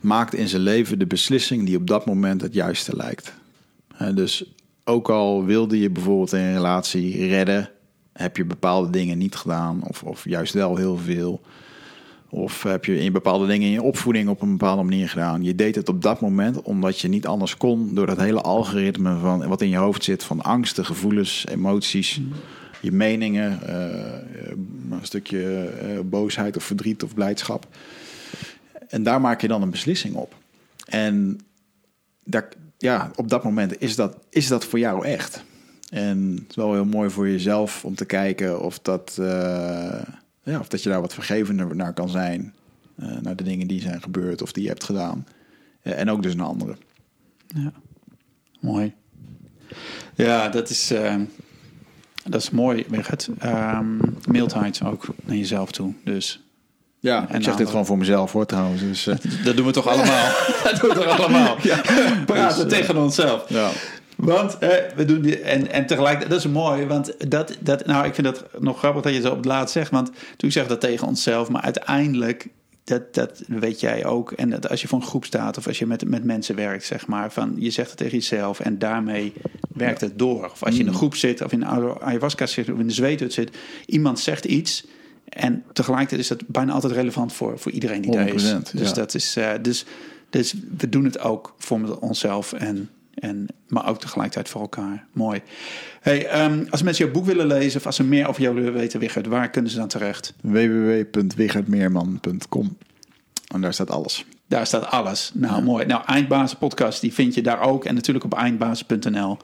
maakt in zijn leven de beslissing die op dat moment het juiste lijkt. dus ook al wilde je bijvoorbeeld een relatie redden, heb je bepaalde dingen niet gedaan, of, of juist wel heel veel. Of heb je in bepaalde dingen in je opvoeding op een bepaalde manier gedaan. Je deed het op dat moment omdat je niet anders kon door dat hele algoritme van wat in je hoofd zit van angsten, gevoelens, emoties je meningen, uh, een stukje uh, boosheid of verdriet of blijdschap. En daar maak je dan een beslissing op. En daar, ja, op dat moment is dat, is dat voor jou echt. En het is wel heel mooi voor jezelf om te kijken of dat, uh, ja, of dat je daar wat vergevender naar kan zijn. naar de dingen die zijn gebeurd of die je hebt gedaan. en ook dus naar anderen. Ja, mooi. Ja, dat is. Dat is mooi, Birgit. Um, mildheid ook naar jezelf toe. Dus ja, en ik zeg dit gewoon voor mezelf hoor trouwens. Dus, uh... dat doen we toch allemaal? dat doen we toch allemaal? Ja. Praten dus, tegen onszelf. Ja. Want eh, we doen die, en, en tegelijk, dat is mooi, want dat, dat, nou, ik vind dat nog grappig dat je zo op het laatst zegt. Want toen zeg dat tegen onszelf, maar uiteindelijk dat, dat weet jij ook. En dat als je voor een groep staat of als je met, met mensen werkt, zeg maar, van je zegt het tegen jezelf en daarmee werkt het door. Of als je in een mm. groep zit of in een ayahuasca zit of in de zweethut zit, iemand zegt iets en tegelijkertijd is dat bijna altijd relevant voor, voor iedereen die daar is. Dus dat is, uh, dus, dus we doen het ook voor onszelf en en, maar ook tegelijkertijd voor elkaar. Mooi. Hey, um, als mensen jouw boek willen lezen of als ze meer over jou willen weten, Wigert, waar kunnen ze dan terecht? www.wigertmeerman.com En daar staat alles. Daar staat alles. Nou, mooi. Nou, Eindbazen podcast, die vind je daar ook. En natuurlijk op eindbazen.nl. Um,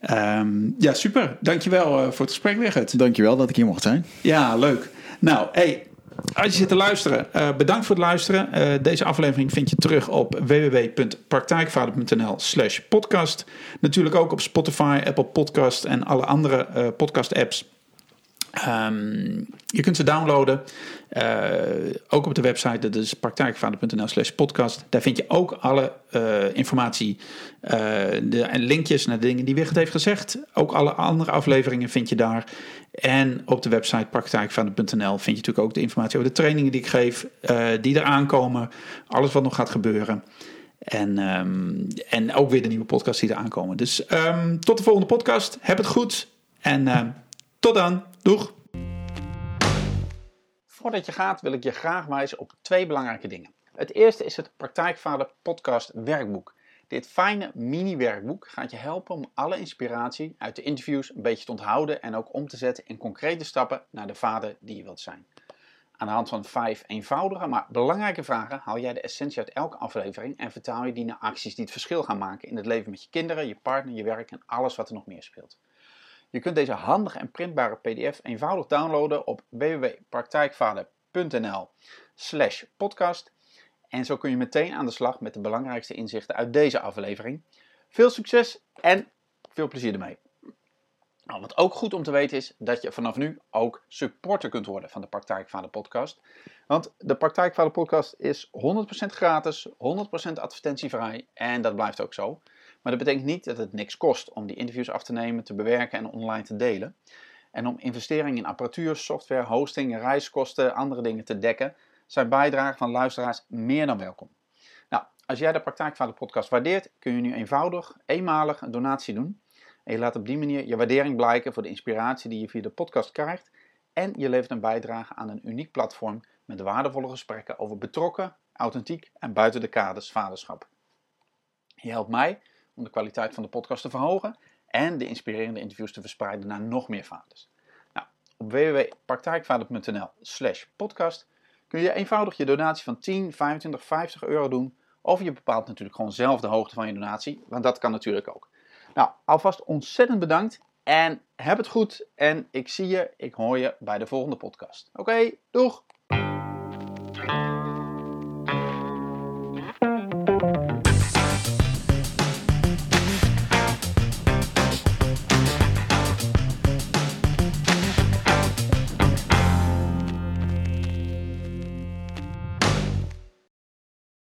ehm, ja, super. Dankjewel uh, voor het gesprek, Wigert. Dankjewel dat ik hier mocht zijn. Ja, leuk. Nou, hey, als je zit te luisteren, uh, bedankt voor het luisteren. Uh, deze aflevering vind je terug op www.praktijkvader.nl slash podcast. Natuurlijk ook op Spotify, Apple Podcast en alle andere uh, podcast apps. Um, je kunt ze downloaden. Ook op de website, dat is praktijkvader.nl slash podcast. Daar vind je ook alle informatie de, en linkjes naar de dingen die Wigert heeft gezegd. Ook alle andere afleveringen vind je daar. En op de website praktijkvader.nl vind je natuurlijk ook de informatie over de trainingen die ik geef, die eraan komen. Alles wat nog gaat gebeuren. En, um, en ook weer de nieuwe podcasts die eraan komen. Dus um, tot de volgende podcast. Heb het goed. En uh, tot dan. Doeg! Voordat je gaat wil ik je graag wijzen op twee belangrijke dingen. Het eerste is het Praktijkvader Podcast Werkboek. Dit fijne mini-werkboek gaat je helpen om alle inspiratie uit de interviews een beetje te onthouden en ook om te zetten in concrete stappen naar de vader die je wilt zijn. Aan de hand van vijf eenvoudige maar belangrijke vragen haal jij de essentie uit elke aflevering en vertaal je die naar acties die het verschil gaan maken in het leven met je kinderen, je partner, je werk en alles wat er nog meer speelt. Je kunt deze handige en printbare PDF eenvoudig downloaden op www.praktijkvader.nl slash podcast. En zo kun je meteen aan de slag met de belangrijkste inzichten uit deze aflevering. Veel succes en veel plezier ermee. Nou, wat ook goed om te weten is dat je vanaf nu ook supporter kunt worden van de Praktijkvader podcast. Want de Praktijkvader podcast is 100% gratis, 100% advertentievrij en dat blijft ook zo. Maar dat betekent niet dat het niks kost om die interviews af te nemen, te bewerken en online te delen. En om investeringen in apparatuur, software, hosting, reiskosten, andere dingen te dekken, zijn bijdragen van luisteraars meer dan welkom. Nou, als jij de Praktijkvader podcast waardeert, kun je nu eenvoudig, eenmalig een donatie doen. En je laat op die manier je waardering blijken voor de inspiratie die je via de podcast krijgt. En je levert een bijdrage aan een uniek platform met waardevolle gesprekken over betrokken, authentiek en buiten de kaders vaderschap. Je helpt mij om de kwaliteit van de podcast te verhogen en de inspirerende interviews te verspreiden naar nog meer vaders. Nou, op www.praktijkvader.nl slash podcast kun je eenvoudig je donatie van 10, 25, 50 euro doen. Of je bepaalt natuurlijk gewoon zelf de hoogte van je donatie, want dat kan natuurlijk ook. Nou, alvast ontzettend bedankt en heb het goed. En ik zie je, ik hoor je bij de volgende podcast. Oké, doeg!